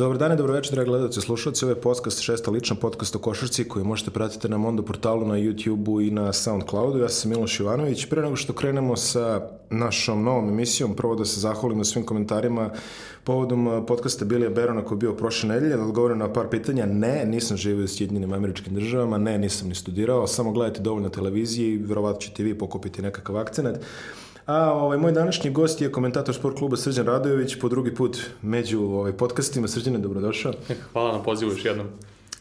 Dobar dan i dobro večer, dragi gledalci i slušalci. Ovo je podcast šesta lična podcast o košarci koji možete pratiti na Mondo portalu, na YouTube-u i na Soundcloudu. Ja sam Miloš Ivanović. Pre nego što krenemo sa našom novom emisijom, prvo da se zahvalim na svim komentarima povodom podcasta Bilija Berona koji je bio prošle nedelje, da odgovorim na par pitanja. Ne, nisam živio u Sjedinjenim američkim državama, ne, nisam ni studirao, samo gledajte dovoljno televizije i verovatno ćete vi pokupiti nekakav akcenat. A ovaj, moj današnji gost je komentator sport kluba Srđan Radojević, po drugi put među ovaj, podcastima. Srđane, dobrodošao. Hvala na pozivu još jednom.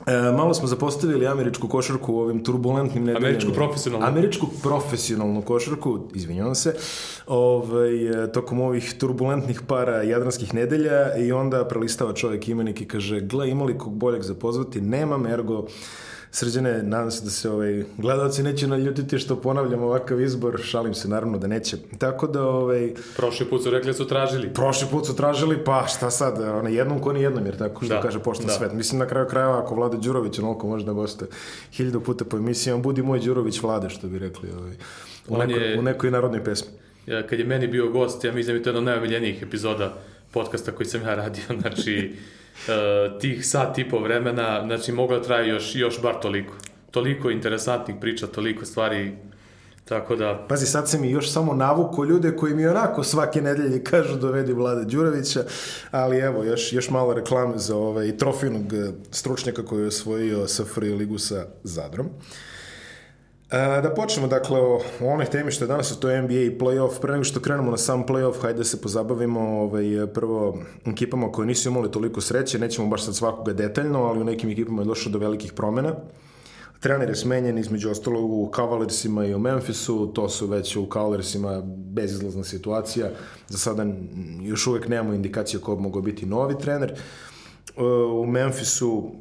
E, malo smo zapostavili američku košarku u ovim turbulentnim nedeljama. Američku profesionalnu. Američku profesionalnu košarku, izvinjavam se, ovaj, e, tokom ovih turbulentnih para jadranskih nedelja i onda prelistava čovjek imenik i kaže, gle, ima li kog boljeg za pozvati? Nemam, ergo Srđane, nadam se da se ovaj, gledalci neće naljutiti što ponavljam ovakav izbor, šalim se naravno da neće. Tako da... Ovaj, prošli put su rekli da su tražili. Prošli put su tražili, pa šta sad, ona, jednom ko ni jednom, jer tako što da, kaže pošta da. svet. Mislim na kraju krajeva ako Vlada Đurović onoliko može da gostuje hiljadu puta po emisijama, budi moj Đurović Vlade, što bi rekli ovaj, u, neko, je, u nekoj narodnoj pesmi. Ja, kad je meni bio gost, ja mislim da je to jedna od najomiljenijih epizoda podcasta koji sam ja radio, znači uh, tih sat i po vremena, znači mogla traje još, još bar toliko. Toliko interesantnih priča, toliko stvari Tako da... Pazi, sad se mi još samo navuko ljude koji mi onako svake nedelje kažu dovedi Vlade Đurovića, ali evo, još, još malo reklame za ovaj trofijnog eh, stručnjaka koji je osvojio Safri ligu sa Zadrom. Uh, E, da počnemo dakle o, o onoj temi što je danas, to je NBA i playoff. Pre nego što krenemo na sam playoff, hajde da se pozabavimo ovaj, prvo ekipama koje nisu imali toliko sreće, nećemo baš sad svakoga detaljno, ali u nekim ekipama je došlo do velikih promena. Trener je smenjen između ostalog u Cavalirsima i u Memphisu, to su već u Cavalirsima bezizlazna situacija. Za sada još uvek nemamo indikacije ko bi mogao biti novi trener. E, u Memphisu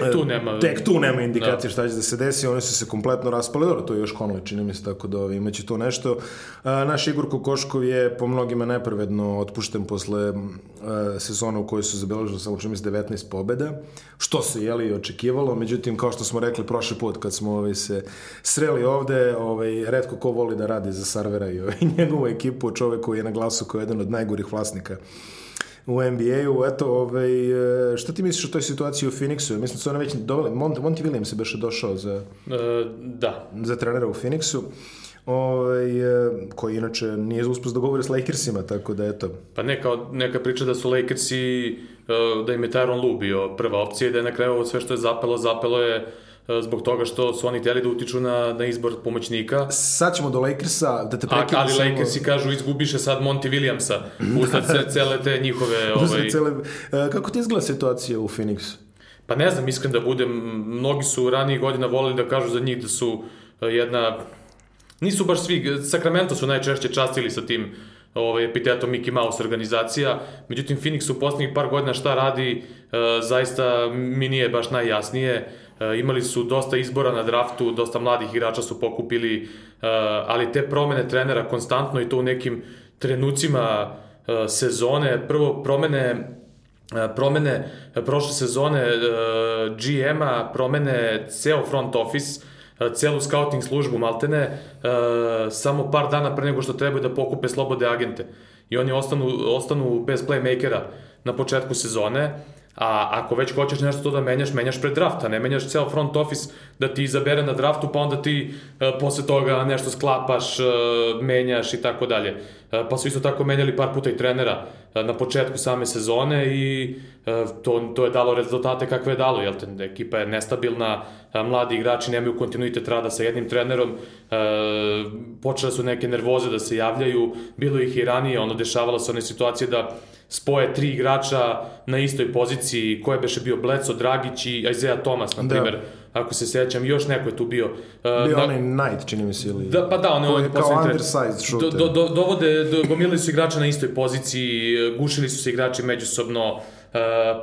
Tek tu nema... Tek tu nema indikacije da. šta će da se desi, oni su se kompletno raspali, dobro, to je još Conley, čini mi se, tako da imaće to nešto. A, naš Igor Kokoškov je po mnogima nepravedno otpušten posle a, sezona u kojoj su zabeležili samo čini mi se 19 pobeda, što se jeli očekivalo, međutim, kao što smo rekli prošli put kad smo ovaj, se sreli ovde, ovaj, redko ko voli da radi za Sarvera i ovaj, njegovu ekipu, čovek koji je na glasu kao jedan od najgorih vlasnika u NBA-u. Eto, ovaj, e, šta ti misliš o toj situaciji u Phoenixu? Mislim, su one već doveli, Monty, Monty Williams je beše došao za, e, da. za trenera u Phoenixu ovaj, e, koji inače nije uspus da govore s Lakersima, tako da eto. Pa neka, neka priča da su Lakersi, e, da im je Tyron Lu bio prva opcija i da je na kraju ovo sve što je zapelo, zapelo je E, zbog toga što su oni htjeli da utiču na, na izbor pomoćnika. Sad ćemo do Lakersa, da te prekinu. Ali samo... Lakersi kažu izgubiše sad Monty Williamsa, usled cele te njihove... Ovaj... Cele... E, kako ti izgleda situacija u Phoenixu? Pa ne znam, iskren da budem, mnogi su ranijih godina volili da kažu za njih da su e, jedna... Nisu baš svi, Sacramento su najčešće častili sa tim ovaj, epitetom Mickey Mouse organizacija. Međutim, Phoenix u poslednjih par godina šta radi, zaista mi nije baš najjasnije. E, imali su dosta izbora na draftu, dosta mladih igrača su pokupili, e, ali te promene trenera konstantno i to u nekim trenucima e, sezone, prvo promene promene prošle sezone GM-a, promene ceo front office, celu scouting službu Maltene, samo par dana pre nego što trebaju da pokupe slobode agente. I oni ostanu, ostanu bez playmakera na početku sezone A ako već hoćeš nešto to da menjaš, menjaš pred draft, a ne menjaš ceo front office da ti izabere na draftu, pa onda ti uh, posle toga nešto sklapaš, uh, menjaš i tako dalje. Uh, pa su isto tako menjali par puta i trenera uh, na početku same sezone i to, to je dalo rezultate kakve je dalo, jel te, ekipa je nestabilna, uh, mladi igrači nemaju kontinuitet rada sa jednim trenerom, uh, počele su neke nervoze da se javljaju, bilo ih i ranije, ono, dešavala se one situacije da spoje tri igrača na istoj poziciji, ko je beše bio Bleco, Dragić i Isaiah Thomas, na da. primjer, da. ako se sećam, još neko je tu bio. Uh, bio da, onaj Knight, čini mi se, ili... Da, pa da, on je kao undersized shooter. Do, do, dovode, do, gomilili su igrača na istoj poziciji, gušili su se igrači međusobno, uh,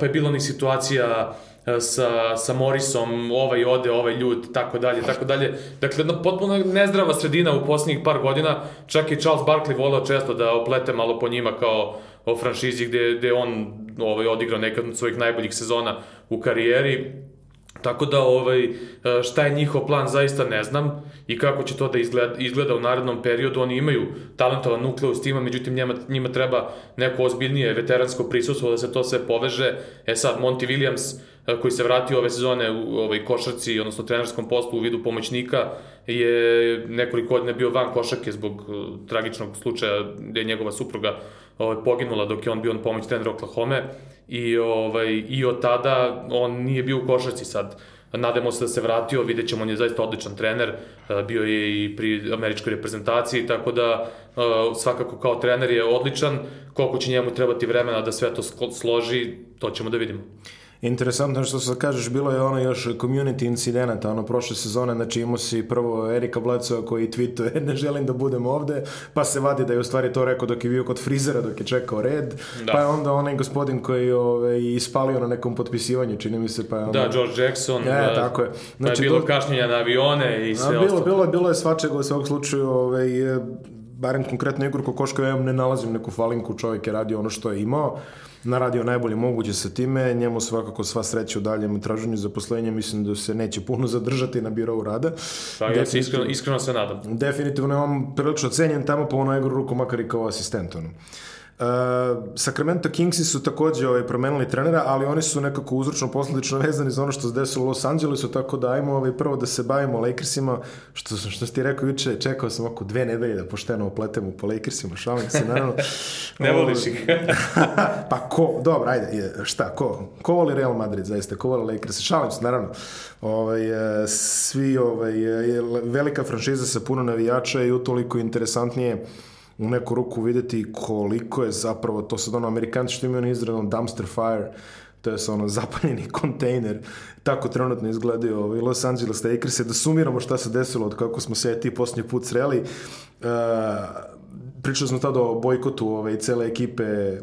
pa je bilo onih situacija E, sa, sa Morisom, ovaj ode, ovaj ljud, tako dalje, tako dalje. Dakle, jedna potpuno nezdrava sredina u posljednjih par godina, čak i Charles Barkley volao često da oplete malo po njima kao o franšizi gde, gde on ovaj, odigrao nekad od svojih najboljih sezona u karijeri. Tako da ovaj, šta je njihov plan zaista ne znam i kako će to da izgleda, izgleda u narednom periodu. Oni imaju talentovan nukleus tima, međutim njima, njima treba neko ozbiljnije veteransko prisustvo da se to sve poveže. E sad, Monty Williams, koji se vratio ove sezone u ovoj košarci, odnosno trenerskom poslu u vidu pomoćnika, je nekoliko godina bio van košarke zbog tragičnog slučaja gde je njegova supruga ovaj, poginula dok je on bio on pomoć trener Oklahoma i, ovaj, i od tada on nije bio u košarci sad. Nadamo se da se vratio, vidjet ćemo, on je zaista odličan trener, bio je i pri američkoj reprezentaciji, tako da svakako kao trener je odličan, koliko će njemu trebati vremena da sve to složi, to ćemo da vidimo. Interesantno što se kažeš, bilo je ono još community incidenata, ono prošle sezone, znači imao si prvo Erika Blecova koji tweetuje ne želim da budem ovde, pa se vadi da je u stvari to rekao dok je bio kod frizera, dok je čekao red, da. pa je onda onaj gospodin koji ove, ispalio na nekom potpisivanju, čini mi se, pa je onda... Da, George Jackson, e, da, tako je. Znači, pa je bilo do... kašnjenja na avione i sve bilo, bilo, bilo je svačega u svog slučaju, ove, barem konkretno Igor Kokoško, ja ne nalazim neku falinku, čovjek je radio ono što je imao, naradio najbolje moguće sa time, njemu svakako sva sreća u daljem traženju zaposlenja, mislim da se neće puno zadržati na birovu rada. Pa ja se iskreno, iskreno se nadam. Definitivno je on prilično cenjen tamo po onoj ruku, makar i kao asistent. Ono. Uh, Sacramento Kingsi su takođe ovaj, promenili trenera, ali oni su nekako uzročno posledično vezani za ono što se desilo u Los Angelesu, tako da ajmo ovaj, prvo da se bavimo Lakersima, što, što si ti rekao juče, čekao sam oko dve nedelje da pošteno opletemo po Lakersima, šalim se, naravno. ne voliš ih. pa ko, dobro, ajde, šta, ko? Ko voli Real Madrid, zaista, ko voli Lakers? Šalim se, naravno. Ovaj, e, svi, ovaj, velika franšiza sa puno navijača i utoliko interesantnije u neku ruku videti koliko je zapravo, to sad ono, Amerikanci što imaju izradno dumpster fire, to je ono zapaljeni kontejner, tako trenutno izgledaju ovaj Los Angeles Lakers, da sumiramo šta se desilo od kako smo se ti posljednji put sreli. Uh, pričali smo tada o bojkotu ove, ovaj, cele ekipe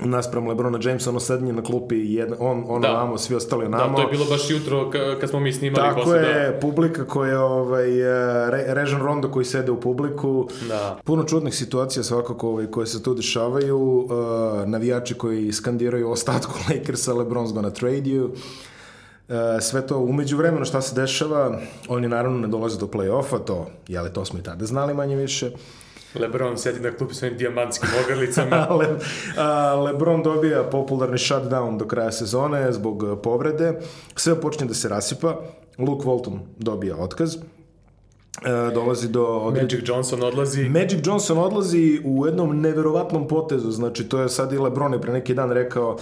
naspram Lebrona Jamesa, ono sednje na klupi, jedan, on, on da. namo, svi ostali namo. Da, to je bilo baš jutro kad smo mi snimali. Tako posle, je, da. publika koja, ovaj, Re, Režan Rondo koji sede u publiku. Da. Puno čudnih situacija svakako ovaj, koje se tu dešavaju. Uh, navijači koji skandiraju ostatku Lakersa, Lebron's gonna trade you. Uh, sve to umeđu vremenu šta se dešava, oni naravno ne dolaze do play-offa, to, jeli, to smo i tada znali manje više. Lebron sedi na klupi svojim dijamantskim ogrlicama. Le, a, Lebron dobija popularni shutdown do kraja sezone zbog povrede. Sve počne da se rasipa. Luke Walton dobija otkaz. E, dolazi do... Odred... Magic Johnson odlazi. Magic Johnson odlazi u jednom neverovatnom potezu. Znači, to je sad i Lebron je pre neki dan rekao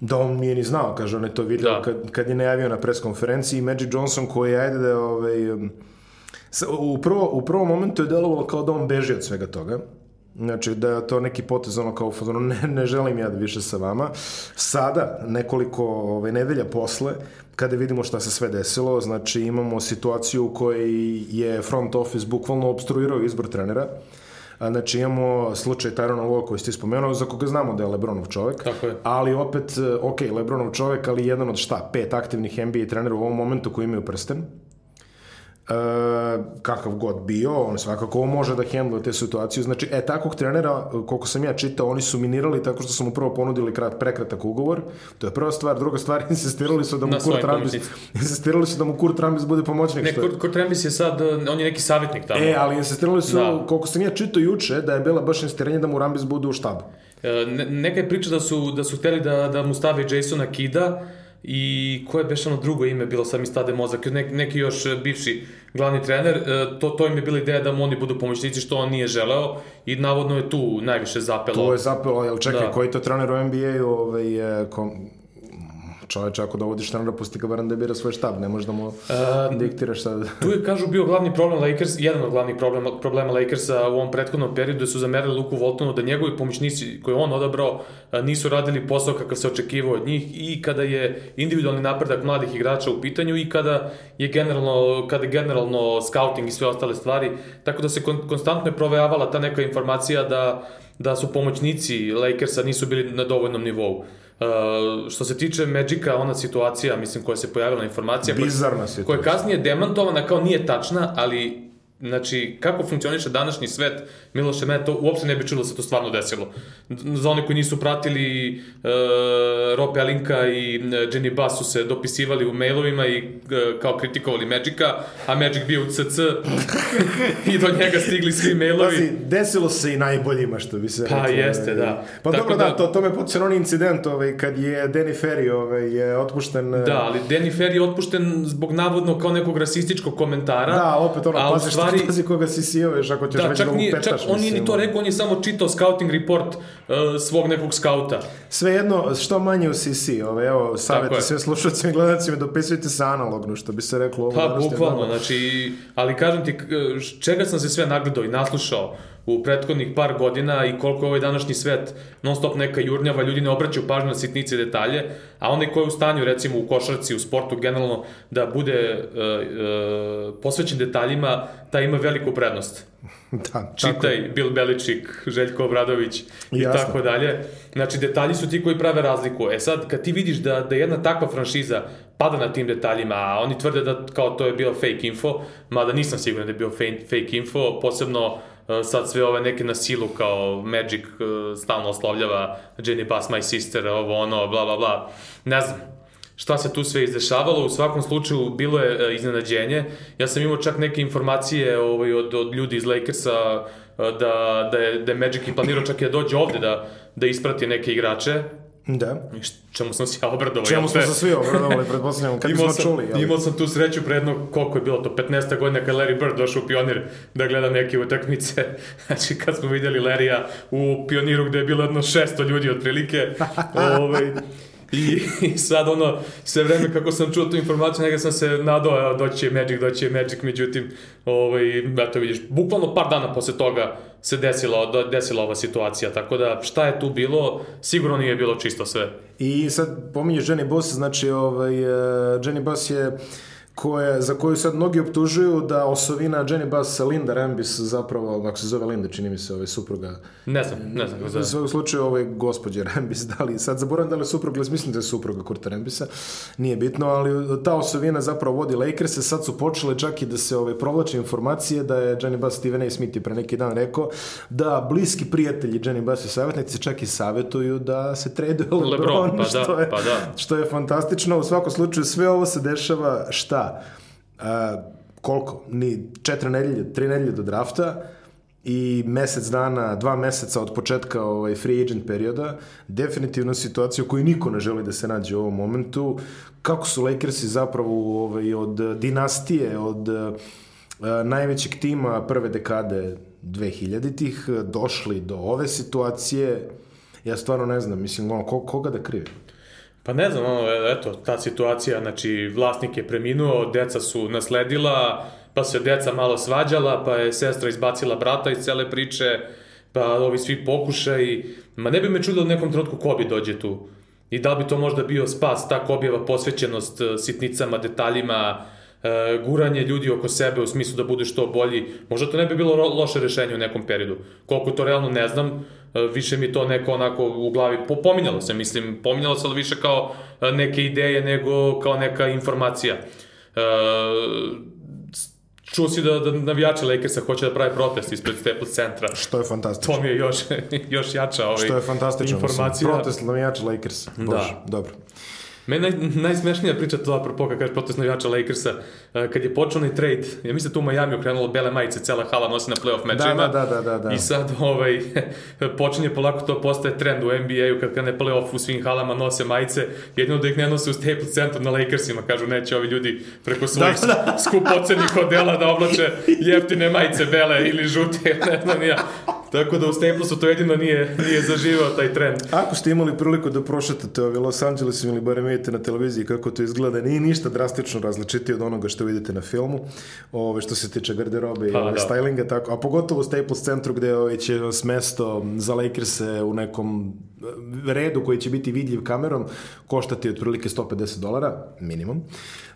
da on nije ni znao, kaže, on je to vidio da. kad, kad je najavio na preskonferenciji. Magic Johnson koji, ajde da, ovaj, U, prvo, u prvom momentu je delovalo kao da on beži od svega toga. Znači, da je to neki potez ono kao ono, ne, ne želim ja da više sa vama. Sada, nekoliko ovaj, nedelja posle, kada vidimo šta se sve desilo, znači imamo situaciju u kojoj je front office bukvalno obstruirao izbor trenera. Znači imamo slučaj Tyrona Lua koji ste spomenuo, za koga znamo da je Lebronov čovek. Tako je. Ali opet, ok, Lebronov čovek, ali jedan od šta, pet aktivnih NBA trenera u ovom momentu koji imaju prsten e, kakav god bio, on svakako može da hendluje te situacije. Znači, e, takvog trenera, koliko sam ja čitao, oni su minirali tako što su mu prvo ponudili krat, prekratak ugovor. To je prva stvar. Druga stvar, insistirali su da mu Kurt Rambis, insistirali su da mu Kurt Rambis bude pomoćnik. Ne, Kurt, Kurt Rambis je sad, on je neki savjetnik tamo. E, ali insistirali su, da. koliko sam ja čitao juče, da je bila baš insistiranje da mu Rambis bude u štabu. E, ne, neka je priča da su, da su hteli da, da mu stave Jasona Kida, i koje je ono drugo ime bilo, sad mi stade mozak, ne, neki još e, bivši glavni trener, e, to, to im je bila ideja da mu oni budu pomoćnici, što on nije želeo i navodno je tu najviše zapelo. To je zapelo, jel čekaj, da. koji to trener u NBA-u ovaj, kom, čoveče, ako dovodiš trenera, pusti ga barem da bira svoj štab, ne možeš da mu uh, diktiraš sad. tu je, kažu, bio glavni problem Lakers, jedan od glavnih problema, problema Lakersa u ovom prethodnom periodu, su zamerali Luku Voltonu da njegovi pomoćnici koje on odabrao nisu radili posao kakav se očekivao od njih i kada je individualni napredak mladih igrača u pitanju i kada je generalno, kada je generalno scouting i sve ostale stvari, tako da se kon, konstantno je provejavala ta neka informacija da da su pomoćnici Lakersa nisu bili na dovoljnom nivou. Uh, što se tiče Magica, ona situacija, mislim, koja se pojavila informacija, Bizarna koja, koja je kasnije demantovana kao nije tačna, ali Znači, kako funkcioniše današnji svet, Miloše, mene to uopšte ne bi čulo da se to stvarno desilo. Za one koji nisu pratili, uh, Rope Alinka i Jenny Bass su se dopisivali u mailovima i uh, kao kritikovali Magica, a Magic bio u CC i do njega stigli svi mailovi. Pazi, desilo se i najboljima, što bi se Pa reklo, jeste, da. Pa Tako dobro, da, da- to, to me na onaj incident ovaj, kad je Danny Ferry ovaj, je otpušten... eh, Da, ali Danny Fair je otpušten zbog navodno kao nekog rasističkog komentara. Da, opet ono, pazi stvari- pazi koga si sijoveš ako ćeš Da, već čak, da mu petaš. čak on nije ni to rekao, on je samo čitao scouting report uh, svog nekog skauta. Svejedno, što manje u CC, ovaj, evo, savjeti je. sve slušalcima i gledalcima, dopisujte se analogno, što bi se reklo. ovo Pa, bukvalno, znači, ali kažem ti, k- čega sam se sve nagledao i naslušao u prethodnih par godina i koliko je ovaj današnji svet non stop neka jurnjava, ljudi ne obraćaju pažnju na sitnice i detalje, a onaj ko je u stanju, recimo u košarci, u sportu generalno, da bude uh, uh, posvećen detaljima, taj ima veliku prednost. Da, tako. Čitaj Bill Beličik, Željko Obradović i Jasno. tako dalje. Znači, detalji su ti koji prave razliku. E sad, kad ti vidiš da, da jedna takva franšiza pada na tim detaljima, a oni tvrde da kao to je bio fake info, mada nisam siguran da je bio fake, fake info, posebno sad sve ove neke na silu kao Magic uh, stalno oslovljava Jenny Bass, my sister, ovo ono, bla bla bla. Ne znam, šta se tu sve izdešavalo, u svakom slučaju bilo je e, iznenađenje. Ja sam imao čak neke informacije ovaj, od, od ljudi iz Lakersa e, da, da, je, da je Magic i planirao čak i da dođe ovde da, da isprati neke igrače, Da. I čemu sam se ja obradovao. Čemu smo se svi obradovali, pretpostavljamo, kad sam, čuli. ali- imao sam tu sreću pre jedno, koliko je bilo to, 15. godina kad Larry Bird došao u Pionir da gleda neke utakmice. Znači kad smo vidjeli Larrya u Pioniru gde je bilo jedno 600 ljudi otprilike. ovaj, I, I sad ono, sve vreme kako sam čuo tu informaciju, nekada sam se nadao, evo, doći će Magic, doći će Magic, međutim, ovaj, eto vidiš, bukvalno par dana posle toga se desila, do- desila ova situacija, tako da šta je tu bilo, sigurno nije bilo čisto sve. I sad pominješ Jenny Boss, znači ovaj, uh, Jenny Boss je koje, za koju sad mnogi optužuju da osovina Jenny Bass Linda Rambis zapravo, ako se zove Linda, čini mi se ovaj supruga. Ne znam, ne znam U svakom slučaju ovaj gospođe Rambis, da li, sad zaboravim da li je supruga, ali mislim da je supruga Kurta Rambisa, nije bitno, ali ta osovina zapravo vodi Lakers, sad su počele čak i da se ovaj, provlače informacije da je Jenny Bass Steven A. Smith je pre neki dan rekao da bliski prijatelji Jenny Bass i savjetnici čak i savjetuju da se traduje LeBron, LeBron, pa da, što je, pa da. što je fantastično. U svakom slučaju sve ovo se dešava šta? A, koliko? Ni četiri nedelje, tri nedelje do drafta i mesec dana, dva meseca od početka ovaj free agent perioda, definitivno situacija u kojoj niko ne želi da se nađe u ovom momentu. Kako su Lakersi zapravo ovaj, od dinastije, od uh, najvećeg tima prve dekade 2000-ih došli do ove situacije, ja stvarno ne znam, mislim, ono, ko, koga da krivi? Pa ne znam, ono, eto, ta situacija, znači, vlasnik je preminuo, deca su nasledila, pa se deca malo svađala, pa je sestra izbacila brata iz cele priče, pa ovi svi pokušaj, ma ne bi me čudilo u nekom trenutku Kobe dođe tu. I da bi to možda bio spas, ta Kobijeva posvećenost e, sitnicama, detaljima, e, guranje ljudi oko sebe u smislu da bude što bolji. Možda to ne bi bilo loše rešenje u nekom periodu. Koliko to realno ne znam, više mi to neko onako u glavi, po, pominjalo se, mislim, pominjalo se ali više kao e, neke ideje nego kao neka informacija. E, čuo si da, da navijači Lakersa hoće da prave protest ispred Staples centra. Što je fantastično. To mi je još, još jača ovaj, Što je fantastično. informacija. Mislim, protest navijača Lakers. Bože, Da. dobro. Meni naj, najsmešnija priča to apropo kad kaže protest navijača Lakersa, eh, kad je počeo onaj trade, ja mislim da tu u Miami okrenulo bele majice, cela hala nosi na playoff mečima. Da, da, da, da, da. I sad ovaj, počinje polako to postaje trend u NBA-u kad krene playoff u svim halama nose majice, jedino da ih ne nose u Staples Centru na Lakersima, kažu neće ovi ljudi preko svojih da, da. skupocenih odela da oblače jeftine majice bele ili žute, ne znam ja. Tako da u Staplesu to jedino nije, nije zaživao taj trend. Ako ste imali priliku da prošetate ovaj Los Angeles ili barem vidite na televiziji kako to izgleda, nije ništa drastično različitije od onoga što vidite na filmu, ove, što se tiče garderobe i Pa, ove, da. stylinga, tako, a pogotovo u Staples centru gde ovaj, će vas mesto za Lakers u nekom redu koji će biti vidljiv kamerom koštati otprilike 150 dolara, minimum.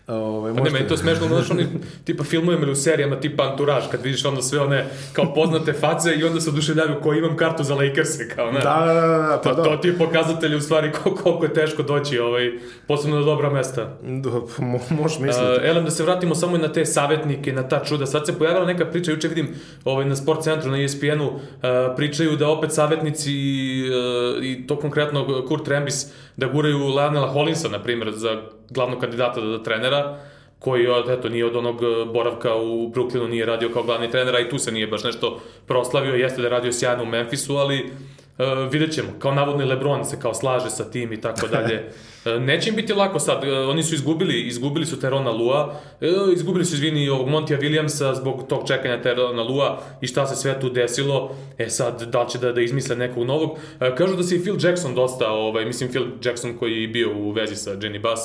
Ove, pa ne, meni to smešno, znaš, oni tipa filmujemo ili u serijama tipa Anturaž, kad vidiš onda sve one kao poznate face i onda se oduševljavaju ko imam kartu za Lakers-e, kao ne. Da, da, da, da, pa to, to ti je pokazatelj u stvari koliko je teško doći, ovaj, posebno na dobra mesta. Da, mo, možeš misliti. Uh, Elem, da se vratimo samo na te savjetnike, na ta čuda. Sad se pojavila neka priča, juče vidim ovaj, na sport centru, na ESPN-u, uh, pričaju da opet savjetnici uh, i to konkretno Kurt Rembis, da guraju Leonela Hollinsa, na primjer, za glavnog kandidata da, da trenera, koji eto, nije od onog e, boravka u Brooklynu, nije radio kao glavni trener, a i tu se nije baš nešto proslavio, jeste da je radio sjajno u Memphisu, ali Uh, vidjet ćemo, kao navodni Lebron se kao slaže sa tim i tako dalje. Uh, neće im biti lako sad, oni su izgubili, izgubili su Terona Lua, izgubili su, izvini, ovog Montija Williamsa zbog tog čekanja Terona Lua i šta se sve tu desilo, e sad, da li će da, da izmisle nekog novog. Kažu da se i Phil Jackson dosta, ovaj, mislim Phil Jackson koji je bio u vezi sa Jenny Bass,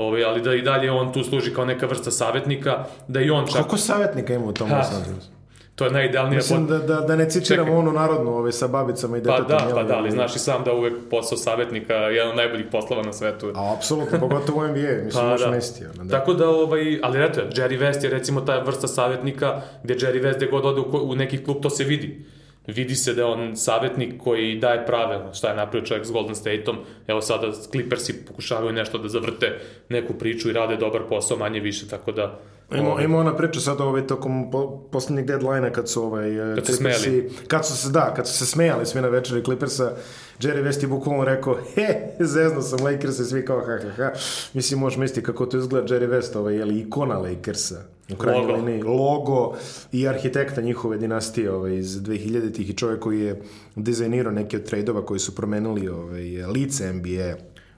Ovaj, ali da i dalje on tu služi kao neka vrsta savjetnika, da i on čak... Koliko savjetnika ima u tom Los Angelesu? To je najidealnija... Mislim da, da, da ne citiramo Čekaj. onu narodnu ovaj, sa babicama i detetom. Pa da, pa da, ali znaš i sam da uvek posao savjetnika je jedan od najboljih poslova na svetu. A, apsolutno, pogotovo u NBA, mislim, pa, da. misliti. Ono, da. Tako da, ovaj, ali eto, Jerry West je recimo ta vrsta savjetnika gde Jerry West gde god ode u, u neki klub, to se vidi vidi se da je on savjetnik koji daje prave, šta je napravio čovjek s Golden State-om, evo sada Clippersi pokušavaju nešto da zavrte neku priču i rade dobar posao, manje više, tako da... Ima, ovaj, ima ona priča sad ovaj, tokom po, poslednjeg deadline-a kad su ovaj, kad su smeli. Kad su se, da, kad su se smejali svi na večeri Clippersa, Jerry West je bukvalno rekao, he, zezno sam Lakersa i svi kao ha, ha, ha. Mislim, možeš misliti kako to izgleda Jerry West, ovaj, je li ikona Lakersa u krajnjoj liniji, logo i arhitekta njihove dinastije ovaj, iz 2000-ih i čovjek koji je dizajnirao neke od trejdova koji su promenili ovaj, lice NBA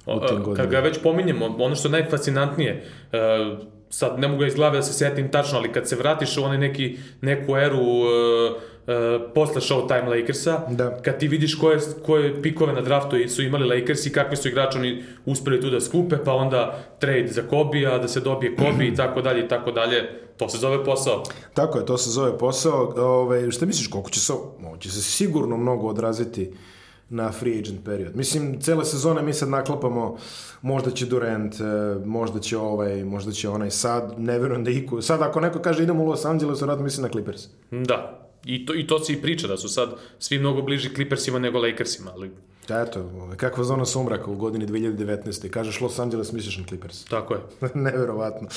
u tim godinama. Kad ga već pominjemo, ono što je najfascinantnije, uh, sad ne mogu iz glave da se setim tačno, ali kad se vratiš u onaj neki, neku eru uh, uh, posle Showtime Lakersa, da. kad ti vidiš koje, koje pikove na draftu su imali Lakers i kakvi su igrači oni uspeli tu da skupe, pa onda trade za Kobija, da se dobije Kobi i tako dalje i tako dalje. To se zove posao. Tako je, to se zove posao. Ove, šta misliš, koliko će se, ovo će se sigurno mnogo odraziti na free agent period. Mislim, cele sezone mi sad naklapamo, možda će Durant, e, možda će ovaj, možda će onaj sad, ne verujem da iku. Sad ako neko kaže idemo u Los Angeles, rad mislim na Clippers. Da, I to, I to se i priča, da su sad svi mnogo bliži Clippersima nego Lakersima, ali... Eto, kakva zona sumraka u godini 2019. Kažeš Los Angeles, misliš na Clippers. Tako je. Neverovatno.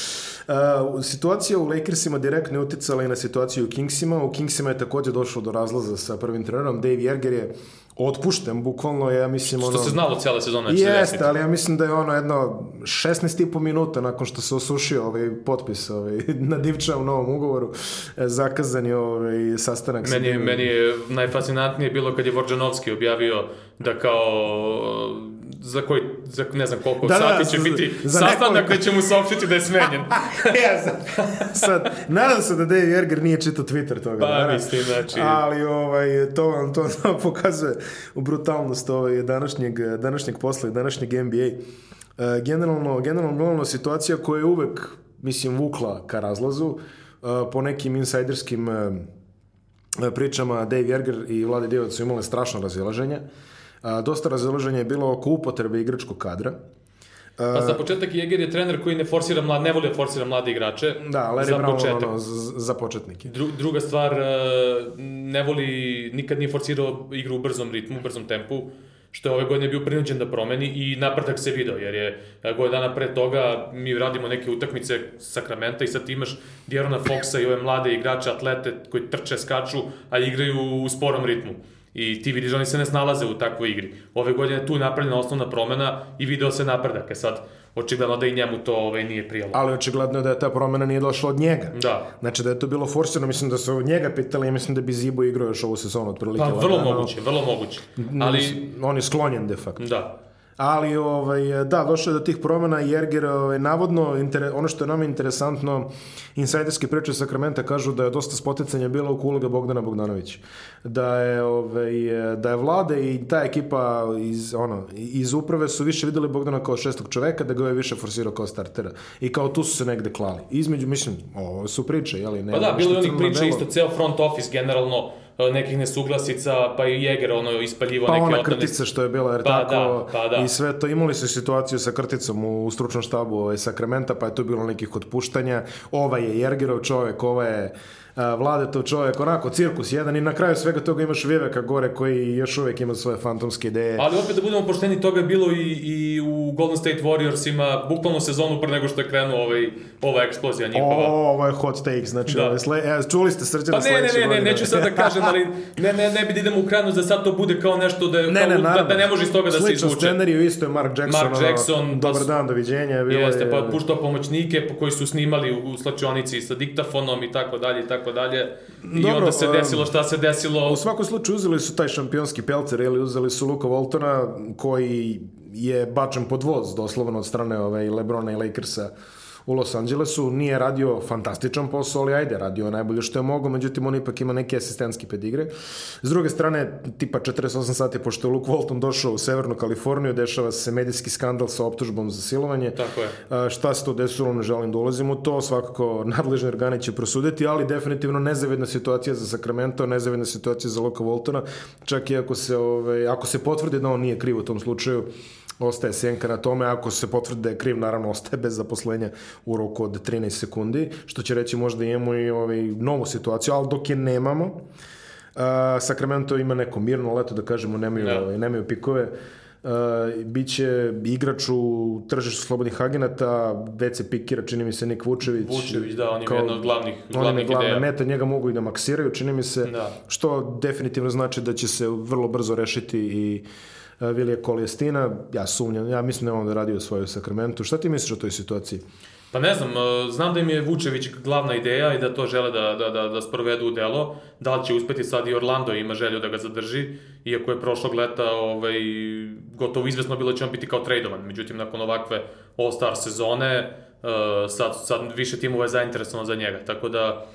Uh, situacija u Lakersima direktno je uticala i na situaciju u Kingsima. U Kingsima je takođe došlo do razlaza sa prvim trenerom. Dave Jerger je otpušten, bukvalno, ja mislim... Što ono, se znalo cijela sezona. Jeste, ali ja mislim da je ono jedno 16,5 minuta nakon što se osušio ovaj potpis ovaj, na Divča u novom ugovoru, e, zakazan je ovaj, sastanak. Meni meni je najfascinantnije bilo kad je Vorđanovski objavio da kao za koji, za ne znam koliko da, da sati da, će za, biti za sastanak gde će mu saopštiti da je smenjen. ja, sad, sad, nadam se da Dave Jerger nije čitao Twitter toga. Pa, da, mislim, znači... Ali ovaj, to vam to, to pokazuje u brutalnost ovaj, današnjeg, današnjeg posla i današnjeg NBA. Uh, e, generalno, generalno, generalno situacija koja je uvek, mislim, vukla ka razlazu, uh, po nekim insajderskim uh, pričama Dave Jerger i Vlade Divac su imale strašno razilaženje. Uh, dosta razilaženja je bilo oko upotrebe igračkog kadra. Pa za početak Jeger je trener koji ne forsira mlad, ne voli da forsira mlade igrače. Da, Larry za Brown početak. ono, za, početnike. Dru, druga stvar, e, ne voli, nikad nije forsirao igru u brzom ritmu, u brzom tempu, što je ove godine bio prinuđen da promeni i napredak se video, jer je e, godina dana pre toga mi radimo neke utakmice Sakramenta i sad ti imaš Djerona Foxa i ove mlade igrače, atlete koji trče, skaču, a igraju u sporom ritmu. I ti vidiš da oni se ne snalaze u takvoj igri. Ove godine tu napravljena osnovna promena i video se napredak. E sad, očigledno da i njemu to ovaj, nije prijelo. Ali očigledno da je ta promena nije došla od njega. Da. Znači da je to bilo forsirano, mislim da su od njega pitali i mislim da bi Zibo igrao još ovu sezonu otprilike. Pa, vrlo moguće, vrlo moguće. Ali... On je sklonjen de facto. Da ali ovaj, da, došlo je do tih promena Jerger, ovaj, navodno, inter, ono što je nama interesantno, insajderske priče Sakramenta kažu da je dosta spoticanja bilo oko uloga Bogdana Bogdanovića. Da je, ovaj, da je vlade i ta ekipa iz, ono, iz uprave su više videli Bogdana kao šestog čoveka, da ga je više forsirao kao startera. I kao tu su se negde klali. Između, mislim, ovo su priče, jeli? Ne, pa da, bilo je onih priča isto, ceo front office generalno nekih nesuglasica, pa i Jeger ono ispaljivo pa neke ona otvorne- krtica što je bila, jer Pa tako, da, pa da. i sve to, imali su situaciju sa krticom u, u stručnom štabu ovaj, Sakramenta, pa je tu bilo nekih otpuštanja, ova je Jergerov čovek, ova je a, Vladetov čovek, onako, cirkus jedan i na kraju svega toga imaš Viveka gore koji još uvek ima svoje fantomske ideje. Ali opet da budemo pošteni, toga je bilo i, i u Golden State Warriorsima, bukvalno sezonu pre nego što je krenuo ovaj, ova eksplozija O, njihova. ovo je hot take, znači, Da. sle, e, čuli ste srđana Pa ne, ne, ne, ne, neću sad da kažem, ali ne, ne, ne bi da idemo u krajnost da sad to bude kao nešto da, Ne, ne, da, da ne može iz toga da se Sličan izvuče. scenariju isto je Mark Jackson. Mark Jackson, pa Dobar dan, doviđenja. Bilo Jeste, je, pa puštao pomoćnike po- koji su snimali u, u slačionici sa diktafonom i tako dalje i tako dalje. I Dobro, onda se um, desilo šta se desilo. U svakom slučaju uzeli su taj šampionski pelcer, ili uzeli su Luka Voltona, koji je bačen pod voz, doslovno od strane ovaj, Lebrona i Lakersa u Los Angelesu. Nije radio fantastičan posao, ali ajde, radio je najbolje što je mogao, međutim on ipak ima neki asistentski pedigre. S druge strane, tipa 48 sati pošto je Luke Walton došao u Severnu Kaliforniju, dešava se medijski skandal sa optužbom za silovanje. Tako je. A, šta se to desilo, ne želim da ulazim u to, svakako nadležni organi će prosuditi, ali definitivno nezavidna situacija za Sacramento, nezavidna situacija za Luka Voltona, čak i ako se, ovaj, ako se potvrdi da on nije kriv u tom slučaju, ostaje senka na tome, ako se potvrdi da je kriv, naravno ostaje bez zaposlenja u roku od 13 sekundi, što će reći možda imamo i ovaj, novu situaciju, ali dok je nemamo, uh, Sacramento ima neko mirno leto, da kažemo, nemaju, Da. ovaj, nemaju pikove, Uh, biće igrač u tržištu slobodnih agenata, već se pikira, čini mi se, Nik Vučević. Vučević, da, on je kao- jedna od glavnih, On je glavnih glavna ideja. meta, njega mogu i da maksiraju, čini mi se, Da. što definitivno znači da će se vrlo brzo rešiti i uh, Vilija Koljestina. Ja sumnjam, ja mislim da je on da radi u Sakramentu. Šta ti misliš o toj situaciji? Pa ne znam, e, znam da im je Vučević glavna ideja i da to žele da, da, da, da sprovedu u delo. Da li će uspeti sad i Orlando ima želju da ga zadrži, iako je prošlog leta ovaj, gotovo izvesno bilo da će on biti kao tradovan. Međutim, nakon ovakve All-Star sezone, e, sad, sad više timova je zainteresovano za njega. Tako da,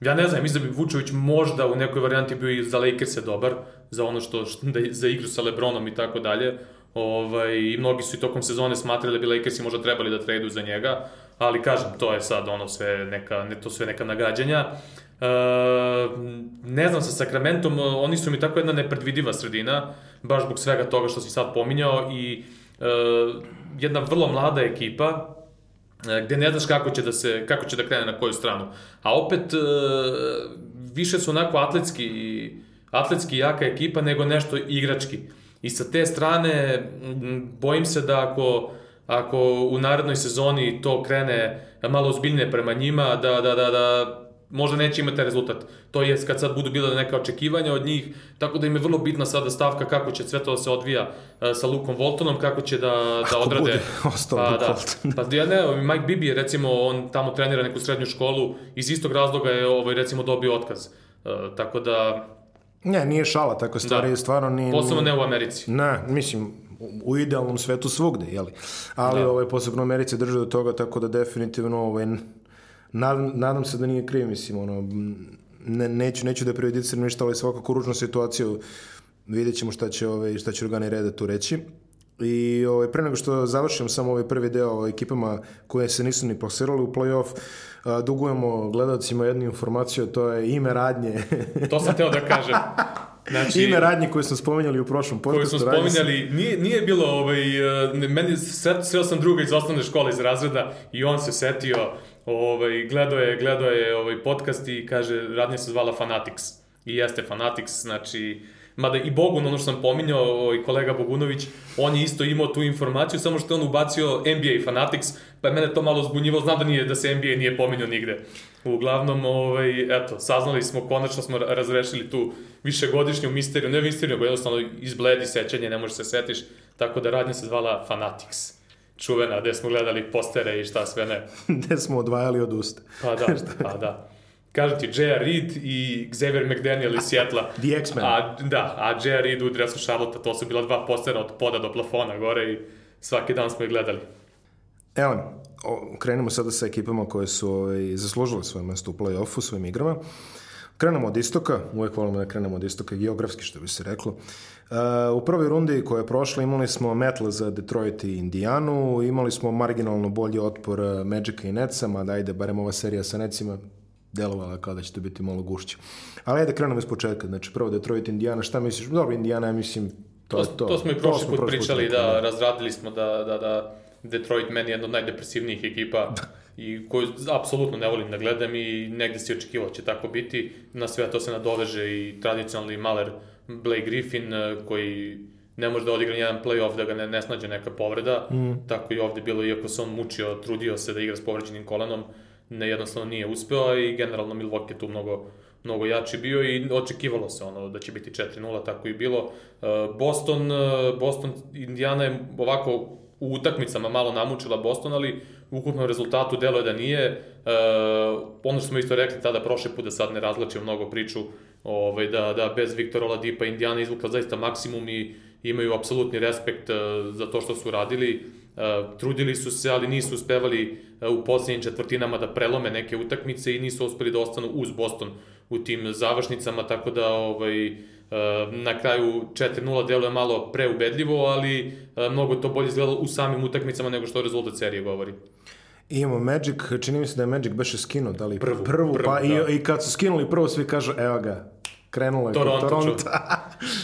ja ne znam, mislim da bi Vučević možda u nekoj varijanti bio i za Lakers dobar, za ono što, što da, za igru sa Lebronom i tako dalje. Ovaj, I mnogi su i tokom sezone smatrali da bi Lakersi možda trebali da tradu za njega, ali kažem, to je sad ono sve neka, ne, to sve neka nagađanja. E, ne znam, sa Sakramentom, oni su mi tako jedna nepredvidiva sredina, baš zbog svega toga što si sad pominjao i e, jedna vrlo mlada ekipa, e, gde ne znaš kako će da se kako će da krene na koju stranu. A opet e, više su onako atletski atletski jaka ekipa nego nešto igrački. I sa te strane bojim se da ako ako u narednoj sezoni to krene malo ozbiljnije prema njima, da, da, da, da možda neće imati rezultat. To je kad sad budu bila neka očekivanja od njih, tako da im je vrlo bitna sada stavka kako će sve to da se odvija e, sa Lukom Voltonom, kako će da, da odrade. bude ostao pa, Luke da. Walton. Pa ja ne, Mike Bibi je recimo, on tamo trenira neku srednju školu, iz istog razloga je ovaj, recimo dobio otkaz. E, tako da, Ne, nije šala, tako stvari, Da. stvarno nije... posebno ne u Americi. Ne, mislim, u idealnom svetu svugde, jeli? Ali Da. ovaj, posebno Americi drže do toga, tako da definitivno ovaj, nadam, nadam se da nije kriv, mislim, ono, ne, neću, neću da prejudiciram ništa, ali svakako ružnu situaciju vidjet ćemo šta će, ovaj, šta će organi reda tu reći. I ovaj, pre nego što završim samo ovaj prvi deo o ekipama koje se nisu ni plasirali u play-off, dugujemo gledalcima jednu informaciju, to je ime radnje. To sam teo da kažem. Znači, ime radnje koje smo spominjali u prošlom podcastu. smo radi se- spominjali, nije, nije bilo, ovaj, ne- meni, sret, sreo sam druga iz osnovne škole iz razreda i on se setio, ovaj, gledao je, gledao je ovaj podcast i kaže, radnja se zvala Fanatics. I jeste Fanatics, znači, mada i Bogun, ono što sam pominjao, ovaj, kolega Bogunović, on je isto imao tu informaciju, samo što je on ubacio NBA i Fanatics, pa je mene to malo zbunjivalo, znam da, nije, da se NBA nije pominjao nigde. Uglavnom, ovaj, eto, saznali smo, konačno smo ra- razrešili tu višegodišnju misteriju, ne misteriju, nego jednostavno izbledi sećanje, ne možeš se setiš, tako da radnja se zvala Fanatics. Čuvena, gde smo gledali postere i šta sve ne. gde smo odvajali od usta. Pa da, pa da. Kažem ti, J.R. Reed i Xavier McDaniel iz Sjetla. The X-Men. A, da, a J.R. Reed u dresu Charlotte, to su bila dva postera od poda do plafona gore i svaki dan smo ih gledali. Evo, o, krenemo sada sa ekipama koje su ovaj, zaslužile svoje mesto u play-offu, svojim igrama. Krenemo od istoka, uvek volimo da krenemo od istoka, geografski što bi se reklo. Uh, u prvoj rundi koja je prošla imali smo Metal za Detroit i Indijanu, imali smo marginalno bolji otpor Magica i Netsa, mada ajde, barem ova serija sa Netsima delovala kao da će to biti malo gušće. Ali ajde krenemo iz početka. Znači, prvo Detroit, Indiana, šta misliš? Dobro, Indiana, ja mislim, to, to, je to. to smo i prošli put pričali, rekli, da, razradili smo da, da, da Detroit meni je jedna od najdepresivnijih ekipa i koju apsolutno ne volim da gledam i negde si očekivao da će tako biti. Na sve to se nadoveže i tradicionalni maler Blake Griffin eh, koji ne može da odigra jedan play-off da ga ne, ne snađe neka povreda, mm. tako i ovde bilo, iako se on mučio, trudio se da igra s povređenim kolenom, ne, jednostavno nije uspeo i generalno Milwaukee tu mnogo, mnogo jači bio i očekivalo se ono da će biti 4-0, tako i bilo. Eh, Boston, eh, Boston, Indiana je ovako u utakmicama malo namučila Boston, ali u ukupnom rezultatu delo je da nije. Uh, ono što smo isto rekli tada prošle put, da sad ne razlačimo mnogo priču, ovaj, da, da bez Viktora Oladipa Indiana izvukla zaista maksimum i imaju apsolutni respekt za to što su radili. Uh, trudili su se, ali nisu uspevali uh, u posljednjim četvrtinama da prelome neke utakmice i nisu uspeli da ostanu uz Boston u tim završnicama, tako da ovaj, na kraju 4-0 deluje malo preubedljivo, ali mnogo to bolje izgledalo u samim utakmicama nego što rezultat serije govori. I imamo Magic, čini mi se da je Magic beše skinuo, da li prvu, prvu, prvu pa da. i, i kad su skinuli prvu svi kažu evo ga, krenulo je Toronto, Toronto.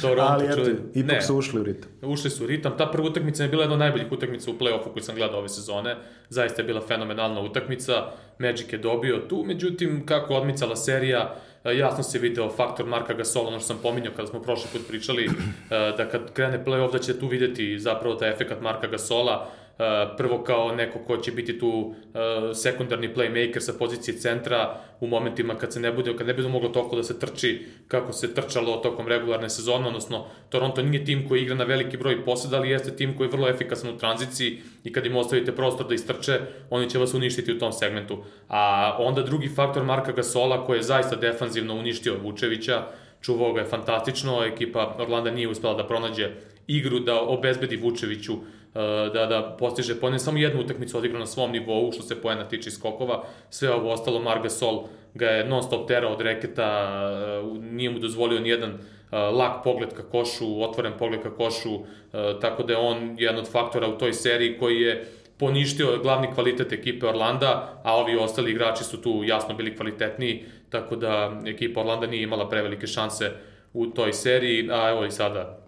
Toronto Ali eto, čuli. ipak Ne. su ušli u ritam. Ušli su u ritam. Ta prva utakmica je bila jedna od najboljih utakmica u play-offu koju sam gledao ove sezone. Zaista je bila fenomenalna utakmica. Magic je dobio tu, međutim, kako odmicala serija, e, jasno se video faktor Marka Gasola, ono što sam pominjao kada smo prošli put pričali, e, da kad krene play-off da će tu videti zapravo taj efekat Marka Gasola, prvo kao neko ko će biti tu sekundarni playmaker sa pozicije centra u momentima kad se ne bude kad ne bude moglo toliko da se trči kako se trčalo tokom regularne sezone odnosno Toronto nije tim koji igra na veliki broj poseda ali jeste tim koji je vrlo efikasan u tranziciji i kad im ostavite prostor da istrče oni će vas uništiti u tom segmentu. A onda drugi faktor Marka Gasola koji je zaista defanzivno uništio Vučevića čuvao ga je fantastično, ekipa Orlanda nije uspela da pronađe igru da obezbedi Vučeviću da, da postiže poene, samo jednu utakmicu odigrao na svom nivou, što se poena tiče skokova, sve ovo ostalo, Marga Sol ga je non stop terao od reketa, nije mu dozvolio nijedan lak pogled ka košu, otvoren pogled ka košu, tako da je on jedan od faktora u toj seriji koji je poništio glavni kvalitet ekipe Orlanda, a ovi ostali igrači su tu jasno bili kvalitetniji, tako da ekipa Orlanda nije imala prevelike šanse u toj seriji, a evo i sada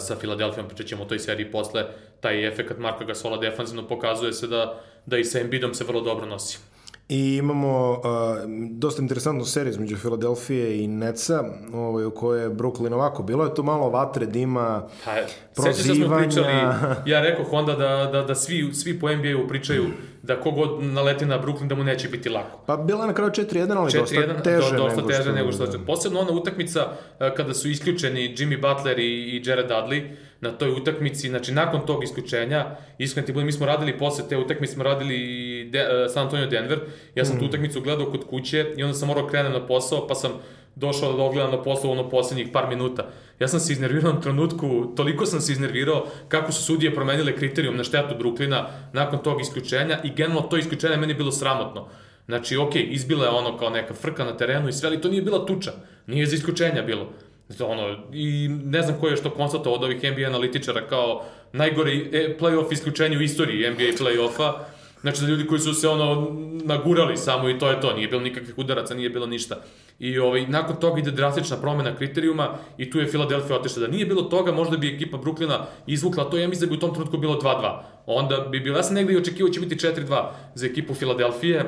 sa Filadelfijom, pričat ćemo o toj seriji posle, taj efekat Marka Gasola defanzivno pokazuje se da, da i sa Embiidom se vrlo dobro nosi. I imamo uh, dosta interesantnu seriju između Filadelfije i Netsa, ovaj, u kojoj je Brooklyn ovako. Bilo je tu malo vatre, dima, Pa, da smo prozivanja. pričali, ja rekao onda da, da, da svi, svi po NBA-u pričaju da kogod naleti na Brooklyn da mu neće biti lako. Pa bila je na kraju 4-1, ali dosta 4-1, teže, do, dosta nego, teže što, nego što da. Posebno ona utakmica e, kada su isključeni Jimmy Butler i, i Jared Dudley na toj utakmici, znači nakon tog isključenja, iskreno ti budem, mi smo radili posle te utakmice, smo radili de, e, San Antonio Denver, ja sam mm. tu utakmicu gledao kod kuće i onda sam morao krenem na posao, pa sam došao da odgledam na posao ono poslednjih par minuta. Ja sam se iznervirao na trenutku, toliko sam se iznervirao kako su sudije promenile kriterijum na štetu Bruklina nakon tog isključenja i generalno to isključenje meni bilo sramotno. Znači, ok, izbila je ono kao neka frka na terenu i sve, ali to nije bila tuča. Nije za isključenja bilo. Ono, I ne znam ko je što konstatao od ovih NBA analitičara kao najgori e, playoff isključenje u istoriji NBA playoffa. Znači, za ljudi koji su se ono nagurali samo i to je to, nije bilo nikakvih udaraca, nije bilo ništa. I ovaj, nakon toga ide drastična promena kriterijuma i tu je Filadelfija otišla. Da nije bilo toga, možda bi ekipa Bruklina izvukla to, ja mislim da bi u tom trenutku bilo 2-2. Onda bi bilo, ja sam negde i očekivao da će biti 4-2 za ekipu Filadelfije,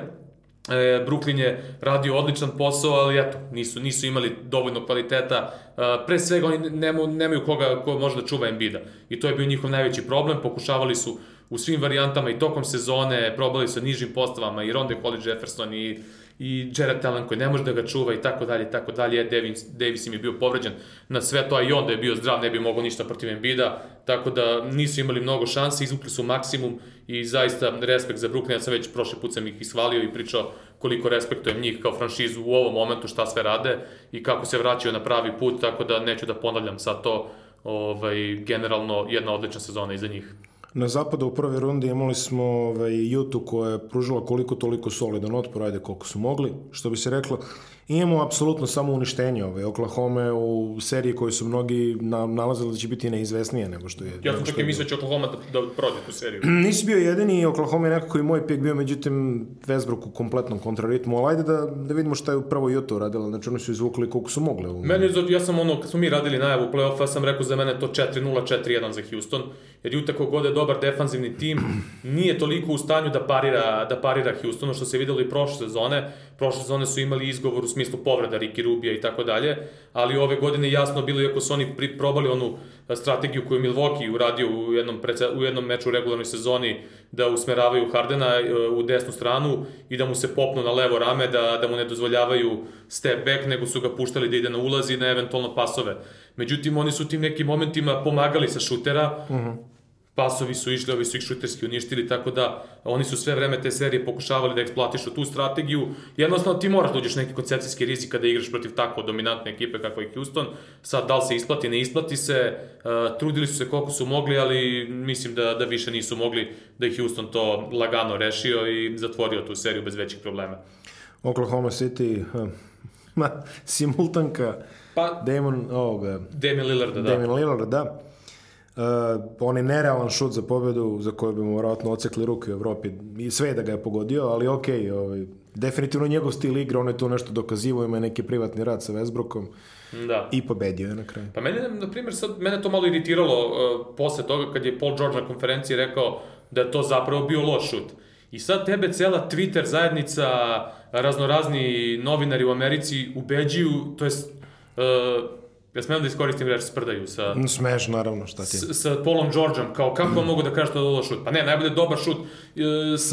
E, Brooklyn je radio odličan posao, ali eto, nisu, nisu imali dovoljno kvaliteta. E, pre svega oni nemaju, nemaju koga ko može da čuva Embida. I to je bio njihov najveći problem. Pokušavali su u svim varijantama i tokom sezone, probali su nižim postavama i Ronde Holly Jefferson i i Jared Allen koji ne može da ga čuva i tako dalje i tako dalje. Davis, Davis im je bio povređen na sve to, a i onda je bio zdrav, ne bi mogao ništa protiv Embida, tako da nisu imali mnogo šanse, izvukli su maksimum i zaista respekt za Brooklyn, ja sam već prošli put sam ih ishvalio i pričao koliko respektujem njih kao franšizu u ovom momentu šta sve rade i kako se vraćaju na pravi put, tako da neću da ponavljam sad to, ovaj, generalno jedna odlična sezona iza njih. Na zapadu u prvoj rundi imali smo ovaj, Jutu koja je pružila koliko toliko solidan otpor, ajde koliko su mogli, što bi se reklo. imamo apsolutno samo uništenje ove Oklahoma u seriji koji su mnogi na, nalazili da će biti neizvesnije nego što je. Ja sam čak i mislio da će Oklahoma da, da prođe tu seriju. Nisi bio jedini, Oklahoma je nekako i moj pik bio, međutim Westbrook u kompletnom kontraritmu, ali ajde da, da vidimo šta je upravo Utah uradila, znači oni su izvukli koliko su mogli. Meni, ja sam ono, kad smo mi radili najavu play-offa, sam rekao za mene to 4-0, 4-1 za Houston, jer Utah kogod je dobar defanzivni tim, nije toliko u stanju da parira, da parira Houstonu, što se videlo i prošle sezone. Prošle sezone su imali izgovor u smislu povreda Ricky Rubija i tako dalje, ali ove godine jasno bilo, iako su oni probali onu strategiju koju Milwaukee uradio u jednom, preca, u jednom meču u regularnoj sezoni, da usmeravaju Hardena e, u desnu stranu i da mu se popnu na levo rame, da, da mu ne dozvoljavaju step back, nego su ga puštali da ide na ulaz i na eventualno pasove. Međutim, oni su tim nekim momentima pomagali sa šutera, uh mhm. -huh pasovi su išli, ovi su ih šuterski uništili, tako da oni su sve vreme te serije pokušavali da eksploatišu tu strategiju. Jednostavno ti moraš da uđeš neki koncepcijski rizik kada igraš protiv tako dominantne ekipe kakva je Houston. Sad, da li se isplati, ne isplati se, uh, trudili su se koliko su mogli, ali mislim da, da više nisu mogli, da je Houston to lagano rešio i zatvorio tu seriju bez većih problema. Oklahoma City, uh, ma, simultanka pa, Damon, ovoga, Damon Lillard, da. Damon Lillard, da Uh, on je nerealan šut za pobedu za koju bi mu vjerojatno ocekli ruke u Evropi i sve da ga je pogodio, ali ok, ovaj, definitivno njegov stil igra, on je tu nešto dokazivo, ima neki privatni rad sa Westbrookom da. i pobedio je na kraju. Pa mene, na primjer, sad, mene to malo iritiralo uh, posle toga kad je Paul George na konferenciji rekao da je to zapravo bio loš šut. I sad tebe cela Twitter zajednica, raznorazni novinari u Americi ubeđuju, to jest uh, Ja smem da iskoristim reč sprdaju sa... Mm, smeš, naravno, šta ti. S, sa Polom Georgeom, kao kako mm. mogu da kažeš da je šut? Pa ne, najbolje dobar šut uh,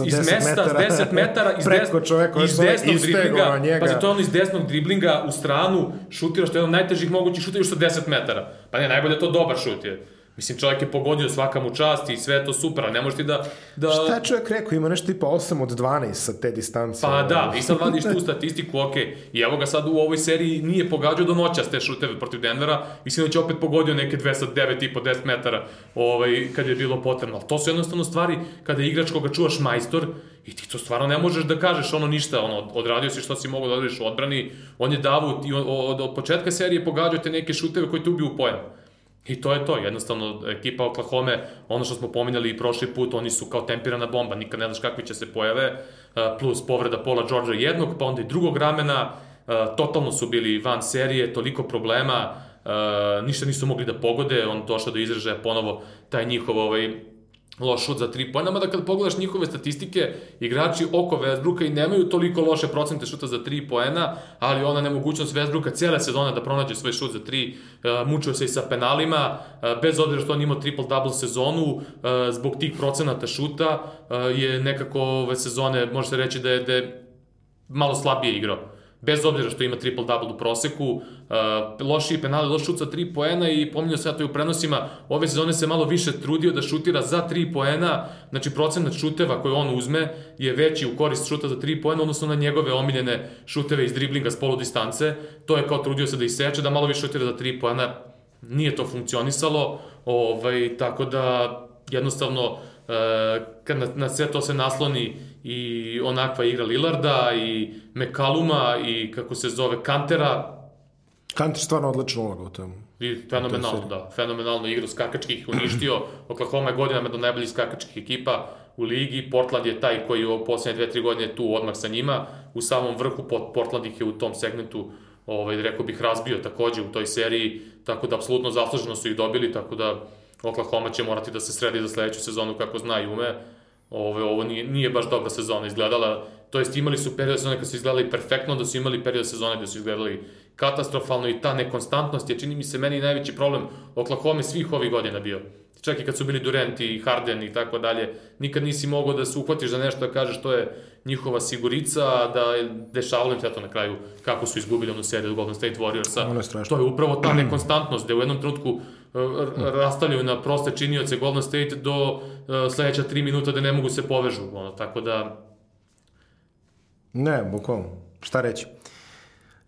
iz mesta, metara. s 10 metara, iz, Preko des, čoveka, iz desnog driblinga, njega. pa to je ono iz desnog driblinga u stranu, šutira što je jedan od najtežih mogućih šuta još sa 10 metara. Pa ne, najbolje to dobar šut je. Mislim, čovjek je pogodio svaka mu čast i sve to super, ali ne možeš ti da... da... Šta je čovjek rekao? Ima nešto tipa 8 od 12 sa te distance. Pa da, i sad vadiš tu statistiku, ok. I evo ga sad u ovoj seriji nije pogađao do noća te šuteve protiv Denvera. Mislim da će opet pogodio neke 2 sa 9 10 metara ovaj, kad je bilo potrebno. Ali to su jednostavno stvari kada je igrač koga čuvaš majstor i ti to stvarno ne možeš da kažeš ono ništa, ono, odradio si što si mogao da odradiš u odbrani, on je Davut i od, od, od početka serije pogađao te neke šuteve koji te ubiju u pojam. I to je to, jednostavno ekipa Oklahoma, ono što smo pominjali i prošli put, oni su kao tempirana bomba, nikad ne znaš kakvi će se pojave, plus povreda Paula Georgea jednog, pa onda i drugog ramena, totalno su bili van serije, toliko problema, ništa nisu mogli da pogode, on došao do izražaja ponovo taj njihov ovaj, loš šut za tri pojena, mada kad pogledaš njihove statistike, igrači oko Westbrooka i nemaju toliko loše procente šuta za tri poena, ali ona nemogućnost Westbrooka cijele sezone da pronađe svoj šut za tri, uh, mučio se i sa penalima, uh, bez obzira što on imao triple-double sezonu, uh, zbog tih procenata šuta je nekako ove sezone, može se reći da je, da je malo slabije igrao bez obzira što ima triple-double u proseku, uh, lošiji penali, loš šut sa 3 poena i pominjao se ja to i u prenosima, ove sezone se malo više trudio da šutira za 3 poena, znači procenat šuteva koje on uzme je veći u korist šuta za 3 poena, odnosno na njegove omiljene šuteve iz driblinga s polu distance, to je kao trudio se da iseče, da malo više šutira za 3 poena, nije to funkcionisalo, ovaj, tako da jednostavno kad na, na sve to se nasloni i onakva igra Lillarda i Mekaluma i kako se zove Kantera. Kanter stvarno odlično uloga u tome. I fenomenalno, da. Fenomenalno igra skakačkih uništio. Oklahoma je godinama do najboljih skakačkih ekipa u ligi. Portland je taj koji u poslednje dve, tri godine tu odmah sa njima. U samom vrhu Portland ih je u tom segmentu ovaj, rekao bih, razbio takođe u toj seriji, tako da apsolutno zasluženo su ih dobili, tako da Oklahoma će morati da se sredi za sledeću sezonu kako zna i ume. Ove, ovo nije, nije baš dobra sezona izgledala, to jest imali su period sezone kad su izgledali perfektno, da su imali period sezone gde su izgledali katastrofalno i ta nekonstantnost je, čini mi se, meni najveći problem Oklahoma svih ovih godina bio. Čak i kad su bili Durant i Harden i tako dalje, nikad nisi mogao da se uhvatiš za nešto da kažeš to je njihova sigurica, da je dešavalo im se to na kraju kako su izgubili onu seriju Golden State Warriorsa. To je upravo ta nekonstantnost, gde u jednom trenutku rastavljaju na proste činioce Golden State do uh, sledeća 3 minuta da ne mogu se povežu, ono, tako da... Ne, bukvalno, šta reći.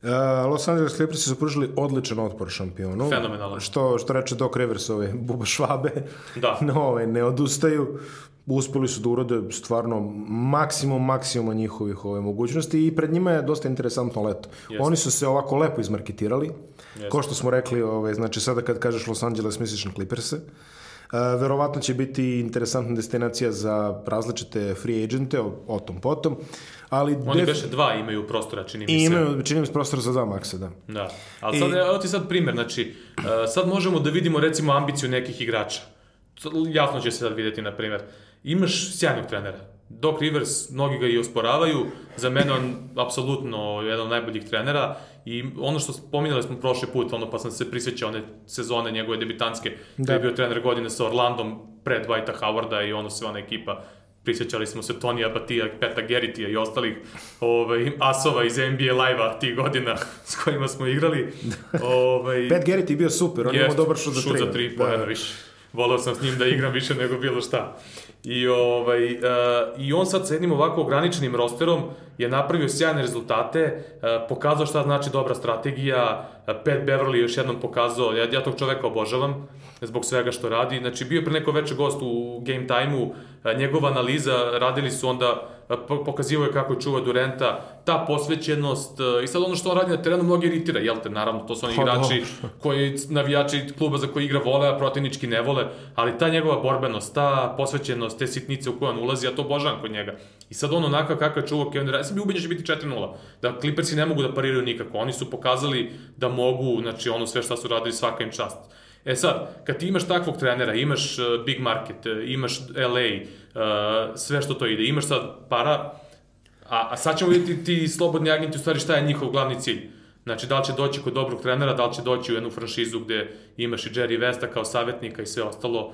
Uh, Los Angeles Clippers su pružili odličan otpor šampionu. Fenomenalno. Što, što reče Doc Rivers, ove buba švabe, da. no, ove, ne odustaju. Uspeli su da urade stvarno maksimum maksimuma njihovih ove mogućnosti i pred njima je dosta interesantno leto. Jeste. Oni su se ovako lepo izmarketirali. Jeste. Ko što smo rekli, ove, znači sada kad kažeš Los Angeles misliš na Clippers-e. Uh, verovatno će biti interesantna destinacija za različite free agente, o, o tom potom, ali Oni def- beše dva imaju prostora, čini mi i se. imaju, čini mi se, prostor za dva maksa, da. Da. Ali sad, evo ti sad primjer, znači, uh, sad možemo da vidimo recimo ambiciju nekih igrača. Jasno će se sad vidjeti, na primjer. Imaš sjajnog trenera. Doc Rivers, mnogi ga i osporavaju, za mene on apsolutno jedan od najboljih trenera i ono što spominjali smo prošli put, ono pa sam se prisjećao one sezone njegove debitanske, da. Da. je bio trener godine sa Orlandom pred Dwighta Howarda i ono sve ona ekipa prisjećali smo se Tonija Batija, Peta Geritija i ostalih ovaj, asova iz NBA live-a tih godina s kojima smo igrali. ovaj, Pat Garrett je bio super, on je imao dobar šut za tri. Šut za tri, da. poena više. Volao sam s njim da igram više nego bilo šta. I, ovaj, uh, I on sad sa jednim ovako ograničenim rosterom je napravio sjajne rezultate, uh, pokazao šta znači dobra strategija, uh, Pat Beverly još jednom pokazao, ja, ja tog čoveka obožavam zbog svega što radi. Znači, bio je pre neko veče gost u Game Time-u, uh, njegova analiza, radili su onda, po- pokazivao je kako je čuva Durenta, ta posvećenost uh, i sad ono što on radi na terenu mnogi iritira, jel te, naravno, to su oni Pa, igrači koji navijači kluba za koji igra vole, a protivnički ne vole, ali ta njegova borbenost, ta posvećenost, te sitnice u koje on ulazi, ja to obožavam kod njega. I sad on onakav kakav je čuvao Kevin Durant, ja sam bio ubeđen da će biti 4-0, da Clippersi ne mogu da pariraju nikako, oni su pokazali da mogu, znači ono sve šta su radili svaka im čast. E sad, kad ti imaš takvog trenera, imaš uh, big market, uh, imaš LA, uh, sve što to ide, imaš sad para, A, a sad ćemo vidjeti ti slobodni agenti u stvari šta je njihov glavni cilj. Znači, da li će doći kod dobrog trenera, da li će doći u jednu franšizu gde imaš i Jerry Vesta kao savjetnika i sve ostalo.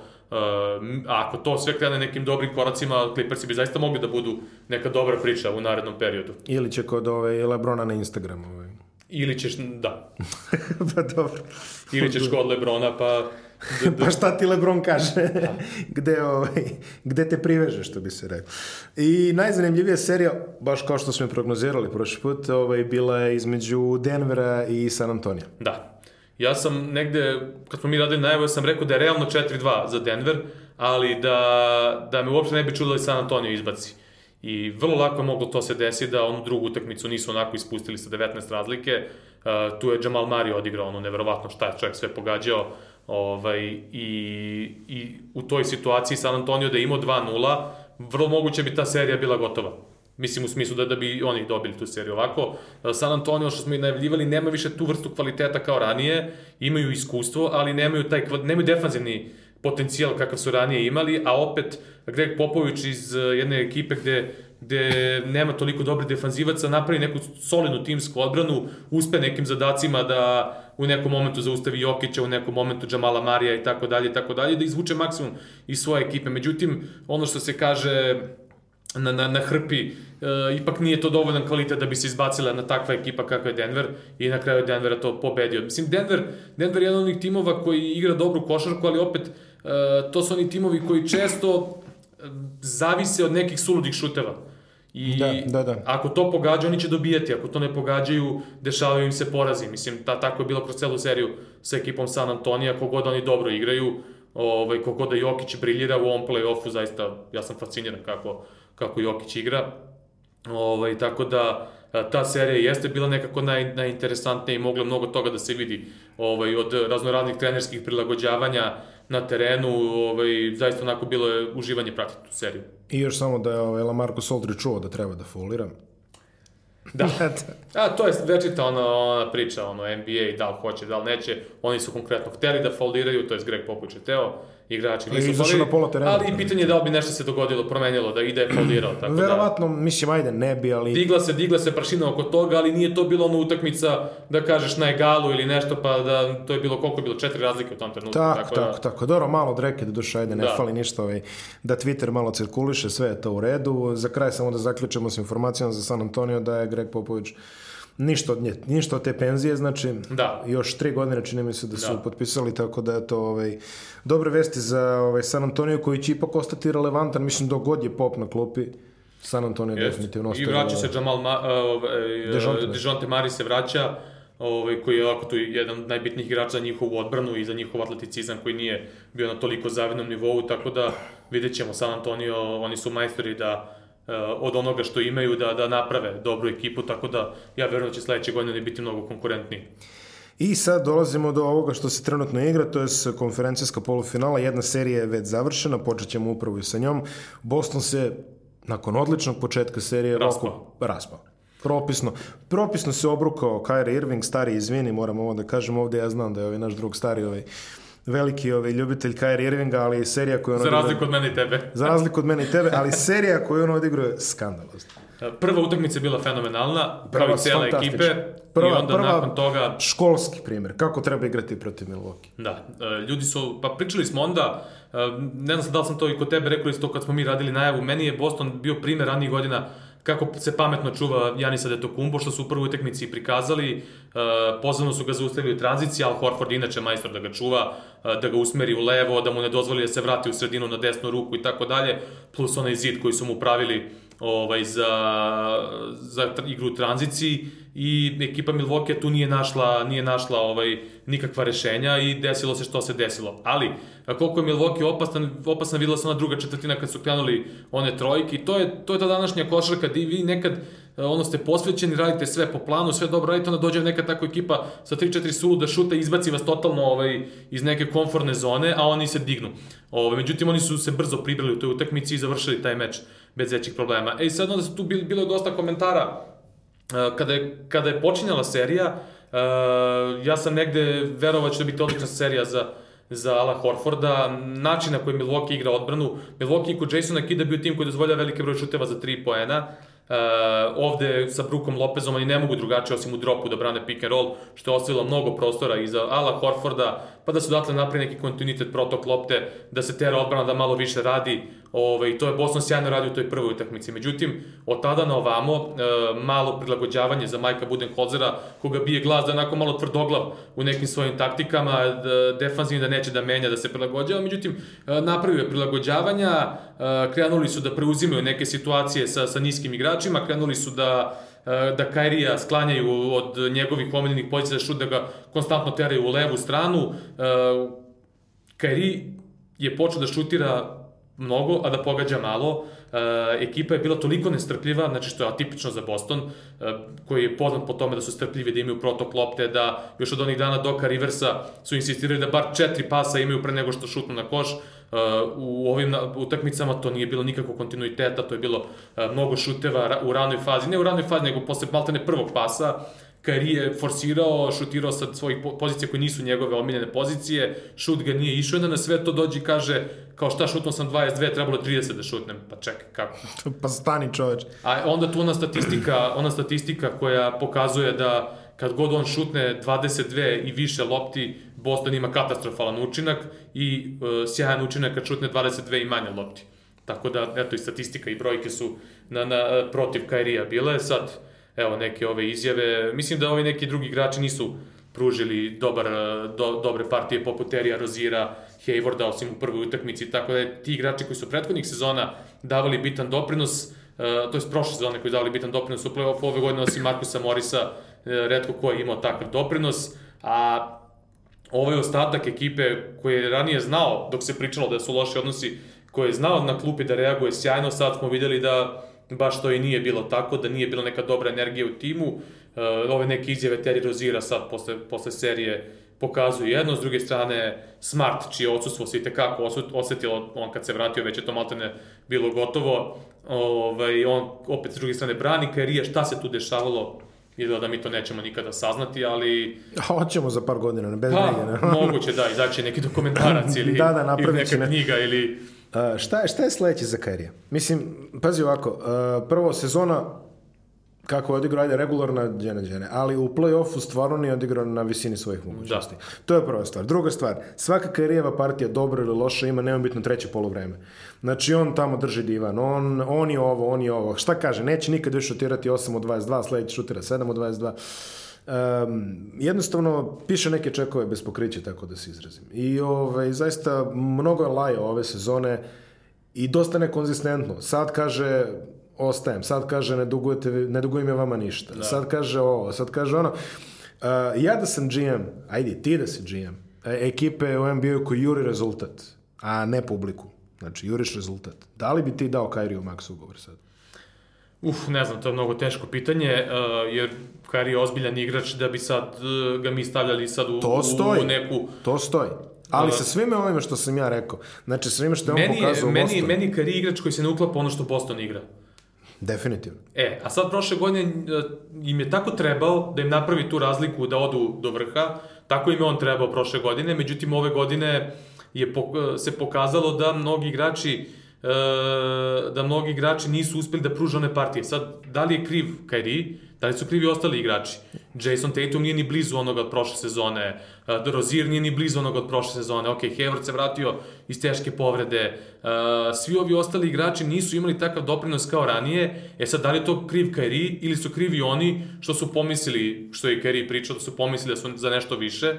A ako to sve krene nekim dobrim koracima, Clippersi bi zaista mogli da budu neka dobra priča u narednom periodu. Ili će kod ove Lebrona na Instagramu. Ovaj. Ili ćeš, da, pa dobro. ili ćeš kod Lebrona, pa... d- d- Pa šta ti Lebron kaže? gde, ovaj, gde te priveže, što bi se rekao. I najzanimljivija serija, baš kao što smo prognozirali prošli put, ovaj, bila je između Denvera i San Antonija. Da. Ja sam negde, kad smo mi radili najavu, ja sam rekao da je realno 4-2 za Denver, ali da, da me uopšte ne bi čudilo da San Antonio izbaci. I vrlo lako je moglo to se desi da onu drugu utakmicu nisu onako ispustili sa 19 razlike. Uh, tu je Jamal Murray odigrao ono neverovatno šta je čovjek sve pogađao. Ovaj, i, I u toj situaciji San Antonio da je imao 2-0, vrlo moguće bi ta serija bila gotova. Mislim u smislu da, da bi oni dobili tu seriju ovako. San Antonio, što smo i najavljivali, nema više tu vrstu kvaliteta kao ranije, imaju iskustvo, ali nemaju, taj, nemaju defanzivni potencijal kakav su ranije imali, a opet Greg Popović iz eh, jedne ekipe gde, gde nema toliko dobrih defanzivaca, napravi neku solidnu timsku odbranu, uspe nekim zadacima da u nekom momentu zaustavi Jokića, u nekom momentu Džamala Marija i tako dalje i tako dalje, da izvuče maksimum iz svoje ekipe. Međutim, ono što se kaže na, na, na hrpi, e, ipak nije to dovoljan kvalitet da bi se izbacila na takva ekipa kakva je Denver i na kraju Denvera to pobedio. Mislim, Denver, Denver je jedan od onih timova koji igra dobru košarku, ali opet to su oni timovi koji često e, zavise od nekih suludih šuteva. I Da, da, da. ako to pogađa, oni će dobijati. Ako to ne pogađaju, dešavaju im se porazi. Mislim, ta, tako je bilo kroz celu seriju sa ekipom San Antonija, kogod oni dobro igraju, ovaj, kogod da Jokić briljira u ovom play-offu, zaista ja sam fasciniran kako, kako Jokić igra. Ovaj, tako da a, ta serija jeste bila nekako naj, najinteresantnija i mogla mnogo toga da se vidi ovaj, od raznoraznih trenerskih prilagođavanja na terenu, ovaj, zaista onako bilo je uživanje pratiti tu seriju. I još samo da je ovaj, Lamarko Soldri čuo da treba da folira. Da. A, to je večita ona, ona priča, ono, NBA, da li hoće, da li neće. Oni su konkretno hteli da fauliraju, to je Greg Popović je teo, igrači I nisu izašao na pola terena. Ali i pitanje je da li bi nešto se dogodilo, promenilo, da ide je faulirao. Tako da, Verovatno, mislim, ajde, ne bi, ali... digla se, digla se prašina oko toga, ali nije to bilo ona utakmica da kažeš na egalu ili nešto, pa da to je bilo, koliko je bilo, četiri razlike u tom trenutku. Tako, tako, da, tako. Dobro, malo dreke do duše, ajde, ne Da. fali ništa, ovaj, da Twitter malo cirkuliše, sve je to u redu. Za kraj samo da zaključimo s informacijom za San Antonio da je Greg Popović ništa od nje, ništa od te penzije, znači Da. još tri godine čini mi se da su Da. potpisali, tako da je to ovaj, dobre vesti za ovaj, San Antonio koji će ipak ostati relevantan, mislim dok god je pop na klupi, San Antonio Jest. definitivno I ostaje. vraća se Jamal Ma, uh, uh, Dejounte. Dejounte Mari se vraća. ovaj, koji je ovako tu jedan od najbitnijih igrača za njihovu odbranu i za njihov atleticizam koji nije bio na toliko zavidnom nivou, tako da vidjet ćemo San Antonio, oni su majstori da od onoga što imaju da, da naprave dobru ekipu, tako da ja verujem da će sledeće godine biti mnogo konkurentniji. I sad dolazimo do ovoga što se trenutno igra, to je konferencijska polufinala, jedna serija je već završena, počet ćemo upravo i sa njom. Boston se nakon odličnog početka serije raspao. raspao. Propisno. Propisno se obrukao Kyrie Irving, stari izvini, moram ovo da kažem ovde, ja znam da je ovaj naš drug stari ovaj veliki ovaj ljubitelj Kyrie Irvinga, ali serija koju on Za razliku od mene i tebe. Za razliku od mene i tebe, ali serija koju on odigrao je skandalozna. Prva utakmica je bila fenomenalna, prva cijela ekipe prva, i onda prva nakon toga... Školski primjer, kako treba igrati protiv Milwaukee. Da, e, ljudi su, pa pričali smo onda, e, ne znam da li sam to i kod tebe rekao isto kad smo mi radili najavu, meni je Boston bio primjer ranijih godina kako se pametno čuva Janisa Detokumbo, što su u prvoj utakmici prikazali, e, pozivno su ga zaustavili u tranziciji, Al Horford inače majstor da ga čuva, da ga usmeri u levo, da mu ne dozvoli da se vrati u sredinu na desnu ruku i tako dalje, plus onaj zid koji su mu pravili ovaj, za, za igru u tranziciji i ekipa Milwaukee tu nije našla, nije našla ovaj, nikakva rešenja i desilo se što se desilo. Ali, koliko je Milwaukee opasan, opasna videla se ona druga četvrtina kad su krenuli one trojke i to je, to je ta današnja košarka gde vi nekad ono ste posvećeni, radite sve po planu, sve dobro radite, onda dođe neka tako ekipa sa 3-4 sulu da šuta i izbaci vas totalno ovaj, iz neke komfortne zone, a oni se dignu. Ovaj, međutim, oni su se brzo pribrali u toj utakmici i završili taj meč bez većih problema. E i sad onda su tu bilo, bilo dosta komentara uh, kada je, kada je počinjala serija, uh, ja sam negde verovao da biti odlična serija za za Ala Horforda, način na koji Milwaukee igra odbranu. Milwaukee kod Jasona Kida bio tim koji dozvolja velike broj šuteva za 3 poena. Uh, ovde sa Brukom Lopezom oni ne mogu drugačije osim u dropu da brane pick and roll, što je ostavilo mnogo prostora i za Ala Horforda, pa da su datle napravi neki kontinuitet protok lopte, da se tera odbrana da malo više radi. Ove, I to je Boston sjajno radio u toj prvoj utakmici. Međutim, od tada na ovamo, e, malo prilagođavanje za Majka Budenholzera, koga bije glas da je onako malo tvrdoglav u nekim svojim taktikama, da, defanzivni da neće da menja, da se prilagođava. Međutim, e, napravio je prilagođavanja, e, krenuli su da preuzimaju neke situacije sa, sa niskim igračima, krenuli su da e, da Kairija sklanjaju od njegovih omiljenih pozicija da šut, da ga konstantno teraju u levu stranu. E, Kairi je počeo da šutira mnogo, a da pogađa malo. E, ekipa je bila toliko nestrpljiva, znači što je atipično za Boston, e, koji je poznat po tome da su strpljivi, da imaju protok lopte, da još od onih dana Doka Riversa su insistirali da bar četiri pasa imaju pre nego što šutnu na koš. Uh, u ovim utakmicama to nije bilo nikako kontinuiteta, to je bilo uh, mnogo šuteva u ranoj fazi, ne u ranoj fazi, nego posle maltene prvog pasa, Kari je forsirao, šutirao sa svojih pozicija koje nisu njegove omiljene pozicije, šut ga nije išao, na sve to dođe i kaže, kao šta šutno sam 22, trebalo 30 da šutnem, pa čekaj, kako? pa stani čoveč. A onda tu ona statistika, ona statistika koja pokazuje da kad god on šutne 22 i više lopti, Boston ima katastrofalan učinak i uh, sjajan učinak kad šutne 22 i manje lopti. Tako da, eto, i statistika i brojke su na, na, protiv Kairija bile. Sad, evo, neke ove izjave. Mislim da ovi neki drugi igrači nisu pružili dobar, do, dobre partije poput Terija Rozira, Haywarda, osim u prvoj utakmici, tako da ti igrači koji su prethodnih sezona davali bitan doprinos, uh, to je prošle sezone koji davali bitan doprinos u play-offu ove godine, osim Markusa Morisa, uh, redko ko je imao takav doprinos, a ovaj ostatak ekipe koji je ranije znao, dok se pričalo da su loši odnosi, koji je znao na klupi da reaguje sjajno, sad smo videli da baš to i nije bilo tako, da nije bila neka dobra energija u timu. Uh, ove neke izjave Terry Rozira sad posle, posle serije pokazuju jedno, s druge strane Smart, čije odsustvo se i tekako osetilo, on kad se vratio već je to maltene bilo gotovo, ovaj, on opet s druge strane brani Kairija, šta se tu dešavalo, izgleda da mi to nećemo nikada saznati, ali... Hoćemo za par godina, bez pa, brige. Ne? moguće da, izaći neki dokumentarac ili, da, da, ili neka ne. knjiga ili Uh, šta, šta je sledeće za Kairija? Mislim, pazi ovako, uh, prvo sezona kako je odigrao, ajde, regularna džene džene, ali u play-offu stvarno nije odigrao na visini svojih mogućnosti. Da. To je prva stvar. Druga stvar, svaka Kairijeva partija dobro ili loša ima neombitno treće polovreme. Znači on tamo drži divan, on, on je ovo, on je ovo. Šta kaže, neće nikad više šutirati 8 od 22, sledeći šutira 7 od 22 um, jednostavno piše neke čekove bez pokrića, tako da se izrazim. I ovaj, zaista mnogo je laja ove sezone i dosta nekonzistentno. Sad kaže ostajem, sad kaže ne, dugujete, ne dugujem ja vama ništa, da. sad kaže ovo, sad kaže ono. ja da sam GM, ajde, ti da si GM, e, ekipe u NBA-u koji juri rezultat, a ne publiku. Znači, juriš rezultat. Da li bi ti dao Kairiju Max ugovor sad? Uf, ne znam, to je mnogo teško pitanje, uh, jer Kairi je ozbiljan igrač da bi sad uh, ga mi stavljali sad u, to stoji, u neku... To stoji. Ali sa svime ovime što sam ja rekao, znači svime što je on pokazao u meni, Bostonu. Meni Kairi igrač koji se ne uklapa ono što Boston igra. Definitivno. E, a sad prošle godine im je tako trebao da im napravi tu razliku da odu do vrha, tako im je on trebao prošle godine, međutim ove godine je se pokazalo da mnogi igrači e, da mnogi igrači nisu uspeli da pruže one partije. Sad, da li je kriv Kyrie, da li su krivi ostali igrači? Jason Tatum nije ni blizu onoga od prošle sezone, uh, Rozier nije ni blizu onoga od prošle sezone, ok, Hayward se vratio iz teške povrede, uh, svi ovi ostali igrači nisu imali takav doprinos kao ranije, e sad, da li je to kriv Kyrie ili su krivi oni što su pomislili, što je Kyrie pričao, da su pomislili da su za nešto više,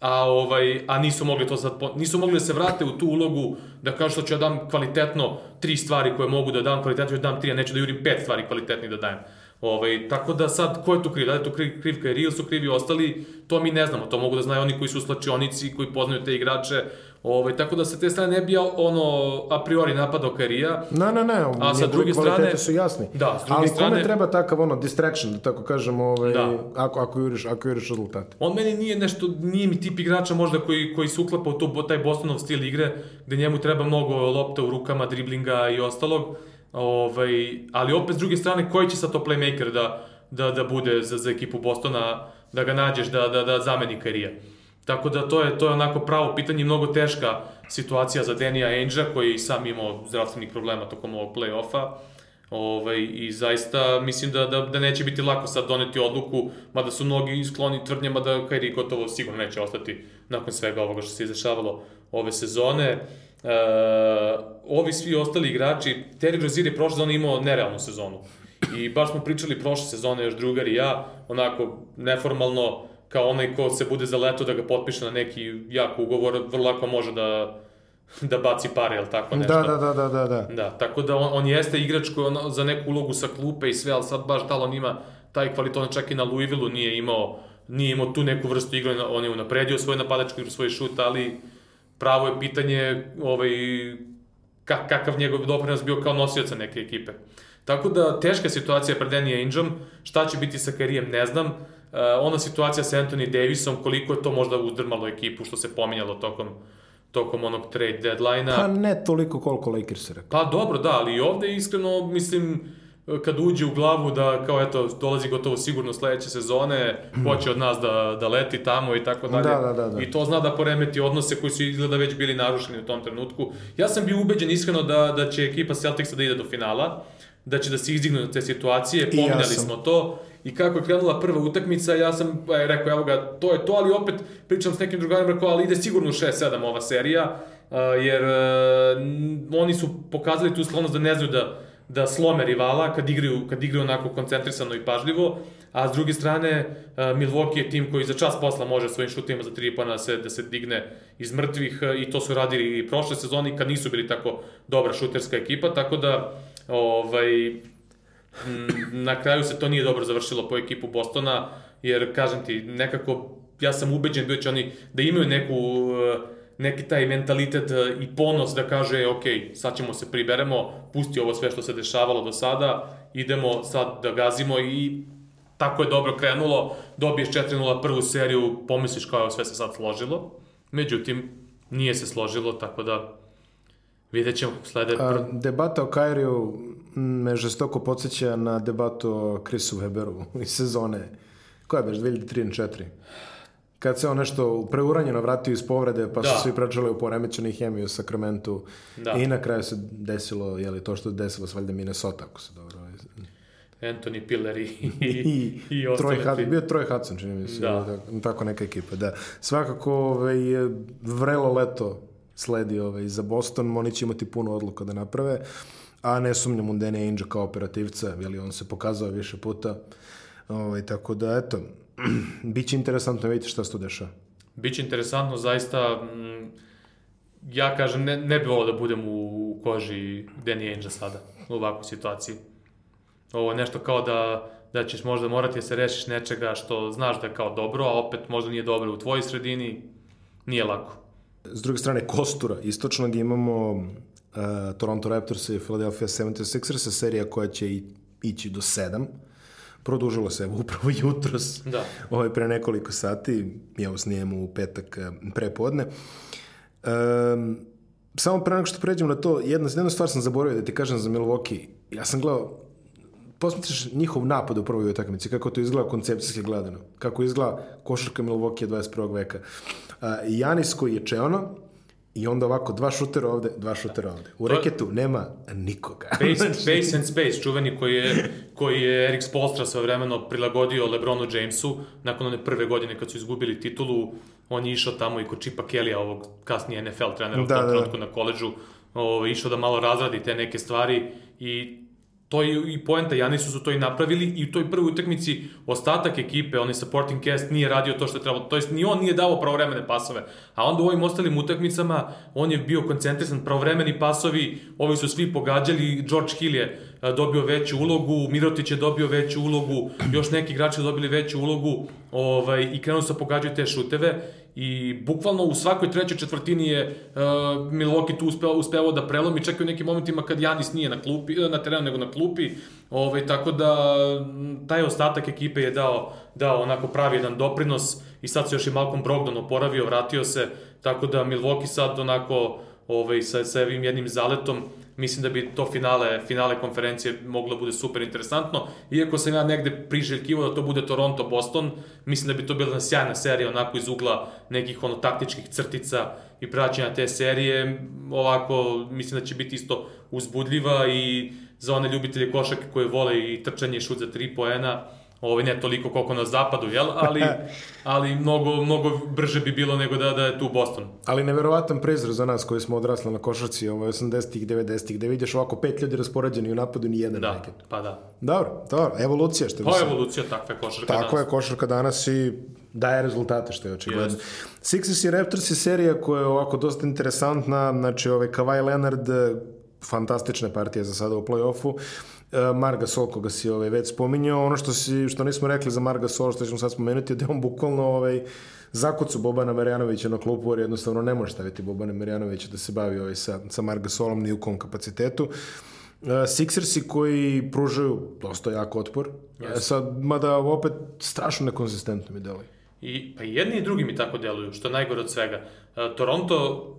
a ovaj a nisu mogli to sad nisu mogli da se vrate u tu ulogu da kažu što ću ja dam kvalitetno tri stvari koje mogu da dam kvalitetno da dam tri a neću da jurim pet stvari kvalitetnih da dajem. Ovaj, tako da sad, ko je tu kriv? Da je tu kriv, kriv Kairi ili su krivi ostali? To mi ne znamo. To mogu da znaju oni koji su u slačionici, koji poznaju te igrače. Ovaj, tako da se te strane ne bi ono, a priori napadao Kairija. Ne, ne, ne. A sa druge strane... su jasni. Da, s druge Ali strane... kome treba takav ono distraction, da tako kažemo, ovaj, da. ako, ako, juriš, ako juriš rezultate? On meni nije nešto, nije mi tip igrača možda koji, koji se uklapa u to, taj Bostonov stil igre, gde njemu treba mnogo lopta u rukama, driblinga i ostalog. Ovaj, ali opet s druge strane, koji će sad to playmaker da, da, da bude za, za ekipu Bostona, da ga nađeš, da, da, da zameni Karija. Tako da to je, to je onako pravo pitanje mnogo teška situacija za Denija Ainge-a koji sam imao zdravstvenih problema tokom ovog play-offa. Ovaj, I zaista mislim da, da, da neće biti lako sad doneti odluku, mada su mnogi skloni tvrdnjama da Kairi gotovo sigurno neće ostati nakon svega ovoga što se izdešavalo ove sezone. Uh, ovi svi ostali igrači, Terry Rozier je prošle sezone imao nerealnu sezonu. I baš smo pričali prošle sezone, još drugar i ja, onako neformalno, kao onaj ko se bude za leto da ga potpiše na neki jak ugovor, vrlo lako može da da baci pare, ili tako nešto. Da, da, da, da, da. Da, da tako da on, on jeste igrač koji on, za neku ulogu sa klupe i sve, ali sad baš da on ima taj kvalitet, čak i na Louisville-u nije imao, nije imao tu neku vrstu igre, on je unapredio svoj napadački igru, svoj šut, ali pravo je pitanje ovaj, kakav njegov doprinos bio kao nosioca neke ekipe. Tako da, teška situacija pred Danny Aingeom, šta će biti sa karijem, ne znam. Uh, ona situacija sa Anthony Davisom, koliko je to možda uzdrmalo ekipu, što se pominjalo tokom tokom onog trade deadline-a. Pa ne toliko koliko Lakers rekao. Pa dobro, da, ali ovde iskreno, mislim, kad uđe u glavu da kao eto dolazi gotovo sigurno sledeće sezone, hoće od nas da, da leti tamo i tako dalje. Da, da, da, da. I to zna da poremeti odnose koji su izgleda već bili narušeni u tom trenutku. Ja sam bio ubeđen iskreno da, da će ekipa Celticsa da ide do finala, da će da se izdignu na te situacije, pominjali ja smo to. I kako je krenula prva utakmica, ja sam e, rekao, evo ga, to je to, ali opet pričam s nekim drugarima, rekao, ali ide sigurno 6-7 ova serija, jer uh, oni su pokazali tu sklonost da ne znaju da da slome rivala kad igraju, kad igraju onako koncentrisano i pažljivo, a s druge strane uh, Milwaukee je tim koji za čas posla može svojim šutima za tri pojena da se, da se digne iz mrtvih uh, i to su radili i prošle sezoni kad nisu bili tako dobra šuterska ekipa, tako da ovaj, na kraju se to nije dobro završilo po ekipu Bostona, jer kažem ti, nekako ja sam ubeđen bio da će oni da imaju neku uh, neki taj mentalitet e, i ponos da kaže, ok, sad ćemo se priberemo, pusti ovo sve što se dešavalo do sada, idemo sad da gazimo. I tako je dobro krenulo, dobiješ 4-0 prvu seriju, pomisliš kao sve se sad složilo, međutim, nije se složilo, tako da vidjet ćemo slede... A, debata o Kairiju me žestoko podsjeća na debatu o Chrisu Weberu iz sezone, koja je beš, 2003-2004? kad se on nešto preuranjeno vratio iz povrede, pa da. su svi pričali o poremećenoj hemiji u Sakramentu. Da. I na kraju se desilo, je li to što desilo s valjda Minnesota, ako se dobro... Anthony Piller i, i, i, i Troy Hudson, bio Troy Hudson, čini mi se, da. da. tako neka ekipa, da. Svakako, ovaj, vrelo leto sledi ovaj, za Boston, oni će imati puno odluka da naprave, a ne sumnjam u Danny Ainge kao operativca, li on se pokazao više puta, ovaj, tako da, eto, Biće interesantno vidjeti šta se tu dešava. Biće interesantno, zaista, mm, ja kažem, ne, ne bih volao da budem u koži Danny Ainge sada, u ovakvoj situaciji. Ovo je nešto kao da da ćeš možda morati da se rešiš nečega što znaš da je kao dobro, a opet možda nije dobro u tvojoj sredini, nije lako. S druge strane, kostura istočnog imamo uh, Toronto Raptors i Philadelphia 76ers, serija koja će i, ići do 7. Produžilo se upravo jutros, Da. ovaj, pre nekoliko sati, mi ovo snijemo u petak eh, prepodne. Um, samo pre nego što pređemo na to, jedna, jednu stvar sam zaboravio da ti kažem za Milwaukee. Ja sam gledao, posmetriš njihov napad u prvoj utakmici, kako to izgleda koncepcijski gledano, kako izgleda košarka Milwaukee 21. veka. Uh, Janis koji je čeono, I onda ovako, dva šutera ovde, dva šutera ovde. U To reketu nema nikoga. Base, base and Space, čuveni koji je, koji je Erik Spolstra sve vremeno prilagodio Lebronu Jamesu, nakon one prve godine kad su izgubili titulu, on je išao tamo i kod Chipa Kellya, ovog kasnije NFL trenera u Da, tom da, da. trenutku na koleđu, ovaj, išao da malo razradi te neke stvari i to je i poenta, Janisu su to i napravili i u toj prvoj utakmici ostatak ekipe, onaj supporting cast nije radio to što je trebalo, to jest ni on nije dao pravovremene pasove, a onda u ovim ostalim utakmicama on je bio koncentrisan, pravovremeni pasovi, ovi su svi pogađali, George Hill je a, dobio veću ulogu, Mirotić je dobio veću ulogu, još neki igrači su dobili veću ulogu ovaj, i krenuo se da pogađaju te šuteve i bukvalno u svakoj trećoj četvrtini je uh, Milwaukee tu uspeo, uspevao da prelomi, čak i u nekim momentima kad Janis nije na klupi, eh, na terenu nego na klupi, ovaj, tako da taj ostatak ekipe je dao, dao onako pravi jedan doprinos i sad se još i Malcolm Brogdon oporavio, vratio se, tako da Milwaukee sad onako ovaj, sa, sa ovim jednim zaletom, mislim da bi to finale, finale konferencije moglo da bude super interesantno. Iako sam ja negde priželjkivao da to bude Toronto-Boston, mislim da bi to bila jedna sjajna serija onako iz ugla nekih ono taktičkih crtica i praćenja te serije. Ovako, mislim da će biti isto uzbudljiva i za one ljubitelje košake koje vole i trčanje i šut za tri poena, Ovaj ne toliko koliko na zapadu, jel? Ali, ali mnogo, mnogo brže bi bilo nego da, da je tu Boston. Ali neverovatan prizor za nas koji smo odrasli na košarci ovaj 80-ih, 90-ih, gde vidiš ovako pet ljudi raspoređeni u napadu, ni jedan Da, reket. pa da. Dobro, dobro, evolucija što bi Pa se... evolucija takve košarke Tako danas. je, košarka danas i daje rezultate, što je očigledno. Jest. Sixers i Raptors je serija koja je ovako dosta interesantna, znači ovaj Kawhi Leonard, fantastične partije za sada u play-offu, Marga Sol, koga si ovaj, već spominjao, ono što, si, što nismo rekli za Marga Sol, što ćemo sad spomenuti, je da je on bukvalno ovaj, zakucu Bobana Marjanovića na klupu, jer jednostavno ne može staviti Bobana Marjanovića da se bavi ovaj, sa, sa Marga Solom ni u kom kapacitetu. E, Sixersi koji pružaju dosta jak otpor, e, sad, mada opet strašno nekonzistentno mi deluje. I, pa i jedni i drugi mi tako deluju, što je najgore od svega. E, Toronto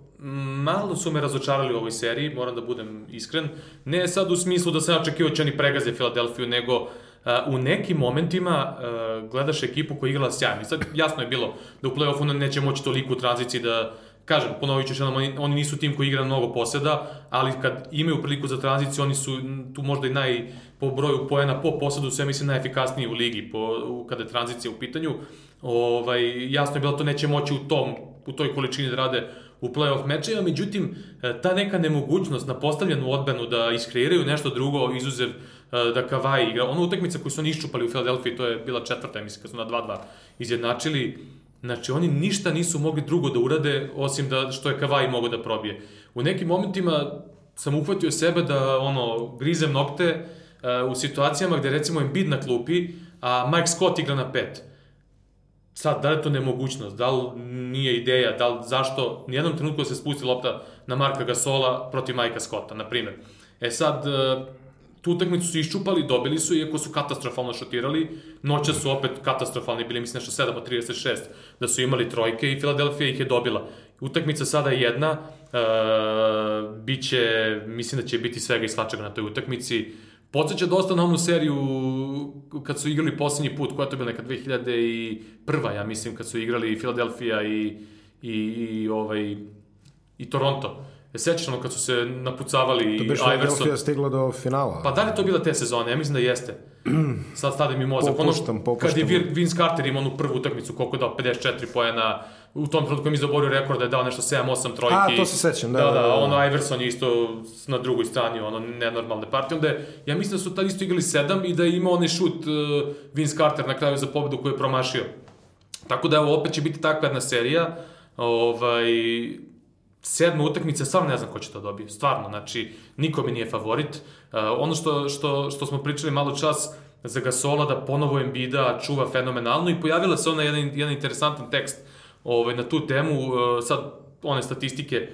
malo su me razočarali u ovoj seriji, moram da budem iskren. Ne sad u smislu da sam ja očekivao da će oni pregaze Filadelfiju, nego e, u nekim momentima e, gledaš ekipu koja je igrala sjajno. I sad jasno je bilo da u play-offu neće moći toliko u tranziciji da kažem, ponovit ću oni, oni nisu tim koji igra mnogo poseda, ali kad imaju priliku za tranziciju, oni su tu možda i naj, po broju poena po posedu, sve mislim najefikasniji u ligi po, u, kada je tranzicija u pitanju. Ovaj, jasno je bilo da to neće moći u tom u toj količini da rade u play-off mečeva, međutim, e, ta neka nemogućnost na postavljenu odbranu da iskreiraju nešto drugo, izuzev e, da Kawhi igra, ona utakmica koju su oni iščupali u Filadelfiji, to je bila četvrta, mislim, kad su na 2-2 izjednačili, Znači, oni ništa nisu mogli drugo da urade, osim da što je Kawhi mogao da probije. U nekim momentima sam uhvatio sebe da, ono, grizem nokte uh, u situacijama gde, recimo, Embiid na klupi, a Mike Scott igra na pet. Sad, da li je to nemogućnost, da li nije ideja, da li, zašto, nijednom trenutku se spusti lopta na Marka Gasola protiv Majka Scotta, na primjer. E sad, uh, tu utakmicu su iščupali, dobili su, iako su katastrofalno šutirali, noća su opet katastrofalni, bili mislim nešto 7 od 36, da su imali trojke i Filadelfija ih je dobila. Utakmica sada je jedna, uh, biće, mislim da će biti svega i svačega na toj utakmici. Podseća dosta na onu seriju kad su igrali poslednji put, koja je to bila neka 2001. ja mislim, kad su igrali Filadelfija i, i, i, ovaj, i Toronto. E, sećaš ono kad su se napucavali To bi Iverson? Philadelphia stigla do finala. Pa da li je to bila te sezone? Ja mislim da jeste. Sad stade mi mozak. Popuštam, popuštam. Kad je Vince Carter imao onu prvu utakmicu, koliko je dao 54 poena, u tom trenutku je mi zaborio rekord da je dao nešto 7-8 trojki. A, to se sećam, da, Da, da, da, da. ono Iverson je isto na drugoj strani, ono nenormalne partije. Onda je, ja mislim da su tad isto igrali 7 i da je imao onaj šut uh, Vince Carter na kraju za pobedu koju je promašio. Tako da evo, opet će biti takva jedna serija. Ovaj, sedma utakmica, stvarno ne znam ko će to dobije. Stvarno, znači, niko mi nije favorit. Uh, ono što, što, što smo pričali malo čas, za Gasola da ponovo Embida čuva fenomenalno i pojavila se ona jedan, jedan interesantan tekst ovaj, na tu temu, uh, sad one statistike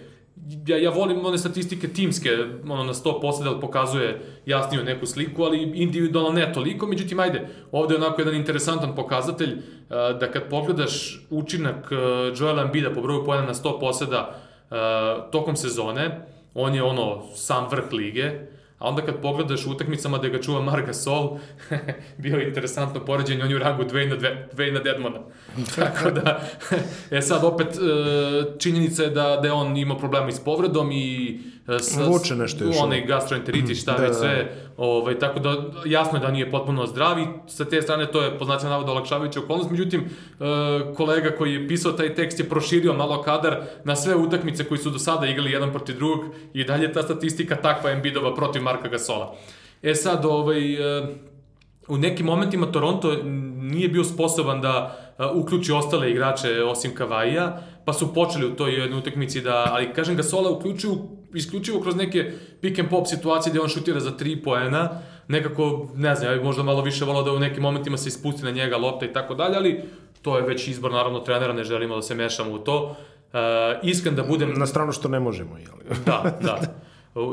ja, ja volim one statistike timske, ono na 100% da pokazuje jasniju neku sliku, ali individualno ne toliko, međutim, ajde, ovde je onako jedan interesantan pokazatelj uh, da kad pogledaš učinak uh, Joela Embida po broju pojena na 100 poseda tokom sezone, on je ono sam vrh lige, A onda kad pogledaš u utakmicama da ga čuva Marga Sol, bio je interesantno poređenje, on je u rangu Dwayne na, Dwayne na Deadmana. Tako da, e sad opet, e, činjenica je da, da je on imao problema i s povredom i e, sa, Vuče nešto još. Onaj gastroenteritis, šta da, već da, sve, da. ovaj, tako da jasno je da nije potpuno zdravi, sa te strane to je poznacija navoda olakšavajuća okolnost, međutim, e, kolega koji je pisao taj tekst je proširio malo kadar na sve utakmice koji su do sada igrali jedan protiv drugog i dalje ta statistika takva Embiidova protiv Marka Gasola. E sad, ovaj, e, u nekim momentima Toronto nije bio sposoban da e, uključi ostale igrače osim Kavaija, pa su počeli u toj jednoj utakmici da, ali kažem Gasola uključuju isključivo kroz neke pick and pop situacije gde on šutira za 3 poena, nekako, ne znam, ja bih možda malo više volao da u nekim momentima se ispusti na njega lopta i tako dalje, ali to je već izbor naravno trenera, ne želimo da se mešamo u to. Uh, iskren da budem... Na stranu što ne možemo, jel? da, da.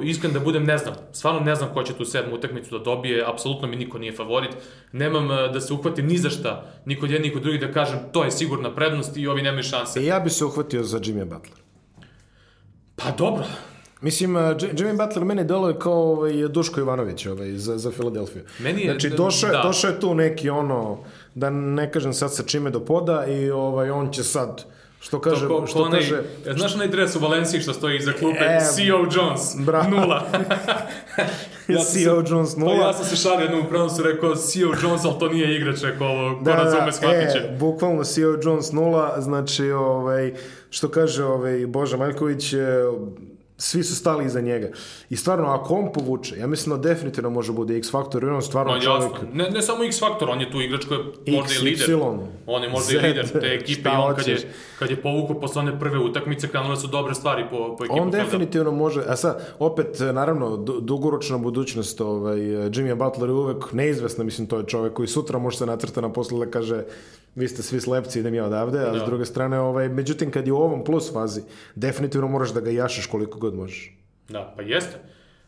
Iskren da budem, ne znam, stvarno ne znam ko će tu sedmu utakmicu da dobije, apsolutno mi niko nije favorit. Nemam e, da se uhvatim ni za šta, ni kod jednih, kod drugih da kažem to je sigurna prednost i ovi nemaju šanse. E, ja bi se uhvatio za Jimmy Butler. Pa dobro, Mislim, uh, Jimmy Butler meni deluje kao ovaj, Duško Ivanović ovaj, za, za Filadelfiju. Meni je, znači, došao, da. došao je tu neki ono, da ne kažem sad sa čime do poda i ovaj, on će sad Što kaže, ko, što onaj, kaže... Znaš onaj dres u Valenciji što stoji iza klupe? E, C.O. Jones, bra. nula. ja C.O. Jones, nula. Pa ja sam se šalio jednom u prenosu rekao C.O. Jones, ali to nije igrač, rekao ovo, ko da, razume, shvatit će. E, bukvalno C.O. Jones nula, znači, ovaj, što kaže ovaj, Boža Maljković, svi su stali iza njega. I stvarno, ako on povuče, ja mislim da definitivno može bude X faktor, i on stvarno no, čovjek... Ne, ne samo X faktor, on je tu igrač koji je možda i lider. On je možda Z, i lider te ekipe i on kad je, kad je povukao posle one prve utakmice, krenule su dobre stvari po, po ekipu. On definitivno može, a sad, opet, naravno, dugoročna budućnost, ovaj, Jimmy Butler je uvek neizvesna, mislim, to je čovjek koji sutra može se nacrta na posle da kaže vi ste svi slepci, idem ja odavde, a da. s druge strane, ovaj, međutim, kad je u ovom plus fazi, definitivno moraš da ga jašeš koliko god možeš. Da, pa jeste.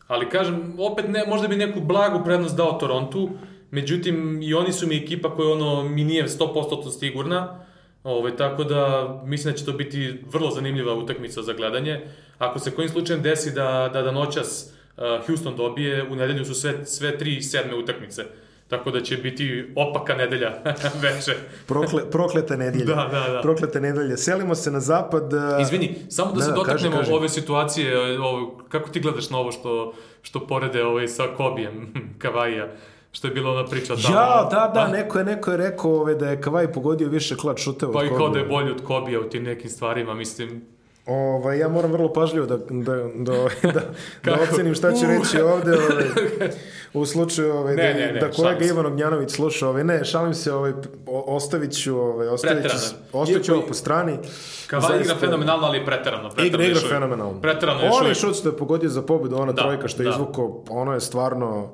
Ali kažem, opet ne, možda bi neku blagu prednost dao Torontu, međutim, i oni su mi ekipa koja ono, mi nije 100% sigurna, Ove, tako da mislim da će to biti vrlo zanimljiva utakmica za gledanje. Ako se kojim slučajem desi da, da, da noćas uh, Houston dobije, u nedelju su sve, sve tri sedme utakmice. Tako da će biti opaka nedelja veče. Prokle, prokleta nedelja. Da, da, da. Prokleta nedelja. Selimo se na zapad. Izvini, samo da, da se dotaknemo kaže, kaže. ove situacije, ovo, kako ti gledaš na ovo što, što porede ovaj, sa Kobijem, Kavaija? što je bilo ona priča tamo. Ja, da, da, a? neko je, neko je rekao ove, da je Kavaj pogodio više klat šuteva. Pa i kao da je bolji od Kobija u tim nekim stvarima, mislim, Ovaj, ja moram vrlo pažljivo da, da, da, da, da ocenim šta će reći ovde. Ovaj, u slučaju ovaj, ne, da, ne, ne, da kolega Ivan Ognjanović sluša. Ovaj, ne, šalim se, ovaj, ostavit ću, ovaj, ostavit ću, ostavit ću ovo po strani. Kavalj igra fenomenalno, ali je preterano. preterano igra, igra fenomenalno. Preterano je Onaj šut što je pogodio za pobedu, ona da, trojka što je da. izvukao, ono je stvarno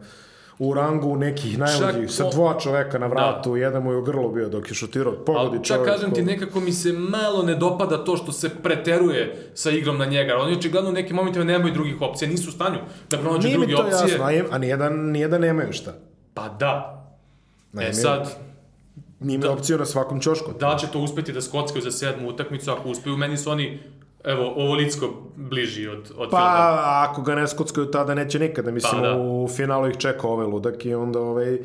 u rangu nekih najluđih, sa dva čoveka na vratu, da. jedan mu je u grlu bio dok je šutirao, pogodi čovek. Čak kažem ti, nekako mi se malo ne dopada to što se preteruje sa igrom na njega. Oni očigledno u nekim momentima nemaju drugih opcija, nisu u stanju da pronađu druge opcije. Nije mi to jasno, a nijedan, nijedan nemaju šta. Pa da. Naime, e sad, Nije da, opciju na svakom čošku. Da će to uspeti da skockaju za sedmu utakmicu, ako uspeju, meni su oni Evo, ovo Licko bliži od, od pa, filma. Pa, ako ga ne skockaju, tada neće nikada. Mislim, pa, da. u finalu ih čeka ovaj ludak i onda ovaj,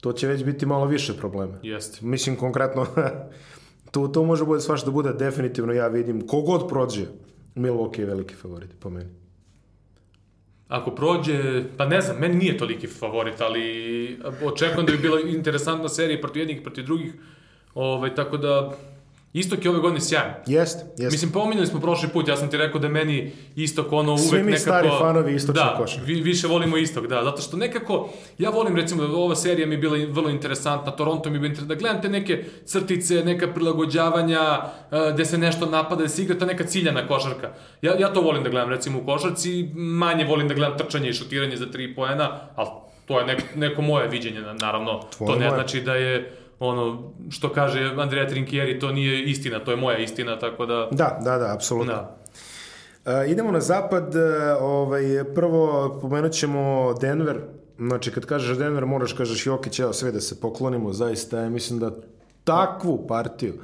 to će već biti malo više problema. Jeste. Mislim, konkretno, to, to može bude svašta da bude definitivno, ja vidim, kogod prođe, Milwaukee je veliki favorit, po meni. Ako prođe, pa ne znam, meni nije toliki favorit, ali očekujem da bi bila interesantna serija protiv jednih i protiv drugih, ovaj, tako da Istok je ove godine sjajan. Jeste, jeste. Mislim, pominjali smo prošli put, ja sam ti rekao da meni Istok ono uvek nekako... Svi mi nekako, stari fanovi Istočne da, koša. Vi, više volimo Istok, da, zato što nekako, ja volim recimo, ova serija mi je bila vrlo interesantna, Toronto mi je bilo interesantna, da gledam te neke crtice, neka prilagođavanja, uh, gde se nešto napada, da se igra ta neka ciljana košarka. Ja, ja to volim da gledam recimo u košarci, manje volim da gledam trčanje i šutiranje za tri poena, ali To je neko, neko moje viđenje, naravno. Tvoje to ne moje. znači da je ono što kaže Andrea Trinkieri, to nije istina, to je moja istina, tako da... Da, da, da, apsolutno. Da. E, idemo na zapad, e, ovaj, prvo pomenut ćemo Denver, znači kad kažeš Denver moraš kažeš Jokić, evo sve da se poklonimo, zaista ja mislim da takvu partiju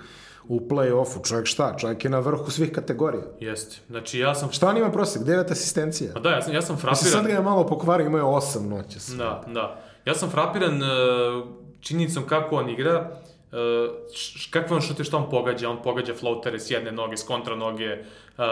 u play-offu, čovjek šta, čovjek je na vrhu svih kategorija. Jeste. Znači ja sam... Šta on ima prosek? Devet asistencija. Pa da, ja sam, ja sam Mislim, sad frapiran. ga je malo pokvario, imao je osam noćas. Da, da. Ja sam frapiran uh, činjenicom kako on igra, uh, š- kakve on šute, šta on pogađa. On pogađa floatere s jedne noge, s kontra noge. Uh,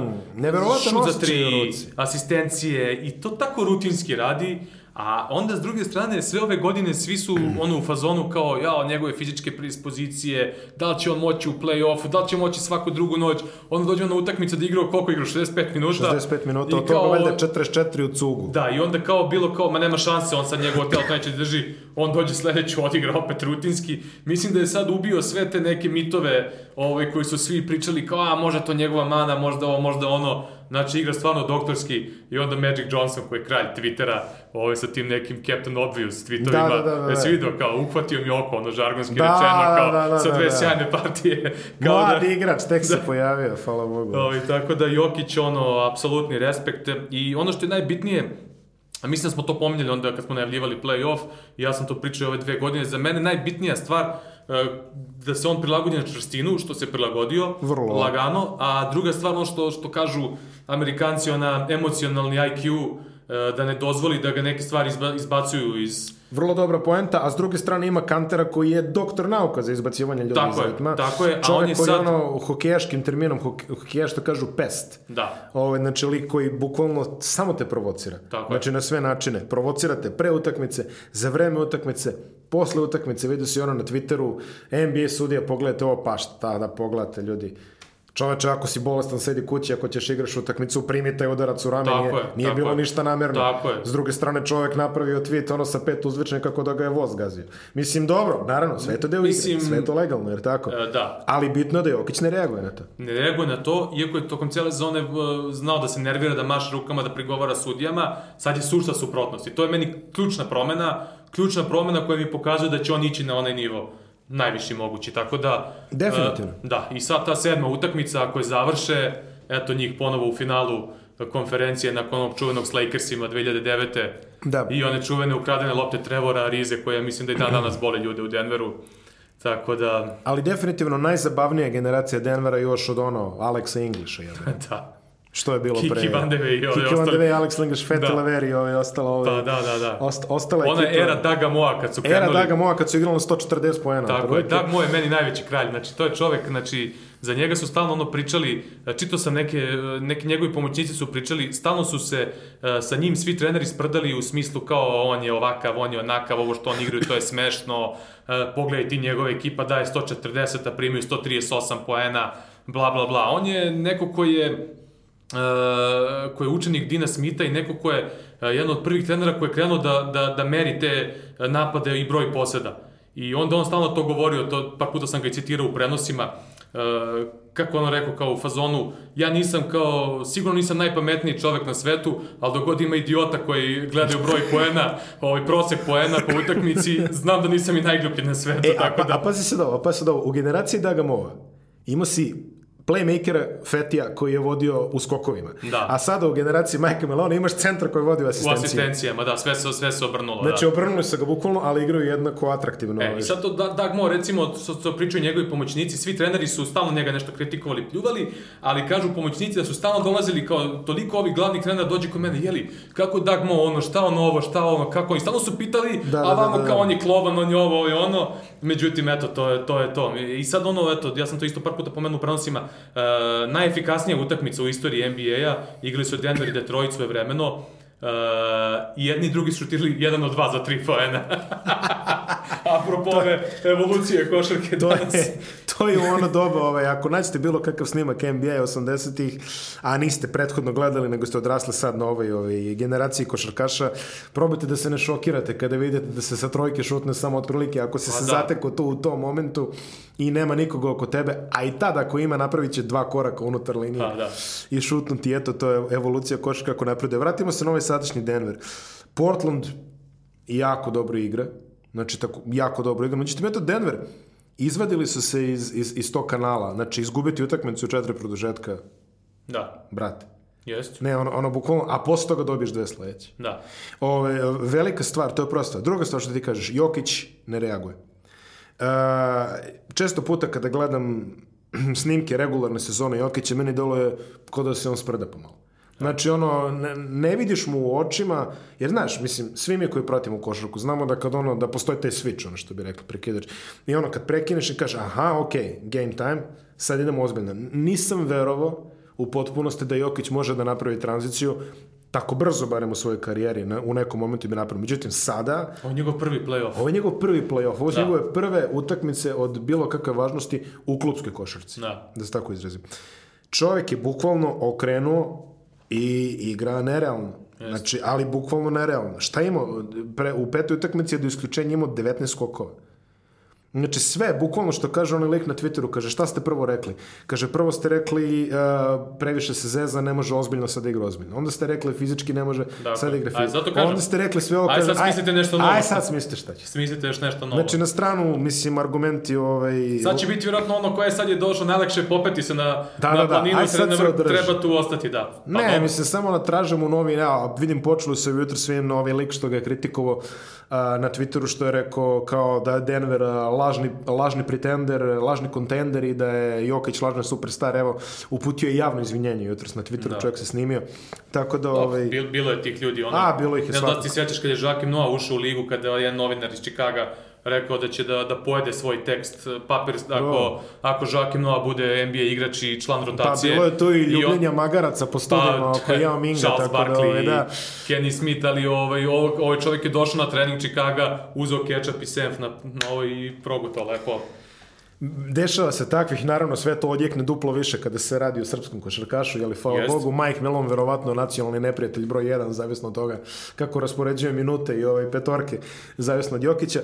Mm, šut za tri, ruci. asistencije i to tako rutinski radi. A onda s druge strane sve ove godine svi su ono u fazonu kao ja njegove fizičke predispozicije, da li će on moći u play-offu, da li će moći svaku drugu noć. Onda dođe on na utakmicu da igra koliko igra 65 minuta. 65 minuta, od toga valjda 44 u cugu. Da, i onda kao bilo kao, ma nema šanse, on sad njegovo telo to neće da drži, on dođe sledeću, odigra opet rutinski. Mislim da je sad ubio sve te neke mitove ovaj, koji su svi pričali kao, a može to njegova mana, možda ovo, možda ono. Znači, igra stvarno doktorski i onda Magic Johnson koji je kralj Twittera ovaj, sa tim nekim Captain Obvious tweetovima. Da, da, da, da, da. Jesi vidio kao, uhvatio mi oko, ono žargonski Da, rečeno, kao, da, da, sa da, dve da. sjajne partije. Kao Mlad da, igrač, tek se pojavio, hvala Bogu. Ovaj, tako da Jokić, ono, apsolutni respekt. I ono što je najbitnije, a mislim da smo to pominjali onda kad smo najavljivali play-off, i ja sam to pričao ove dve godine, za mene najbitnija stvar da se on prilagodi na čvrstinu, što se prilagodio, Vrlo. lagano, a druga stvar, ono što, što kažu Amerikanci, ona emocionalni IQ, e, da ne dozvoli da ga neke stvari izba, izbacuju iz... Vrlo dobra poenta, a s druge strane ima Kantera koji je doktor nauka za izbacivanje ljudi Tako iz je, ritma. tako je, a on je koji sad- ono hokejaškim terminom, hoke, hokejaš što kažu pest. Da, Ovo, znači lik koji bukvalno samo te provocira. Tako je. znači na sve načine. Provocirate pre utakmice, za vreme utakmice, posle utakmice, vidio si ono na Twitteru, NBA sudija, pogledajte ovo, pa šta da pogledate ljudi. Čoveče, ako si bolestan, sedi kući, ako ćeš igraš utakmicu, primi taj udarac u rame, Tako nije, je, nije bilo je. ništa namerno. Tako je. S druge strane, čovek napravio tweet ono sa pet uzvičnika kako da ga je voz gazio. Mislim, dobro, naravno, sve to deo Mislim- igre, sve to legalno, jer tako? e, da. Ali bitno je da Jokić ne reaguje na to. ne reaguje na to, iako je tokom cijele zone znao da se nervira, da maše rukama, da prigovara sudijama, sad je sušta suprotnost. I to je meni ključna promena, ključna promena koja mi pokazuje da će on ići na onaj nivo najviši mogući, tako da... Definitivno. e, da, i sad ta sedma utakmica, ako je završe, eto njih ponovo u finalu konferencije nakon onog čuvenog s Lakersima 2009. Da. I one čuvene ukradene lopte Trevora Arize, koje mislim da i dan danas bole ljude u Denveru. Tako da, Ali definitivno najzabavnija generacija Denvera još od ono Alexa Englisha. Jedan. da. Što je bilo Kiki pre... Van de Vee i ovi Kiki Van de ostali. Vee, Alex English, Fete Da. I ove ostalo. Ove, Pa da, da, da. Ost, ostala Ona ekipa. era Daga Moa kad su Era krenuli. Daga Moa kad su igrali na 140 poena. Tako je, otprilike. Dag Mo je meni najveći kralj, znači to je čovek, znači za njega su stalno ono pričali, čito sam neke, neki njegovi pomoćnici su pričali, stalno su se uh, sa njim svi treneri sprdali u smislu kao on je ovakav, on je onakav, ovo što on igraju to je smešno, uh, pogledaj ti njegove ekipa daje 140, a primaju 138 poena, bla bla bla. On je neko koji je koji je učenik Dina Smitha i neko ko je uh, jedan od prvih trenera koji je krenuo da, da, da meri te uh, napade i broj poseda. I onda on stalno to govorio, to par puta sam ga i citirao u prenosima, kako on rekao kao u fazonu, ja nisam kao, sigurno nisam najpametniji čovek na svetu, ali dok god ima idiota koji gledaju broj poena, ovaj prosek poena po utakmici, znam da nisam i najgluplji na svetu, E, a, tako pa, da... a pazi se da ovo, pazi se da ovo. U generaciji Daga Mova imao si playmakera Fetija koji je vodio u skokovima. Da. A sada u generaciji Majka Melona imaš centar koji vodi u U asistenciji. asistencijama, da, sve se, sve se obrnulo. Znači, da. obrnuli se ga bukvalno, ali igraju jednako atraktivno. E, ovaj. i sad to da, Doug Moore, recimo, što, što pričaju njegovi pomoćnici, svi treneri su stalno njega nešto kritikovali, pljuvali, ali kažu pomoćnici da su stalno dolazili kao toliko ovih glavnih trenera dođe kod mene, jeli, kako Doug Moore, ono, šta ono ovo, šta ono, kako oni, stalno su pitali, Da, a da, da, vamo da, kao da. on je klovan, on je ovo, je ono, međutim, eto, to je to. Je to. I sad ono, eto, ja sam to isto par puta pomenuo u prenosima, najefikasnija utakmica u istoriji NBA-a, igrali su Denver i Detroit svoje vremeno, Uh, i jedni i drugi su šutirali jedan od dva za tri poena. Apropo ove evolucije košarke To danas. je, to je u ono doba, ovaj, ako naćete bilo kakav snimak NBA 80-ih, a niste prethodno gledali, nego ste odrasli sad na ovoj, ovoj generaciji košarkaša, probajte da se ne šokirate kada vidite da se sa trojke šutne samo otprilike, ako si Pa se da. zateko tu u tom momentu i nema nikoga oko tebe, a i tad ako ima, napravit će dva koraka unutar linije Pa da. i šutnuti, eto, to je evolucija košarka kako napreduje. Vratimo se na ovaj sadašnji Denver. Portland jako dobro igra, znači tako, jako dobro igra. Međutim, eto Denver, izvadili su se iz, iz, iz tog kanala, znači izgubiti utakmicu u četiri produžetka, Da, brate. jest. Ne, ono, ono bukvalno, a posle toga dobiješ dve sledeće. Da. Ove, velika stvar, to je stvar. Druga stvar što ti kažeš, Jokić ne reaguje. E, često puta kada gledam snimke regularne sezone Jokića, meni deluje kao da se on sprda pomalo. Znači, ono, ne, ne vidiš mu u očima, jer znaš, mislim, svi mi koji pratimo košarku, znamo da kad ono, da postoji taj switch, ono što bi rekli, prekidač. I ono, kad prekineš i kažeš, aha, ok, game time, sad idemo ozbiljno. Nisam verovao u potpunosti da Jokić može da napravi tranziciju tako brzo, barem u svojoj karijeri, na, u nekom momentu bi napravio. Međutim, sada, Ovo je njegov prvi play-off. ovo je njegov prvi play-off, ovo su Da. njegove prve utakmice od bilo kakve važnosti u klubskoj košarci Da. da se tako izrazim. Čovjek je bukvalno okrenuo i igra nerealno. Znači, ali bukvalno nerealno. Šta imao? Pre, u petoj utakmici je do isključenja imao 19 skokova. Znači sve, bukvalno što kaže onaj lik na Twitteru, kaže šta ste prvo rekli? Kaže prvo ste rekli uh, previše se zeza, ne može ozbiljno sad da igra ozbiljno. Onda ste rekli fizički ne može Dakle. sad da igra Aj, fizički. zato kažem, Onda ste rekli sve ovo. aj sad smislite nešto novo. Aj sad smislite šta će. Smislite još nešto novo. Znači na stranu, mislim, argumenti ovaj... Sad će biti vjerojatno ono koje sad je došlo, najlakše popeti se na, Da, na da, da. planinu, Aj i sad treba, treba tu ostati, da. Pa Ne, dobro. mislim, samo na tražemu novi, ja, vidim počelo se jutro svim na ovaj lik što ga je kritikovao a, na Twitteru što je rekao kao da je Denver lažni, lažni pretender, lažni kontender i da je Jokić lažni superstar, evo, uputio je javno izvinjenje jutros na Twitteru, Da. čovjek se snimio, tako da, Dobro, ovaj, bil, bilo je tih ljudi, ono, A, bilo ih je ne znam da svakako. ti sjećaš kad je Žakim Noa ušao u ligu, kada je jedan novinar iz Čikaga rekao da će da, da pojede svoj tekst, eh, papir, ako, ako Žakim Noa bude NBA igrač i član pa rotacije. bilo je tu i on- ljubljenja magaraca po studijama oko Yao Minga, Charles tako da, Barkley, ovaj, da, Kenny Smith, ali ovaj, ovaj, ovaj čovjek je došao na trening Čikaga, uzeo ketchup i senf na, na ovaj i progutao lepo. Dešava se takvih, naravno sve to odjekne duplo više kada se radi o srpskom košarkašu, jeli hvala Jest. Bogu, Mike Melon verovatno nacionalni neprijatelj broj 1, zavisno od toga kako raspoređuje minute i ove petorke, zavisno od Jokića.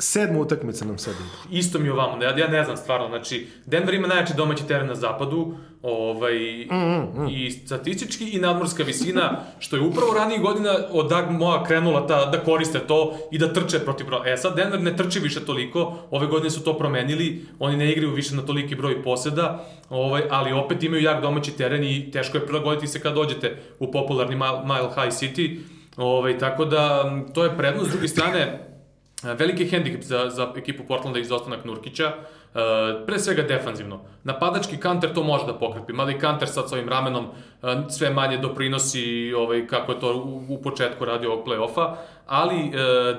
Sedma utakmica nam sad ide. Isto mi ovamo, ja, ja ne znam stvarno, znači, Denver ima najjači domaći teren na zapadu, ovaj, Mm, i statistički i nadmorska visina, što je upravo ranijih godina od Dag Moa krenula ta, da koriste to i da trče protiv broja. E sad, Denver ne trči više toliko, ove godine su to promenili, oni ne igraju više na toliki broj poseda, ovaj, ali opet imaju jak domaći teren i teško je prilagoditi se kad dođete u popularni Mile, High City, ovaj, tako da to je prednost, s druge strane, E, Veliki hendikep za, za ekipu Portlanda izostanak Nurkića, e, pre svega defanzivno. Napadački kanter to može da pokrepi, mada i kanter sad s ovim ramenom e, sve manje doprinosi ovaj, kako je to u, u početku radio ovog play-offa, ali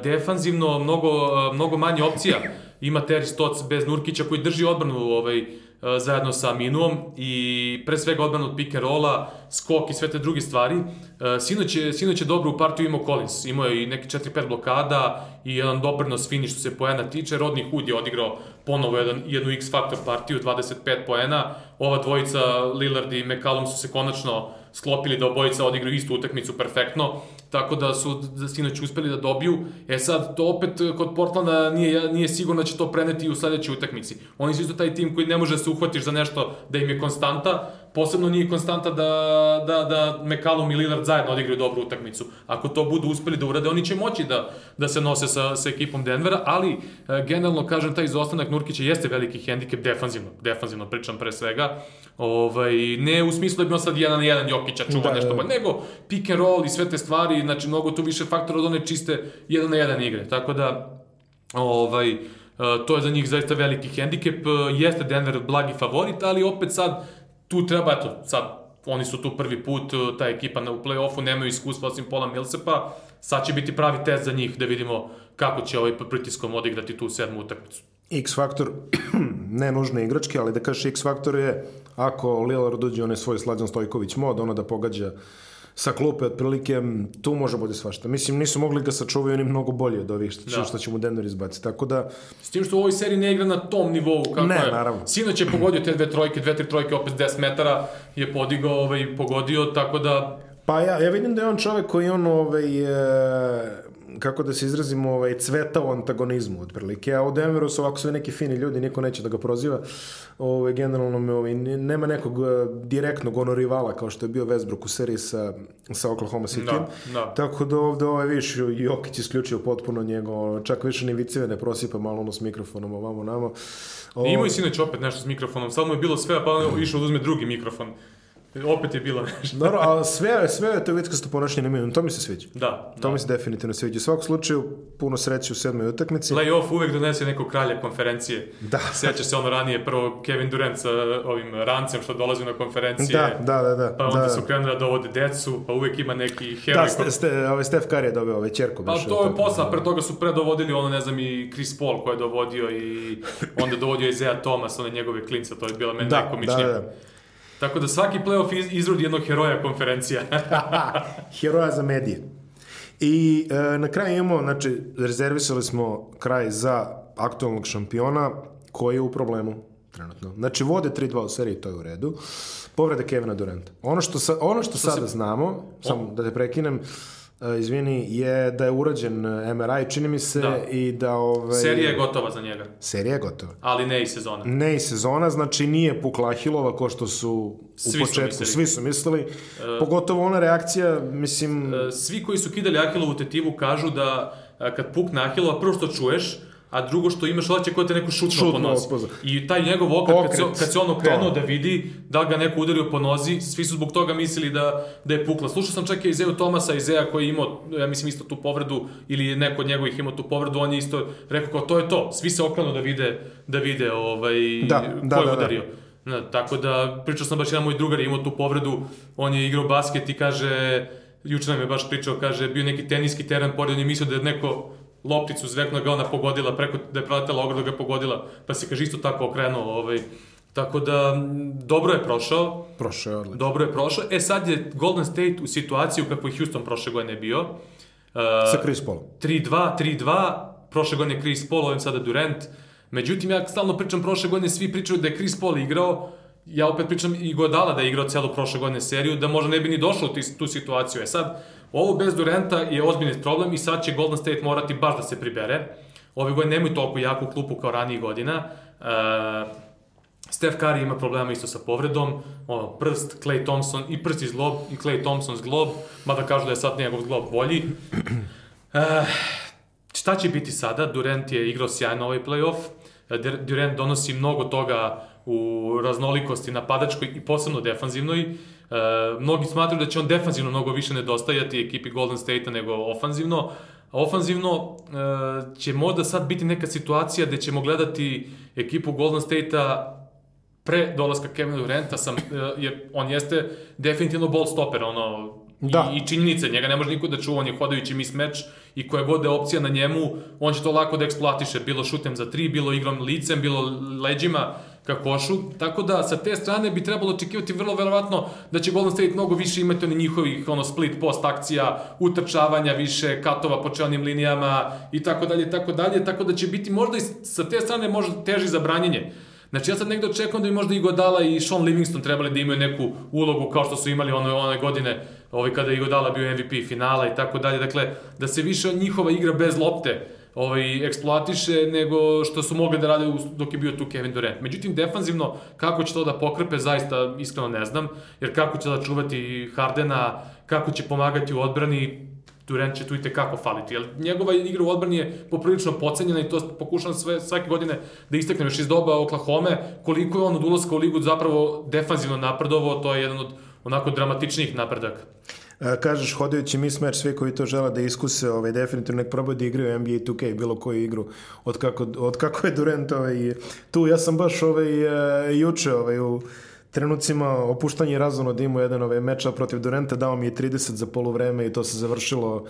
defanzivno mnogo, mnogo manje opcija ima Terry Stotts bez Nurkića koji drži odbranu ovaj, zajedno sa Minuom i pre svega odbranu od pick and rolla, skok i sve te druge stvari. E, Sinoć je, sinoć je dobro u partiju imao Collins, imao je i neki 4-5 blokada i jedan doprinos finish što se poena tiče. Rodney Hood je odigrao ponovo jedan, jednu X-Factor partiju, 25 poena. Ova dvojica, Lillard i McCallum su se konačno sklopili da obojica odigraju istu utakmicu perfektno, tako da su da sinoć uspeli da dobiju. E sad, to opet kod Portlanda nije, nije sigurno da će to preneti i u sledećoj utakmici. Oni su isto taj tim koji ne može da se uhvatiš za nešto da im je konstanta, posebno nije konstanta da, da, da McCallum i Lillard zajedno odigraju dobru utakmicu. Ako to budu uspeli da urade, oni će moći da, da se nose sa, sa ekipom Denvera, ali e, generalno, kažem, taj izostanak Nurkića jeste veliki hendikep defanzivno, defanzivno pričam pre svega, ovaj, ne u smislu da bi on sad jedan na jedan Jokića čuva Da, da, nešto, da. pa nego pick and roll i sve te stvari, znači mnogo tu više faktora od one čiste jedan na jedan igre, tako da ovaj, e, to je za njih zaista veliki hendikep, E, jeste Denver blagi favorit, ali opet sad tu treba, eto, sad oni su tu prvi put, e, ta ekipa na, u play-offu nemaju iskustva osim Pola Millsepa, sad će biti pravi test za njih da vidimo kako će ovaj pod pritiskom odigrati tu sedmu utakmicu. X faktor, ne nužno igrački, ali da kažeš X faktor je ako Lillard dođe onaj svoj Slađan Stojković mod, ono da pogađa sa klupe, otprilike tu može bude svašta. Mislim, nisu mogli ga sačuvaju oni mnogo bolje od ovih što, Da. što će mu Denver izbaciti. Tako da, S tim što u ovoj seriji ne igra na tom nivou kako Ne, je. naravno. Sinoć je pogodio te dve trojke, dve, tri trojke, opet 10 metara je podigao ovaj, pogodio, tako da pa ja, ja vidim da je on čovek koji on ovaj, e, kako da se izrazimo, ovaj, cveta u antagonizmu, otprilike. A u Denveru su ovako sve neki fini ljudi, niko neće da ga proziva. Ovaj, generalno me, ovaj, nema nekog uh, direktnog ono rivala, kao što je bio Westbrook u seriji sa, sa Oklahoma City. Da, da. Tako da ovde, ovaj, viš, Jokić isključio potpuno njego, čak više ni viceve ne prosipa malo ono s mikrofonom ovamo namo. O... Imao je sinoć opet nešto s mikrofonom, sad mu je bilo sve, pa on išao da uzme drugi mikrofon. Opet je bilo nešto. Dobro, a sve, sve je to vitkasto ponašanje na to mi se sviđa. Da. To da. mi se definitivno sviđa. U svakom slučaju, puno sreće u sedmoj utakmici. Playoff uvek donese nekog kralja konferencije. Da. Sjeća se ono ranije, prvo Kevin Durant sa ovim rancem što dolazi na konferencije. Da, da, da. da pa onda da. su krenuli da dovode decu, pa uvek ima neki heroj. Da, ste, ste, ovaj Steph Curry je dobio ovaj čerku. Pa to je posla, pre toga su predovodili ono, ne znam, i Chris Paul koji je dovodio i onda dovodio Isaiah Thomas, one njegove klinca, to je bila meni da, najkomičnije. Da, da. Tako da svaki playoff iz, izrodi jednog heroja konferencija. Heroja za medije. I e, na kraju imamo, znači, rezervisali smo kraj za aktualnog šampiona koji je u problemu trenutno. Znači, vode 3-2 u seriji, to je u redu. Povrede Kevina Duranta. Ono što, sa, ono što, što sada se... znamo, samo da te prekinem, izvini, je da je urađen MRI, čini mi se, Da. i da... Ovaj, Serija je gotova za njega, Serija je gotova. ali ne i sezona. Ne i sezona, znači nije pukla Ahilova ko što su u Svi su početku, mislili. svi su mislili. Pogotovo ona reakcija, mislim... E, Svi koji su kidali Ahilovu tetivu kažu da kad pukne Ahilova, prvo što čuješ, a drugo što imaš kao da te neko šutno, Šutnuo po nozi. po nozi. I taj njegov okret, kad, se, Okret, kad se on okrenuo to. da vidi da ga neko udario po nozi, svi su zbog toga mislili da, da je pukla. Slušao sam čak i Izeu Tomasa, Izeja koji je imao, ja mislim, isto tu povredu, ili neko od njegovih imao tu povredu, on je isto rekao kao to je to. Svi se okrenu da vide, da vide ovaj, Da, ko da, je da, da. udario. Da, tako da, pričao sam baš jedan moj drugar je imao tu povredu, on je igrao basket i kaže, juče nam je baš pričao, kaže, bio neki teniski teren pored, on je mislio da je neko lopticu zvekno ga ona pogodila, preko da je proletela ograda ga pogodila, pa se kaže isto tako okrenuo, ovaj, Tako da, dobro je prošao, Prošao je odlično. dobro je prošao. E sad je Golden State u situaciji u kakvoj je Houston prošle godine bio. Uh, Sa Chris Paulom. 3-2, 3-2, prošle godine Chris Paul, ovim sada Durant. Međutim, ja stalno pričam prošle godine, svi pričaju da je Chris Paul igrao, ja opet pričam i Godala da je igrao celu prošle godine seriju, da možda ne bi ni došao u tu situaciju. E sad, ovo bez Duranta je ozbiljni problem i sad će Golden State morati baš da se pribere. Ove godine nemaju toliko jaku klupu kao ranijih godina. Uh, Steph Curry ima problema isto sa povredom, ono, prst, Clay Thompson, i prst iz glob, i Clay Thompson's glob, mada kažu da je sad njegov glob bolji. Uh, šta će biti sada? Durant je igrao sjajno ovaj playoff, Dur- Durant donosi mnogo toga u raznolikosti napadačkoj i posebno defanzivnoj. E, mnogi smatruju da će on defanzivno mnogo više nedostajati ekipi Golden State-a nego ofanzivno. A ofanzivno e, će možda sad biti neka situacija gde ćemo gledati ekipu Golden State-a pre dolaska Kevina Duranta sam, e, jer on jeste definitivno ball stopper, ono, Da. i, i činjenice, njega ne može niko da čuva, on je hodajući mismatch i koja god da je opcija na njemu, on će to lako da eksploatiše, bilo šutem za tri, bilo igrom licem, bilo leđima ka košu, tako da sa te strane bi trebalo očekivati vrlo verovatno da će Golden State mnogo više imati oni njihovih ono split post akcija, utrčavanja više, katova po čelnim linijama i tako dalje tako dalje, tako da će biti možda i sa te strane možda teži za branjenje. Znači ja sad negde očekujem da bi možda i Godala i Sean Livingston trebali da imaju neku ulogu kao što su imali one, one godine ovaj, kada je Godala bio MVP finala i tako dalje. Dakle, da se više njihova igra bez lopte ovaj, eksploatiše nego što su mogli da rade dok je bio tu Kevin Durant. Međutim, defanzivno, kako će to da pokrepe, zaista iskreno ne znam, jer kako će da čuvati Hardena, kako će pomagati u odbrani, Durant će tu i tekako faliti, jer njegova igra u odbrani je poprilično pocenjena i to pokušam sve, svake godine da istaknem još iz doba Oklahoma, koliko je on od ulaska u ligu zapravo defanzivno napredovao, to je jedan od onako dramatičnijih napredaka. E, kažeš hodajući mismatch, svi koji to žele da iskuse, ovaj, definitivno nek probaju da igraju NBA 2K, bilo koju igru, od kako, od kako je Durant ovaj, tu. Ja sam baš ovaj, e, juče ovaj, u trenucima opuštanja i razvono da imao jedan ovaj meča protiv Duranta, dao mi je 30 za poluvreme i to se završilo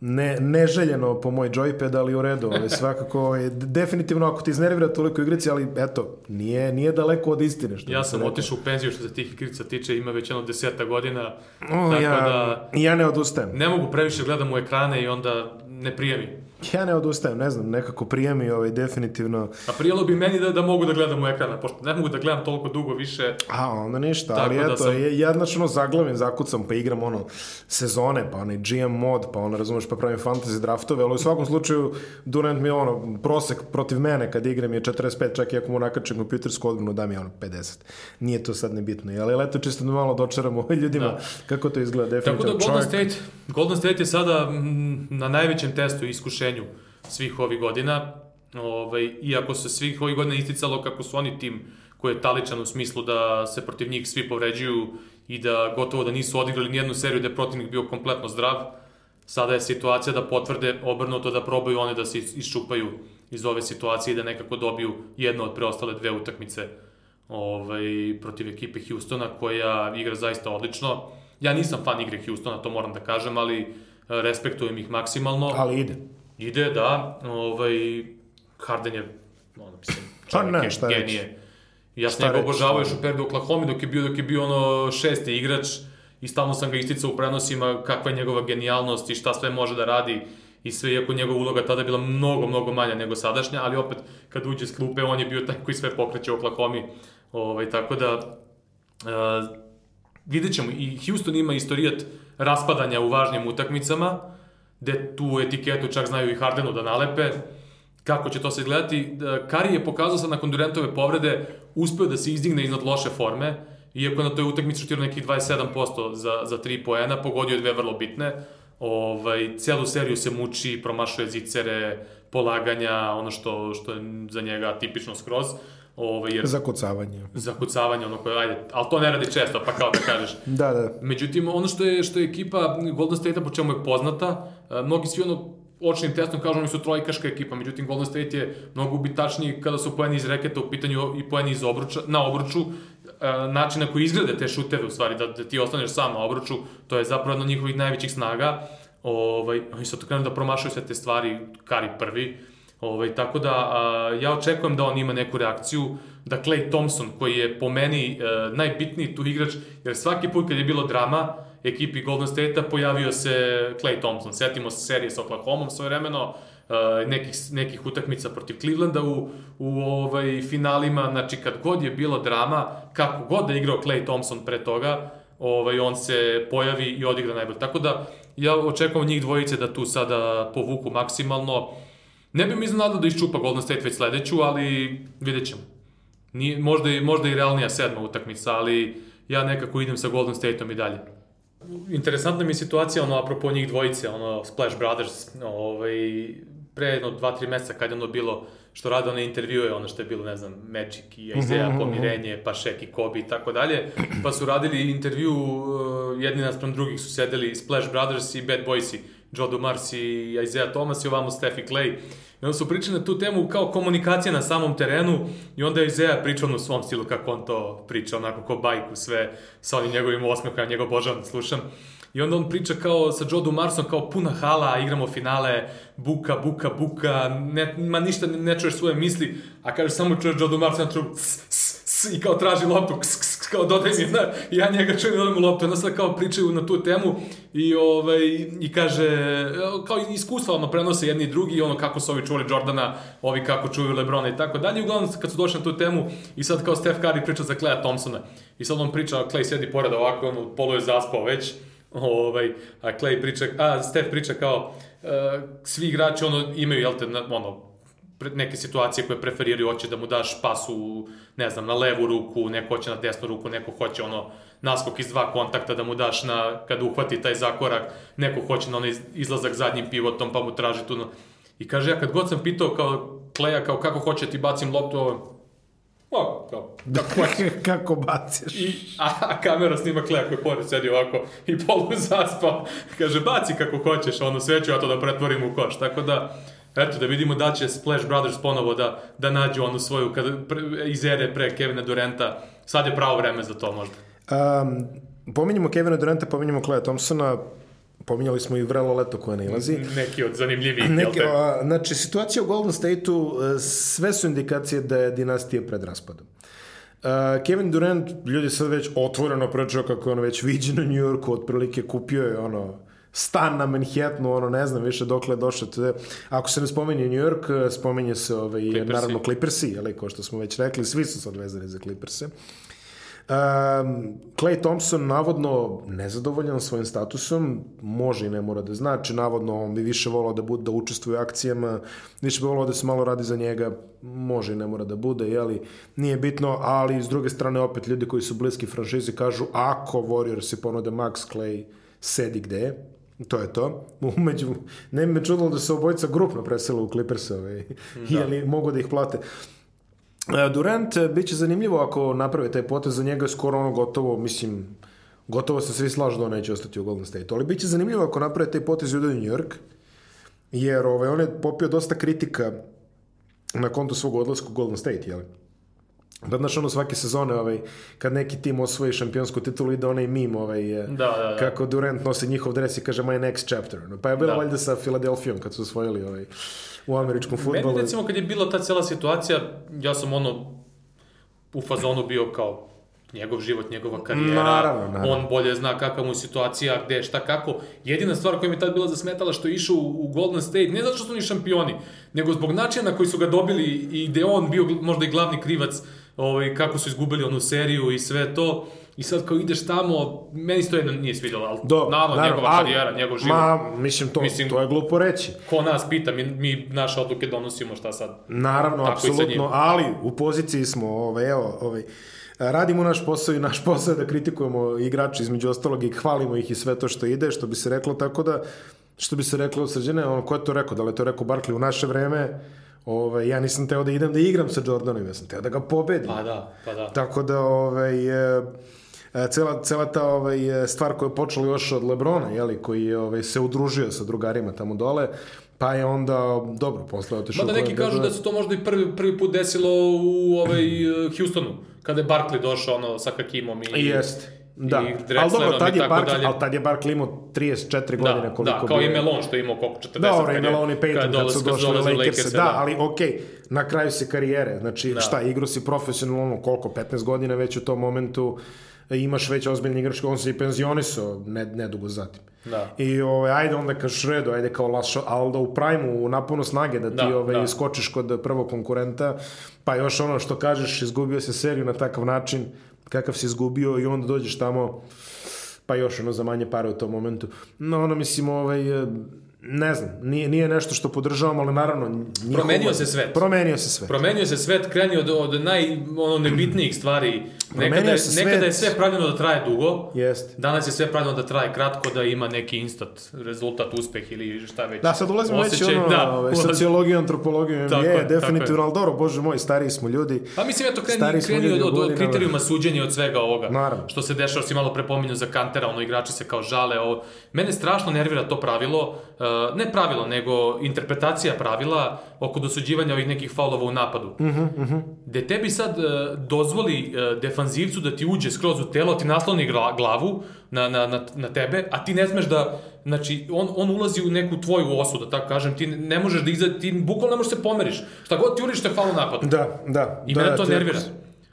ne, neželjeno po moj joypad, ali u redu, ovaj, svakako, ovaj, definitivno ako ti iznervira toliko igrici, ali eto, nije, nije daleko od istine. Što Ja sam otišao u penziju što se tih igrica tiče, ima već jedno deseta godina, O, tako ja, da ja ne odustajem. ne mogu previše gledam u ekrane i onda ne prijemi. Ja ne odustajem, ne znam, nekako prijemi ovaj, definitivno. A prijelo bi meni da, da mogu da gledam u ekrana, pošto ne mogu da gledam toliko dugo više. A, onda ništa, Tako ali da eto, sam- ja znači ono zaglavim, zakucam, pa igram ono sezone, pa onaj GM mod, pa ono, razumeš, pa pravim fantasy draftove, ali u svakom slučaju Durant mi je ono, prosek protiv mene kad igram je 45, čak i ako mu nakačem kompjutersku odbranu da mi je ono 50. Nije to sad nebitno, ali leto čisto da malo dočaramo ljudima da. kako to izgleda definitivno. Tako da Golden. State, Golden State je sada na najvećem testu i iskušenju svih ovih godina, ovaj, iako se svih ovih godina isticalo kako su oni tim koji je taličan u smislu da se protiv njih svi povređuju i da gotovo da nisu odigrali nijednu seriju da je protivnik bio kompletno zdrav. Sada je situacija da potvrde obrnuto da probaju one da se iščupaju iz ove situacije i da nekako dobiju jedno od preostale dve utakmice ovaj, protiv ekipe Houstona koja igra zaista odlično. Ja nisam fan igre Houstona, to moram da kažem, ali eh, respektujem ih maksimalno. Ali ide. Ide, da. Ovaj, Harden je, ono, mislim, pa čovjek pa ne, šta genije. Reći Ja sam njega obožavao još u periodu Oklahoma dok je bio, dok je bio ono šesti igrač i stalno sam ga isticao u prenosima kakva je njegova genijalnost i šta sve može da radi i sve, iako njegova uloga tada bila mnogo, mnogo manja nego sadašnja, ali opet kad uđe s klupe, on je bio taj koji sve pokreće u Oklahoma. Ovaj, tako da, uh, vidjet ćemo, i Houston ima istorijat raspadanja u važnim utakmicama, gde tu etiketu čak znaju i Hardenu da nalepe, kako će to se gledati. Kari je pokazao sad nakon Durantove povrede uspeo da se izdigne iznad loše forme, iako na toj utakmici šutirao nekih 27% za, za 3 poena, pogodio je dve vrlo bitne. Ovaj, celu seriju se muči, promašuje zicere, polaganja, ono što, što je za njega tipično skroz. Ovaj, jer, zakucavanje. Zakucavanje, ono koje, ajde, ali to ne radi često, pa kao da kažeš. da, da. Međutim, ono što je, što je ekipa Golden State-a po čemu je poznata, mnogi svi ono očnim testom kažu oni su trojkaška ekipa, međutim Golden State je mnogo ubitačniji kada su poeni iz reketa u pitanju i poeni iz obruča, na obruču, e, način na koji izglede te šuteve u stvari, da, da ti ostaneš sam na obruču, to je zapravo jedna od njihovih najvećih snaga. Ovaj, oni su to krenu da promašaju sve te stvari, Kari prvi. Ovaj, tako da a, ja očekujem da on ima neku reakciju, da Clay Thompson, koji je po meni e, najbitniji tu igrač, jer svaki put kad je bilo drama, ekipi Golden State-a pojavio se Clay Thompson. Setimo se serije sa Oklahoma svoje vremeno, uh, nekih, nekih utakmica protiv Clevelanda u, u ovaj, finalima, znači kad god je bilo drama, kako god da je igrao Clay Thompson pre toga, ovaj, on se pojavi i odigra najbolje. Tako da, ja očekujem njih dvojice da tu sada povuku maksimalno. Ne bi mi iznenadao da iščupa Golden State već sledeću, ali vidjet ćemo. Nije, možda, i, možda i realnija sedma utakmica, ali ja nekako idem sa Golden Stateom i dalje interesantna mi je situacija, ono, apropo njih dvojice, ono, Splash Brothers, ovaj, pre jedno, dva, tri meseca kad je ono bilo, što rade one intervjue, ono što je bilo, ne znam, Magic i Isaiah, mm -hmm. Pomirenje, pa Shaq i Kobe i tako dalje, pa su radili intervju, uh, jedni naspram drugih su sedeli Splash Brothers i Bad Boysi, Joe Dumars i Isaiah Thomas i ovamo Steffi Clay. I onda su pričali na tu temu kao komunikacija na samom terenu i onda je Isaiah pričao u svom stilu kako on to priča, onako ko bajku sve sa onim njegovim osmehom, njegov božan slušam. I onda on priča kao sa Joe Dumarsom, kao puna hala, igramo finale, buka, buka, buka, ne, ma ništa ne, čuješ svoje misli, a kaže samo čuješ Joe Dumars na trubu, i kao traži loptu, ks, ks, kao dodaj mi, zna, i ja njega čujem i mu loptu, onda sad kao pričaju na tu temu i, ovaj, i kaže, kao iskustva ono prenose jedni i drugi, ono kako su ovi čuli Jordana, ovi kako čuju Lebrona i tako dalje, uglavnom kad su došli na tu temu i sad kao Steph Curry priča za Claya Thompsona i sad on priča, Clay sedi pored ovako, on polu je zaspao već, ovaj, a Clay priča, a Steph priča kao, uh, svi igrači ono imaju, jel te, ono, neke situacije koje preferiraju, hoće da mu daš pasu, ne znam, na levu ruku, neko hoće na desnu ruku, neko hoće ono naskok iz dva kontakta da mu daš na, kada uhvati taj zakorak, neko hoće na onaj izlazak zadnjim pivotom pa mu traži tu. I kaže, ja kad god sam pitao kao Kleja, kao kako hoće ti bacim loptu, ovo, O, kao, da kako baciš? I, a, a kamera snima Kleja koji pored sedi ovako i polu zaspao. Kaže, baci kako hoćeš, ono, sve ću ja to da pretvorim u koš. Tako da, Eto, da vidimo da će Splash Brothers ponovo da, da nađu onu svoju, kada, pre, iz ere pre Kevina Durenta, sad je pravo vreme za to možda. Um, pominjamo Kevina Durenta, pominjamo Clay Thompsona, pominjali smo i vrelo leto koje nailazi. Neki od zanimljivih, Neki, a, znači, situacija u Golden State-u, e, sve su indikacije da je dinastija pred raspadom. Uh, Kevin Durant, ljudi sad već otvoreno pričao kako je ono već viđen u New Yorku, otprilike kupio je ono stan na Manhattanu, ono, ne znam više dokle je došao. Ako se ne spomenje New York, spomenje se ovaj, Clippersi. naravno Clippersi, jeli, ko što smo već rekli, svi su sad vezani za Clippers-e. Um, Clay Thompson navodno nezadovoljan svojim statusom, može i ne mora da znači, navodno on bi više volao da, bude, da učestvuje u akcijama, više bi volao da se malo radi za njega, može i ne mora da bude, jeli, nije bitno, ali s druge strane opet ljudi koji su bliski franšizi kažu ako Warriors se ponude Max Clay, sedi gde je, To je to. Umeđu, ne bi me čudilo da se obojica grupno presela u Clippers, ovaj, da. jeli mogu da ih plate. E, Durant, e, bit će zanimljivo ako naprave taj potez, za njega je skoro ono gotovo, mislim, gotovo se svi slažu da on neće ostati u Golden State. Ali bit će zanimljivo ako naprave taj potez i u New York, jer ovaj, on je popio dosta kritika na kontu svog odlaska u Golden State, jel? Da, znaš, ono svake sezone, ovaj, kad neki tim osvoji šampionsku titulu, ide onaj mim, ovaj, da, da, da. kako Durant nosi njihov dres i kaže my next chapter. Pa je bilo da. valjda sa Filadelfijom kad su osvojili ovaj, u američkom futbolu. Meni, recimo, kad je bila ta cela situacija, ja sam ono u fazonu bio kao njegov život, njegova karijera, naravno, naravno. on bolje zna kakva mu je situacija, gde, šta, kako. Jedina stvar koja mi je tad bila zasmetala što je išao u Golden State, ne zato što su oni šampioni, nego zbog načina na koji su ga dobili i gde on bio možda i glavni krivac ovaj, kako su izgubili onu seriju i sve to. I sad kao ideš tamo, meni se to jedno nije svidjelo, ali Do, naravno, naravno njegova ali, karijera, njegov život. Ma, mislim, to, mislim, to je glupo reći. Ko nas pita, mi, mi naše odluke donosimo, šta sad? Naravno, apsolutno, ali u poziciji smo, ovaj, evo, ovaj, radimo naš posao i naš posao je da kritikujemo igrače između ostalog i hvalimo ih i sve to što ide, što bi se reklo, tako da, što bi se reklo srđene, ono, ko je to rekao, da li je to rekao Barkley u naše vreme, Ove, ja nisam teo da idem da igram sa Jordanom, ja sam teo da ga pobedim. Pa da, pa da. Tako da, ovaj, e, cela, cela ta ovaj, stvar koja je počela još od Lebrona, jeli, koji je ovaj, se udružio sa drugarima tamo dole, pa je onda, dobro, posle otišao... Mada neki kažu da se to možda i prvi, prvi put desilo u ovaj, Houstonu, kada je Barkley došao ono, sa Hakimom i... Jeste Da, ali dobro, tad je, Bark, ali tad je Barkley imao 34 da, godine koliko Da, kao i Melon što je imao koliko 40. Dobro, i Melon i Peyton kad, su došli u Lakers. Da, da, ali okej, okay, na kraju se karijere, znači da. šta, igro si profesionalno koliko, 15 godina već u tom momentu imaš već ozbiljni igrač, on se i penzionisao ne, nedugo zatim. Da. I ovaj, ajde onda ka šredu, ajde kao lašo, ali da u prajmu, u napunu snage da ti da, ovaj, da. skočiš kod prvog konkurenta, pa još ono što kažeš, izgubio se seriju na takav način, kakav si izgubio i onda dođeš tamo pa još ono za manje pare u tom momentu. No, ono, mislim, ovaj, ne znam, nije, nije nešto što podržavam, ali naravno... Njihovo, promenio se svet. Promenio se svet. Promenio se svet, kreni od, od naj, ono, nebitnijih stvari. Nekada je, svet. nekada je sve pravljeno da traje dugo, Jest. danas je sve pravljeno da traje kratko, da ima neki instant rezultat, uspeh ili šta već. Da, sad ulazimo već ono, da, ovaj, sociologiju, antropologiju, tako, je, definitivno, ali dobro, bože moj, stariji smo ljudi. Pa mislim, eto, kreni, kreni od, od, od kriterijuma suđenja od svega ovoga. Naravno. Što se dešava, si malo prepominju za kantera, ono, igrači se kao žale, ovo. Mene strašno nervira to pravilo, uh, ne pravilo, nego interpretacija pravila oko dosuđivanja ovih nekih faulova u napadu. Uh -huh, uh -huh. Gde tebi sad uh, dozvoli uh, defanzivcu da ti uđe skroz u telo, ti nasloni glavu na, na, na, na tebe, a ti ne smeš da, znači, on, on ulazi u neku tvoju osu, da tako kažem, ti ne možeš da iza, ti bukvalno ne možeš da se pomeriš. Šta god ti uriš, te faul u napadu. Da, da. I da, mene to nervira.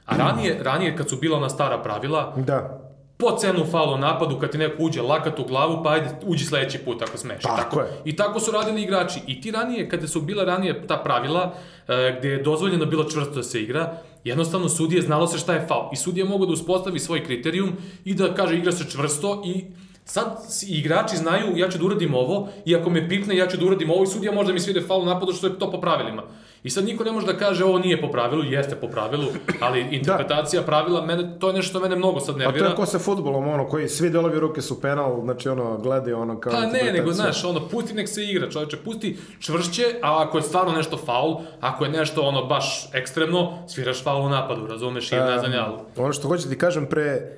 A ranije, ranije kad su bila ona stara pravila, da po cenu falu napadu, kad ti neko uđe lakat u glavu, pa ajde, uđi sledeći put ako smeš. Tako, tako je. I tako su radili igrači. I ti ranije, kada su bila ranije ta pravila, e, gde je dozvoljeno bilo čvrsto da se igra, jednostavno sudije znalo se šta je faul. I sudije mogu da uspostavi svoj kriterijum i da kaže igra se čvrsto i Sad igrači znaju, ja ću da uradim ovo, i ako me pipne, ja ću da uradim ovo, i sudija možda mi svide faul napadu, što je to po pravilima. I sad niko ne može da kaže ovo nije po pravilu, jeste po pravilu, ali da. interpretacija da. pravila, mene, to je nešto što mene mnogo sad nervira. A to je ko sa futbolom, ono, koji svi delovi ruke su penal, znači ono, gledaju ono kao... Pa ne, nego znaš, ono, pusti nek se igra, čoveče, pusti čvršće, a ako je stvarno nešto faul, ako je nešto ono baš ekstremno, sviraš faul u napadu, razumeš, i ne znam ja. Ono što hoću da ti kažem pre,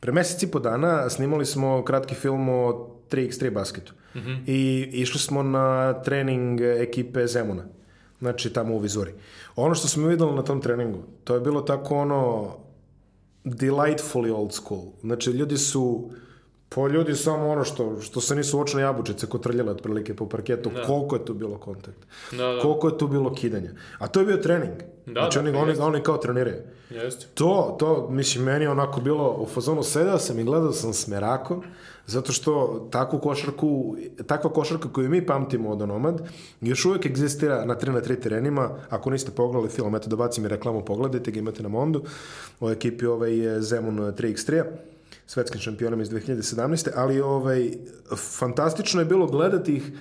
pre mesec i po dana snimali smo kratki film o 3x3 basketu. Mm -hmm. I išli smo na trening ekipe Zemuna znači tamo u vizuri. Ono što smo videli na tom treningu, to je bilo tako ono delightfully old school. Znači, ljudi su Po ljudi samo ono što, što se nisu očne jabučice kotrljale otprilike po parketu, Da. koliko je tu bilo kontakta, Da, da. koliko je tu bilo kidanja. A to je bio trening. Da, znači da, oni, oni, oni kao treniraju. Jeste. To, to, mislim, meni je onako bilo u fazonu, sedao sam i gledao sam s merakom, zato što takvu košarku, takva košarka koju mi pamtimo od Onomad, još uvijek egzistira na 3 na 3 terenima. Ako niste pogledali film, eto da bacim i reklamu, pogledajte ga, imate na Mondu. O ekipi ovaj je Zemun 3x3 svetskim šampionom iz 2017. Ali ovaj, fantastično je bilo gledati ih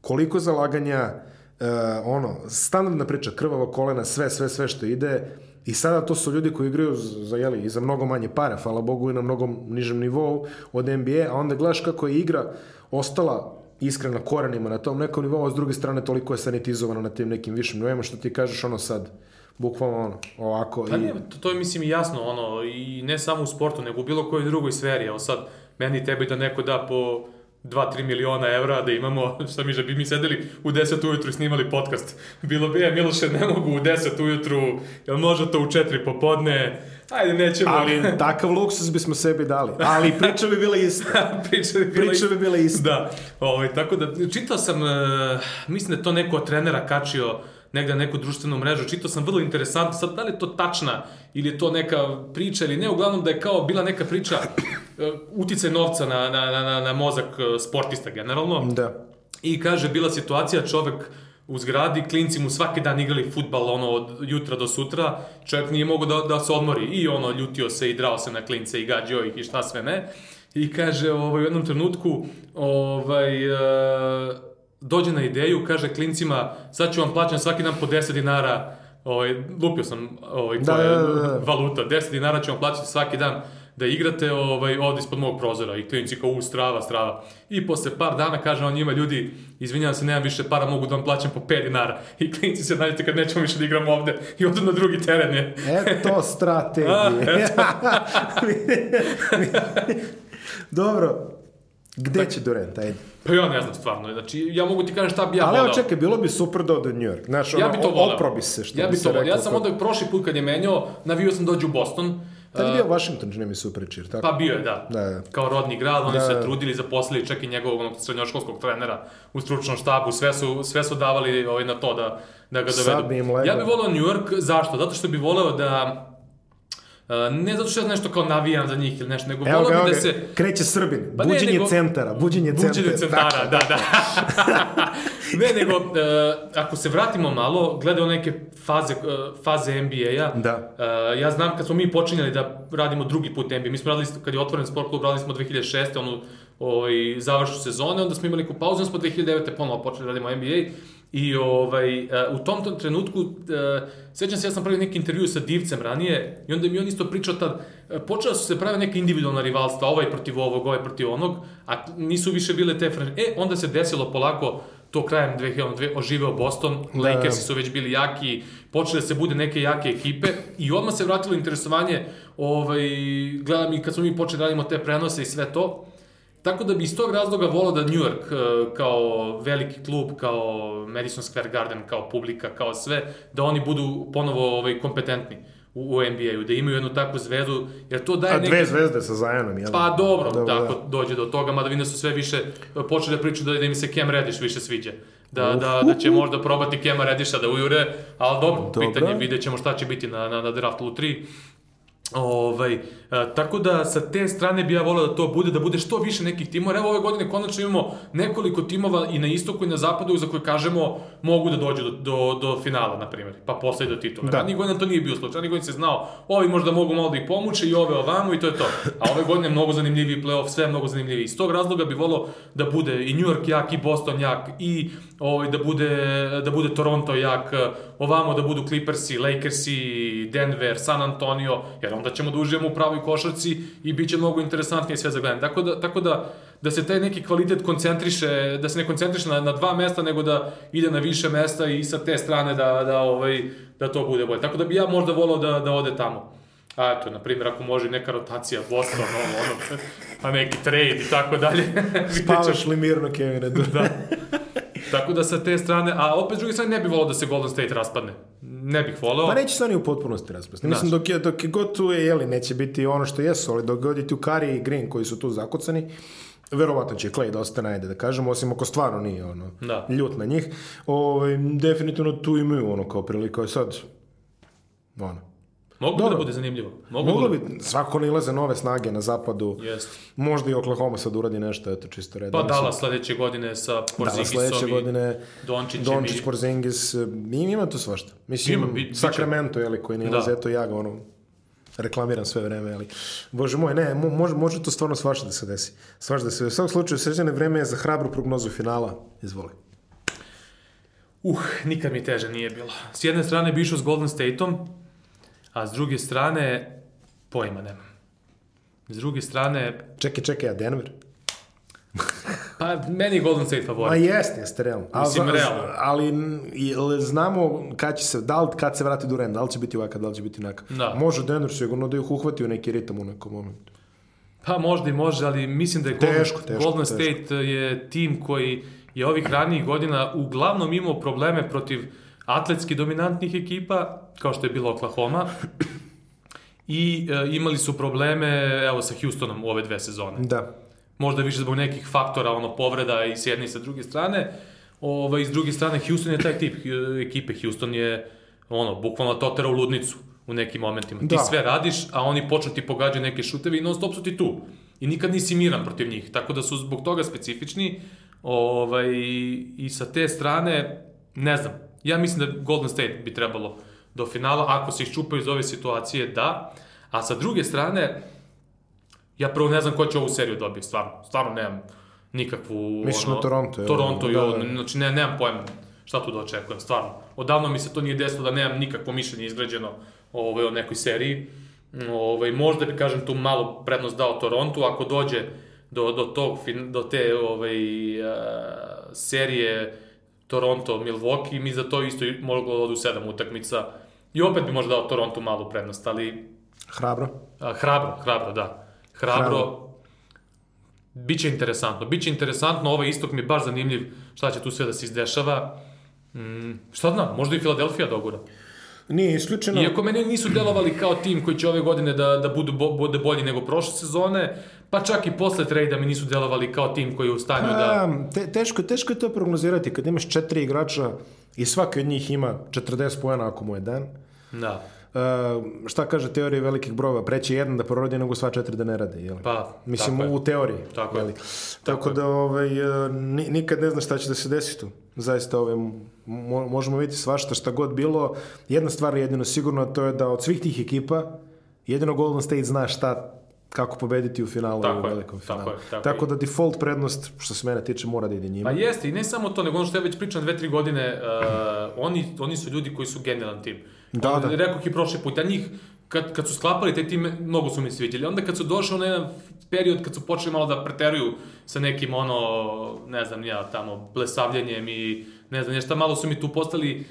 koliko zalaganja, e, ono, standardna priča, krvava kolena, sve, sve, sve što ide, I sada to su ljudi koji igraju za, jeli, za mnogo manje pare, hvala Bogu i na mnogo nižem nivou od NBA, a onda gledaš kako je igra ostala iskrena korenima na tom nekom nivou, a s druge strane toliko je sanitizovano na tim nekim višim nivoima, što ti kažeš ono sad, bukvalno ono, ovako. Pa i... ne, to, to je mislim i jasno, ono, i ne samo u sportu, nego u bilo kojoj drugoj sferi. Evo sad, meni tebi da neko da po 2-3 miliona evra da imamo, šta mi, da bi mi sedeli u 10 ujutru i snimali podcast. Bilo bi, je, Miloše, ne mogu u 10 ujutru, jel može to u 4 popodne, ajde, nećemo. Ali takav luksus bismo sebi dali. Ali priča bi bila ista. priča bi bila Priča bi bila ista. Da, ovaj, tako da, čitao sam, e, mislim da to neko od trenera kačio negde na neku društvenu mrežu, čitao sam vrlo interesantno, sad da li je to tačna ili je to neka priča ili ne, uglavnom da je kao bila neka priča e, uticaj novca na, na, na, na, mozak e, sportista generalno. Da. I kaže, bila situacija, čovek u zgradi, klinci mu svaki dan igrali futbal ono od jutra do sutra, čovjek nije mogao da, da se odmori i ono ljutio se i drao se na klince i gađao ih i šta sve ne. I kaže ovaj, u jednom trenutku ovaj, e, dođe na ideju, kaže klincima sad ću vam plaćam svaki dan po 10 dinara ovaj, lupio sam ovaj, Da, koja da, da, da. valuta, 10 dinara ću vam plaćati svaki dan da igrate ovaj, ovde ispod mog prozora i klinci kao u strava, strava. I posle par dana kaže on njima, ljudi, izvinjavam se, nemam više para, mogu da vam plaćam po 5 dinara. I klinci se nađete kad nećemo više da igramo ovde i odu na drugi teren je. Eto strategije. A, Dobro. Gde će Durant, ajde. Pa ja ne znam stvarno, znači ja mogu ti kažem šta bi ja Ali evo čekaj, bilo bi super da ode New York. Znaš, ono, Ja bi to volao. opro bi se, što ja bi bi se to volao. Ja sam onda prošli put kad je menjao, navio sam dođu u Boston. Tad je Uh, bio Washington, čini mi se u priči, jer tako? Pa bio je, da. Da, da. Kao rodni grad, oni Da, se da. trudili, zaposlili čak i njegovog onog srednjoškolskog trenera u stručnom štabu, sve su, sve su davali ovaj, na to da, da ga Sad dovedu. bi im legao. Ja bih volao New York, zašto? Zato što bih voleo da ne zato što ja nešto kao navijam za njih ili nešto, nego Evo bih ga, da se... kreće Srbin. Pa ne, buđenje nego- centara, buđenje centara. Buđenje centara, da, da. ne, nego, uh, ako se vratimo malo, glede one neke faze, uh, faze NBA-a, Da. Uh, ja znam kad smo mi počinjali da radimo drugi put NBA, mi smo radili, kad je otvoren sport klub, radili smo 2006. onu ovaj, završnu sezone, onda smo imali neku pauzu, onda smo 2009. ponovo počeli da radimo NBA i ovaj, uh, u tom, tom trenutku, uh, sećam se, ja sam pravio neki intervju sa Divcem ranije i onda mi on isto pričao tad, uh, počela su se prave neke individualna rivalstva, ovaj protiv ovog, ovaj protiv onog, a nisu više bile te franš... E, onda se desilo polako to krajem 2002 oživeo Boston, Da. Lakersi su već bili jaki, počele se bude neke jake ekipe i odmah se vratilo interesovanje, ovaj, gledam i kad smo mi počeli da radimo te prenose i sve to, Tako da bi iz tog razloga volao da New York eh, kao veliki klub, kao Madison Square Garden, kao publika, kao sve, da oni budu ponovo ovaj, kompetentni u, u NBA-u, da imaju jednu takvu zvezdu, jer to daje A dve zvezde sa Zajanom, jel? Pa dobro, Dobro, da, ako da. dođe do toga, mada vidim da su sve više počeli da pričaju da, da im se Cam Reddish više sviđa. Da, da, da će možda probati Cama Redisha da ujure, ali dobro, Dobro. pitanje, vidjet ćemo šta će biti na, na, na draftu 3. Ovaj, a, tako da sa te strane bi ja voleo da to bude, da bude što više nekih timova. Evo ove godine konačno imamo nekoliko timova i na istoku i na zapadu za koje kažemo mogu da dođu do, do, do finala, na primjer, pa posle do titula. Da. Ranije godina to nije bio slučaj, ranije godine se znao, ovi možda mogu malo da ih pomuče i ove ovamo i to je to. A ove godine je mnogo zanimljiviji playoff, sve mnogo zanimljiviji. Iz tog razloga bi volao da bude i New York jak, i Boston jak, i ovaj, da, bude, da bude Toronto jak, ovamo da budu Clippersi, Lakersi, Denver, San Antonio, jer onda ćemo da uživamo u pravoj košarci i bit će mnogo interesantnije sve za gledanje. Tako da, tako da, da se taj neki kvalitet koncentriše, da se ne koncentriše na, na dva mesta, nego da ide na više mesta i sa te strane da, da, ovaj, da to bude bolje. Tako da bi ja možda volao da, da ode tamo. A eto, na primjer, ako može neka rotacija Boston, ono, ono, a neki trade i tako dalje. Spavaš li mirno, Kevine? Da. Tako da sa te strane, a opet s druge strane ne bi volao da se Golden State raspadne. ne bih voleo. Pa neće se oni u potpunosti raspasti. Mislim, dok je, dok je god tu je, jeli, neće biti ono što jesu, ali dok god je tu Kari i Green koji su tu zakucani, verovatno će Clay da ostane, ajde da kažemo, osim ako stvarno nije ono, Da. ljut na njih. Ovaj, definitivno tu imaju ono kao prilika, sad, ono, Moglo bi Dobro. da bude zanimljivo. Moglo, Moglo bi. bi, svako nilaze nove snage na zapadu, Jeste. možda i Oklahoma sad uradi nešto, eto, čisto redno. Pa Dallas sledeće godine sa Porzingisom sledeće i godine, Dončićem Dončić, i... Porzingis, e, ima, ima tu svašta. Mislim, Ima, bi- bit. Sacramento, jeli, koji nilaze, Da. eto ja ga ono, reklamiram sve vreme, ali bože moj, ne, mo- može, može to stvarno svašta da se desi. Svašta da se U svakom slučaju, sređene vreme je za hrabru prognozu finala. Izvoli. Uh, nikad mi teže nije bilo. S jedne strane bi išao s Golden Stateom, a s druge strane pojma nemam. S druge strane, Čekaj, čekaj, a Denver? pa meni je Golden State Ma favorit. jeste, jeste, realno. A, Mislim, realno. Ali znamo kad će se, da li, kad se vrati Durant, da li će biti ovakav, da li će biti onakav. Da. Može Denver sigurno da ih uhvati u neki ritam u nekom momentu. Pa možda i može, ali mislim da je Golden, Teško, teško, Golden teško. State je tim koji je ovih ranijih godina uglavnom imao probleme protiv atletski dominantnih ekipa, kao što je bila Oklahoma, i e, imali su probleme, evo, sa Houstonom u ove dve sezone. Da. možda više zbog nekih faktora, ono, povreda i s jedne i sa druge strane. Ovaj, s druge strane, Houston je taj tip e, ekipe. Houston je, ono, bukvalno to tera u ludnicu u nekim momentima. Ti Da. sve radiš, a oni počnu ti pogađaju neke šutevi i non stop su ti tu. I nikad nisi miran protiv njih. Tako da su zbog toga specifični. Ovaj, I sa te strane, ne znam, ja mislim da Golden State bi trebalo do finala, ako se iščupaju iz ove situacije, da. A sa druge strane, Ja prvo ne znam ko će ovu seriju dobiti, stvarno. Stvarno nemam nikakvu... Misliš na Toronto? Toronto, Da, da. znači ne, nemam pojma šta tu da očekujem, stvarno. Odavno mi se to nije desilo da nemam nikakvo mišljenje izgrađeno ovaj, o nekoj seriji. Ovaj, možda bi, kažem, tu malo prednost dao Toronto, ako dođe do, do, tog, do te ovaj, uh, serije Toronto-Milwaukee, mi za to isto moglo da odu sedam utakmica. I opet bi možda dao Toronto malu prednost, ali Hrabro. A, hrabro, hrabro, da. Hrabro. Hrabro. Biće interesantno. Biće interesantno, ovaj istok mi je baš zanimljiv šta će tu sve da se izdešava. Mm, šta znam, možda i Filadelfija dogura. Nije isključeno. Iako meni nisu delovali kao tim koji će ove godine da, da budu bo, bude bolji nego prošle sezone, pa čak i posle trejda mi nisu delovali kao tim koji je u stanju da... A, te, teško, teško je to prognozirati kad imaš četiri igrača i svaki od njih ima 40 poena ako mu je dan. Da. Uh, šta kaže teorija velikih brojeva? Preće jedan da prorodi nego sva četiri da ne rade, jel? Pa, Mislim, tako je. u teoriji. Tako je. jeli? Tako Tako je. da ovaj, ni- nikad ne znaš šta će da se desi tu. Zaista ovaj, mo, možemo vidjeti svašta šta god bilo. Jedna stvar je jedino sigurno, to je da od svih tih ekipa jedino Golden State zna šta kako pobediti u finalu Tako u je, velikom tako finalu. je, tako tako je. da default prednost, što se mene tiče, mora da ide njima. Pa jeste, i ne samo to, nego ono što ja već pričam dve, tri godine, uh, oni, oni su ljudi koji su genijalan tim. Da, Ono, da. Rekao i prošli put, ja njih, kad, kad su sklapali te time, mnogo su mi sviđali. Onda kad su došli na jedan period, kad su počeli malo da preteruju sa nekim, ono, ne znam, ja, tamo, blesavljanjem i ne znam, nešto, malo su mi tu postali,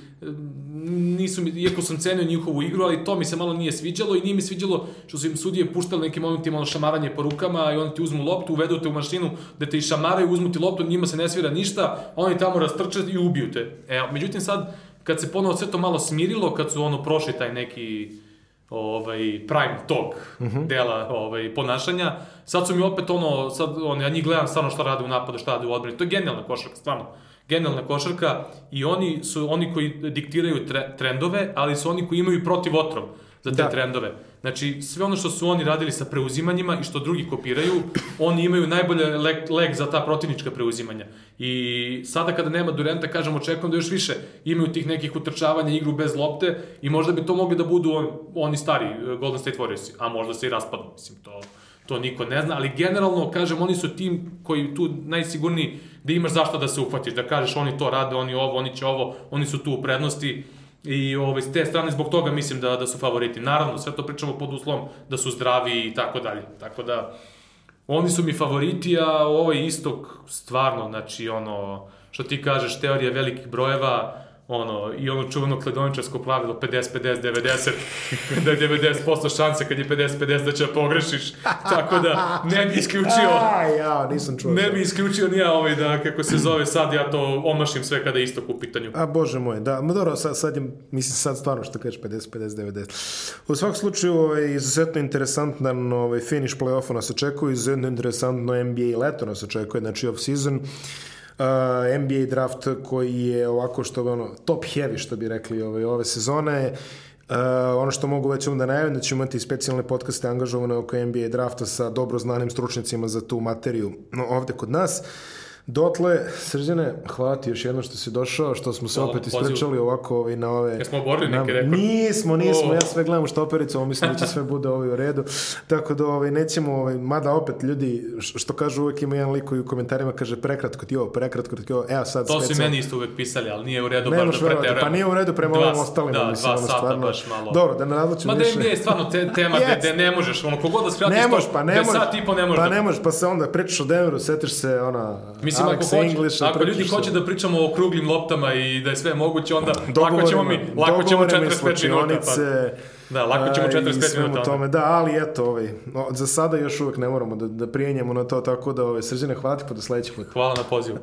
nisu mi, iako sam cenio njihovu igru, ali to mi se malo nije sviđalo i nije mi sviđalo što su im sudije puštali nekim momentima ono šamaranje po rukama i oni ti uzmu loptu, uvedu te u mašinu da te išamaraju, uzmu ti loptu, njima se ne svira ništa, oni tamo rastrče i ubiju te. E, međutim sad, kad se ponovo sve to malo smirilo, kad su ono prošli taj neki ovaj prime tog dela ovaj ponašanja. Sad su mi opet ono sad on ja njih gledam stvarno šta rade u napadu, šta rade u odbrani. To je genijalna košarka, stvarno. Genijalna košarka i oni su oni koji diktiraju tre, trendove, ali su oni koji imaju protiv otrov za te Da. trendove. Znači, sve ono što su oni radili sa preuzimanjima i što drugi kopiraju, oni imaju najbolje leg, leg za ta protivnička preuzimanja. I sada kada nema Durenta, kažem, očekujem da još više imaju tih nekih utrčavanja, igru bez lopte i možda bi to mogli da budu on, oni stari eh, Golden State Warriors, a možda se i raspadnu, mislim, to, to niko ne zna, ali generalno, kažem, oni su tim koji tu najsigurniji da imaš zašto da se uhvatiš, da kažeš oni to rade, oni ovo, oni će ovo, oni su tu u prednosti i ovaj, s te strane zbog toga mislim da, da su favoriti. Naravno, sve to pričamo pod uslovom da su zdravi i tako dalje. Tako da, oni su mi favoriti, a ovaj istok stvarno, znači ono, što ti kažeš, teorija velikih brojeva, ono, i ono čuveno kledoničarsko pravilo 50-50-90, da je 90% šanse kad je 50-50 da će da pogrešiš, tako da ne bi isključio, Aj, ja, nisam čuo. ne bi isključio ni ja ovaj da, kako se zove sad, ja to omašim sve kada je istok u pitanju. A bože moj, da, ma dobro, sad, sad je, mislim sad stvarno što kažeš 50, 50, 90. U svakom slučaju, ovaj, izuzetno interesantan ovaj, finish play-offa nas očekuje, izuzetno interesantno NBA leto nas očekuje, znači off-season. Uh, NBA draft koji je ovako što ono top heavy što bi rekli ovaj, ove sezone Uh, ono što mogu već onda najaviti da ćemo imati specijalne podcaste angažovane oko NBA drafta sa dobro znanim stručnjacima za tu materiju no, ovde kod nas. Dotle, Srđane, hvala ti još jedno što si došao, što smo se Hvala opet ispričali ovako ovaj, na ove... Jesmo oborili neki na- rekord? Nismo, nismo, O. ja sve gledam štopericu, ovo mislim da će sve bude ovaj u redu. Tako da ovaj, nećemo, ovaj, mada opet ljudi, što kažu uvek ima jedan lik koji u komentarima kaže prekratko ti ovo, prekratko ti ovo, evo sad To si meni isto uvek pisali, ali nije u redu Ne baš da verovati, preterujem. pa nije u redu prema ovim ostalima, da, mislim, dva ono sata stvarno. baš malo. Dobro, da ne razlučimo Ma da više. Je stvarno te, tema Jeste. gde ne možeš, ono, kogod da skratiš Ne pa ne sat i po ne možeš. Pa ne možeš, pa se onda pričaš o Denveru, setiš se ona Mislim, ako, Alexa hoće, Englisha, ako ljudi pričaš hoće da pričamo o kruglim loptama i da je sve moguće, onda lako dogovorima- ćemo mi, lako ćemo dogovorima iz 45 minuta. Pa, da, lako ćemo a, i 45 svemu minuta. Tome, da, ali eto, ovaj, o, za sada još uvek ne moramo da, da prijenjamo na to, tako da, ovaj, srđane, hvala ti pa do sledećeg puta. Hvala na pozivu.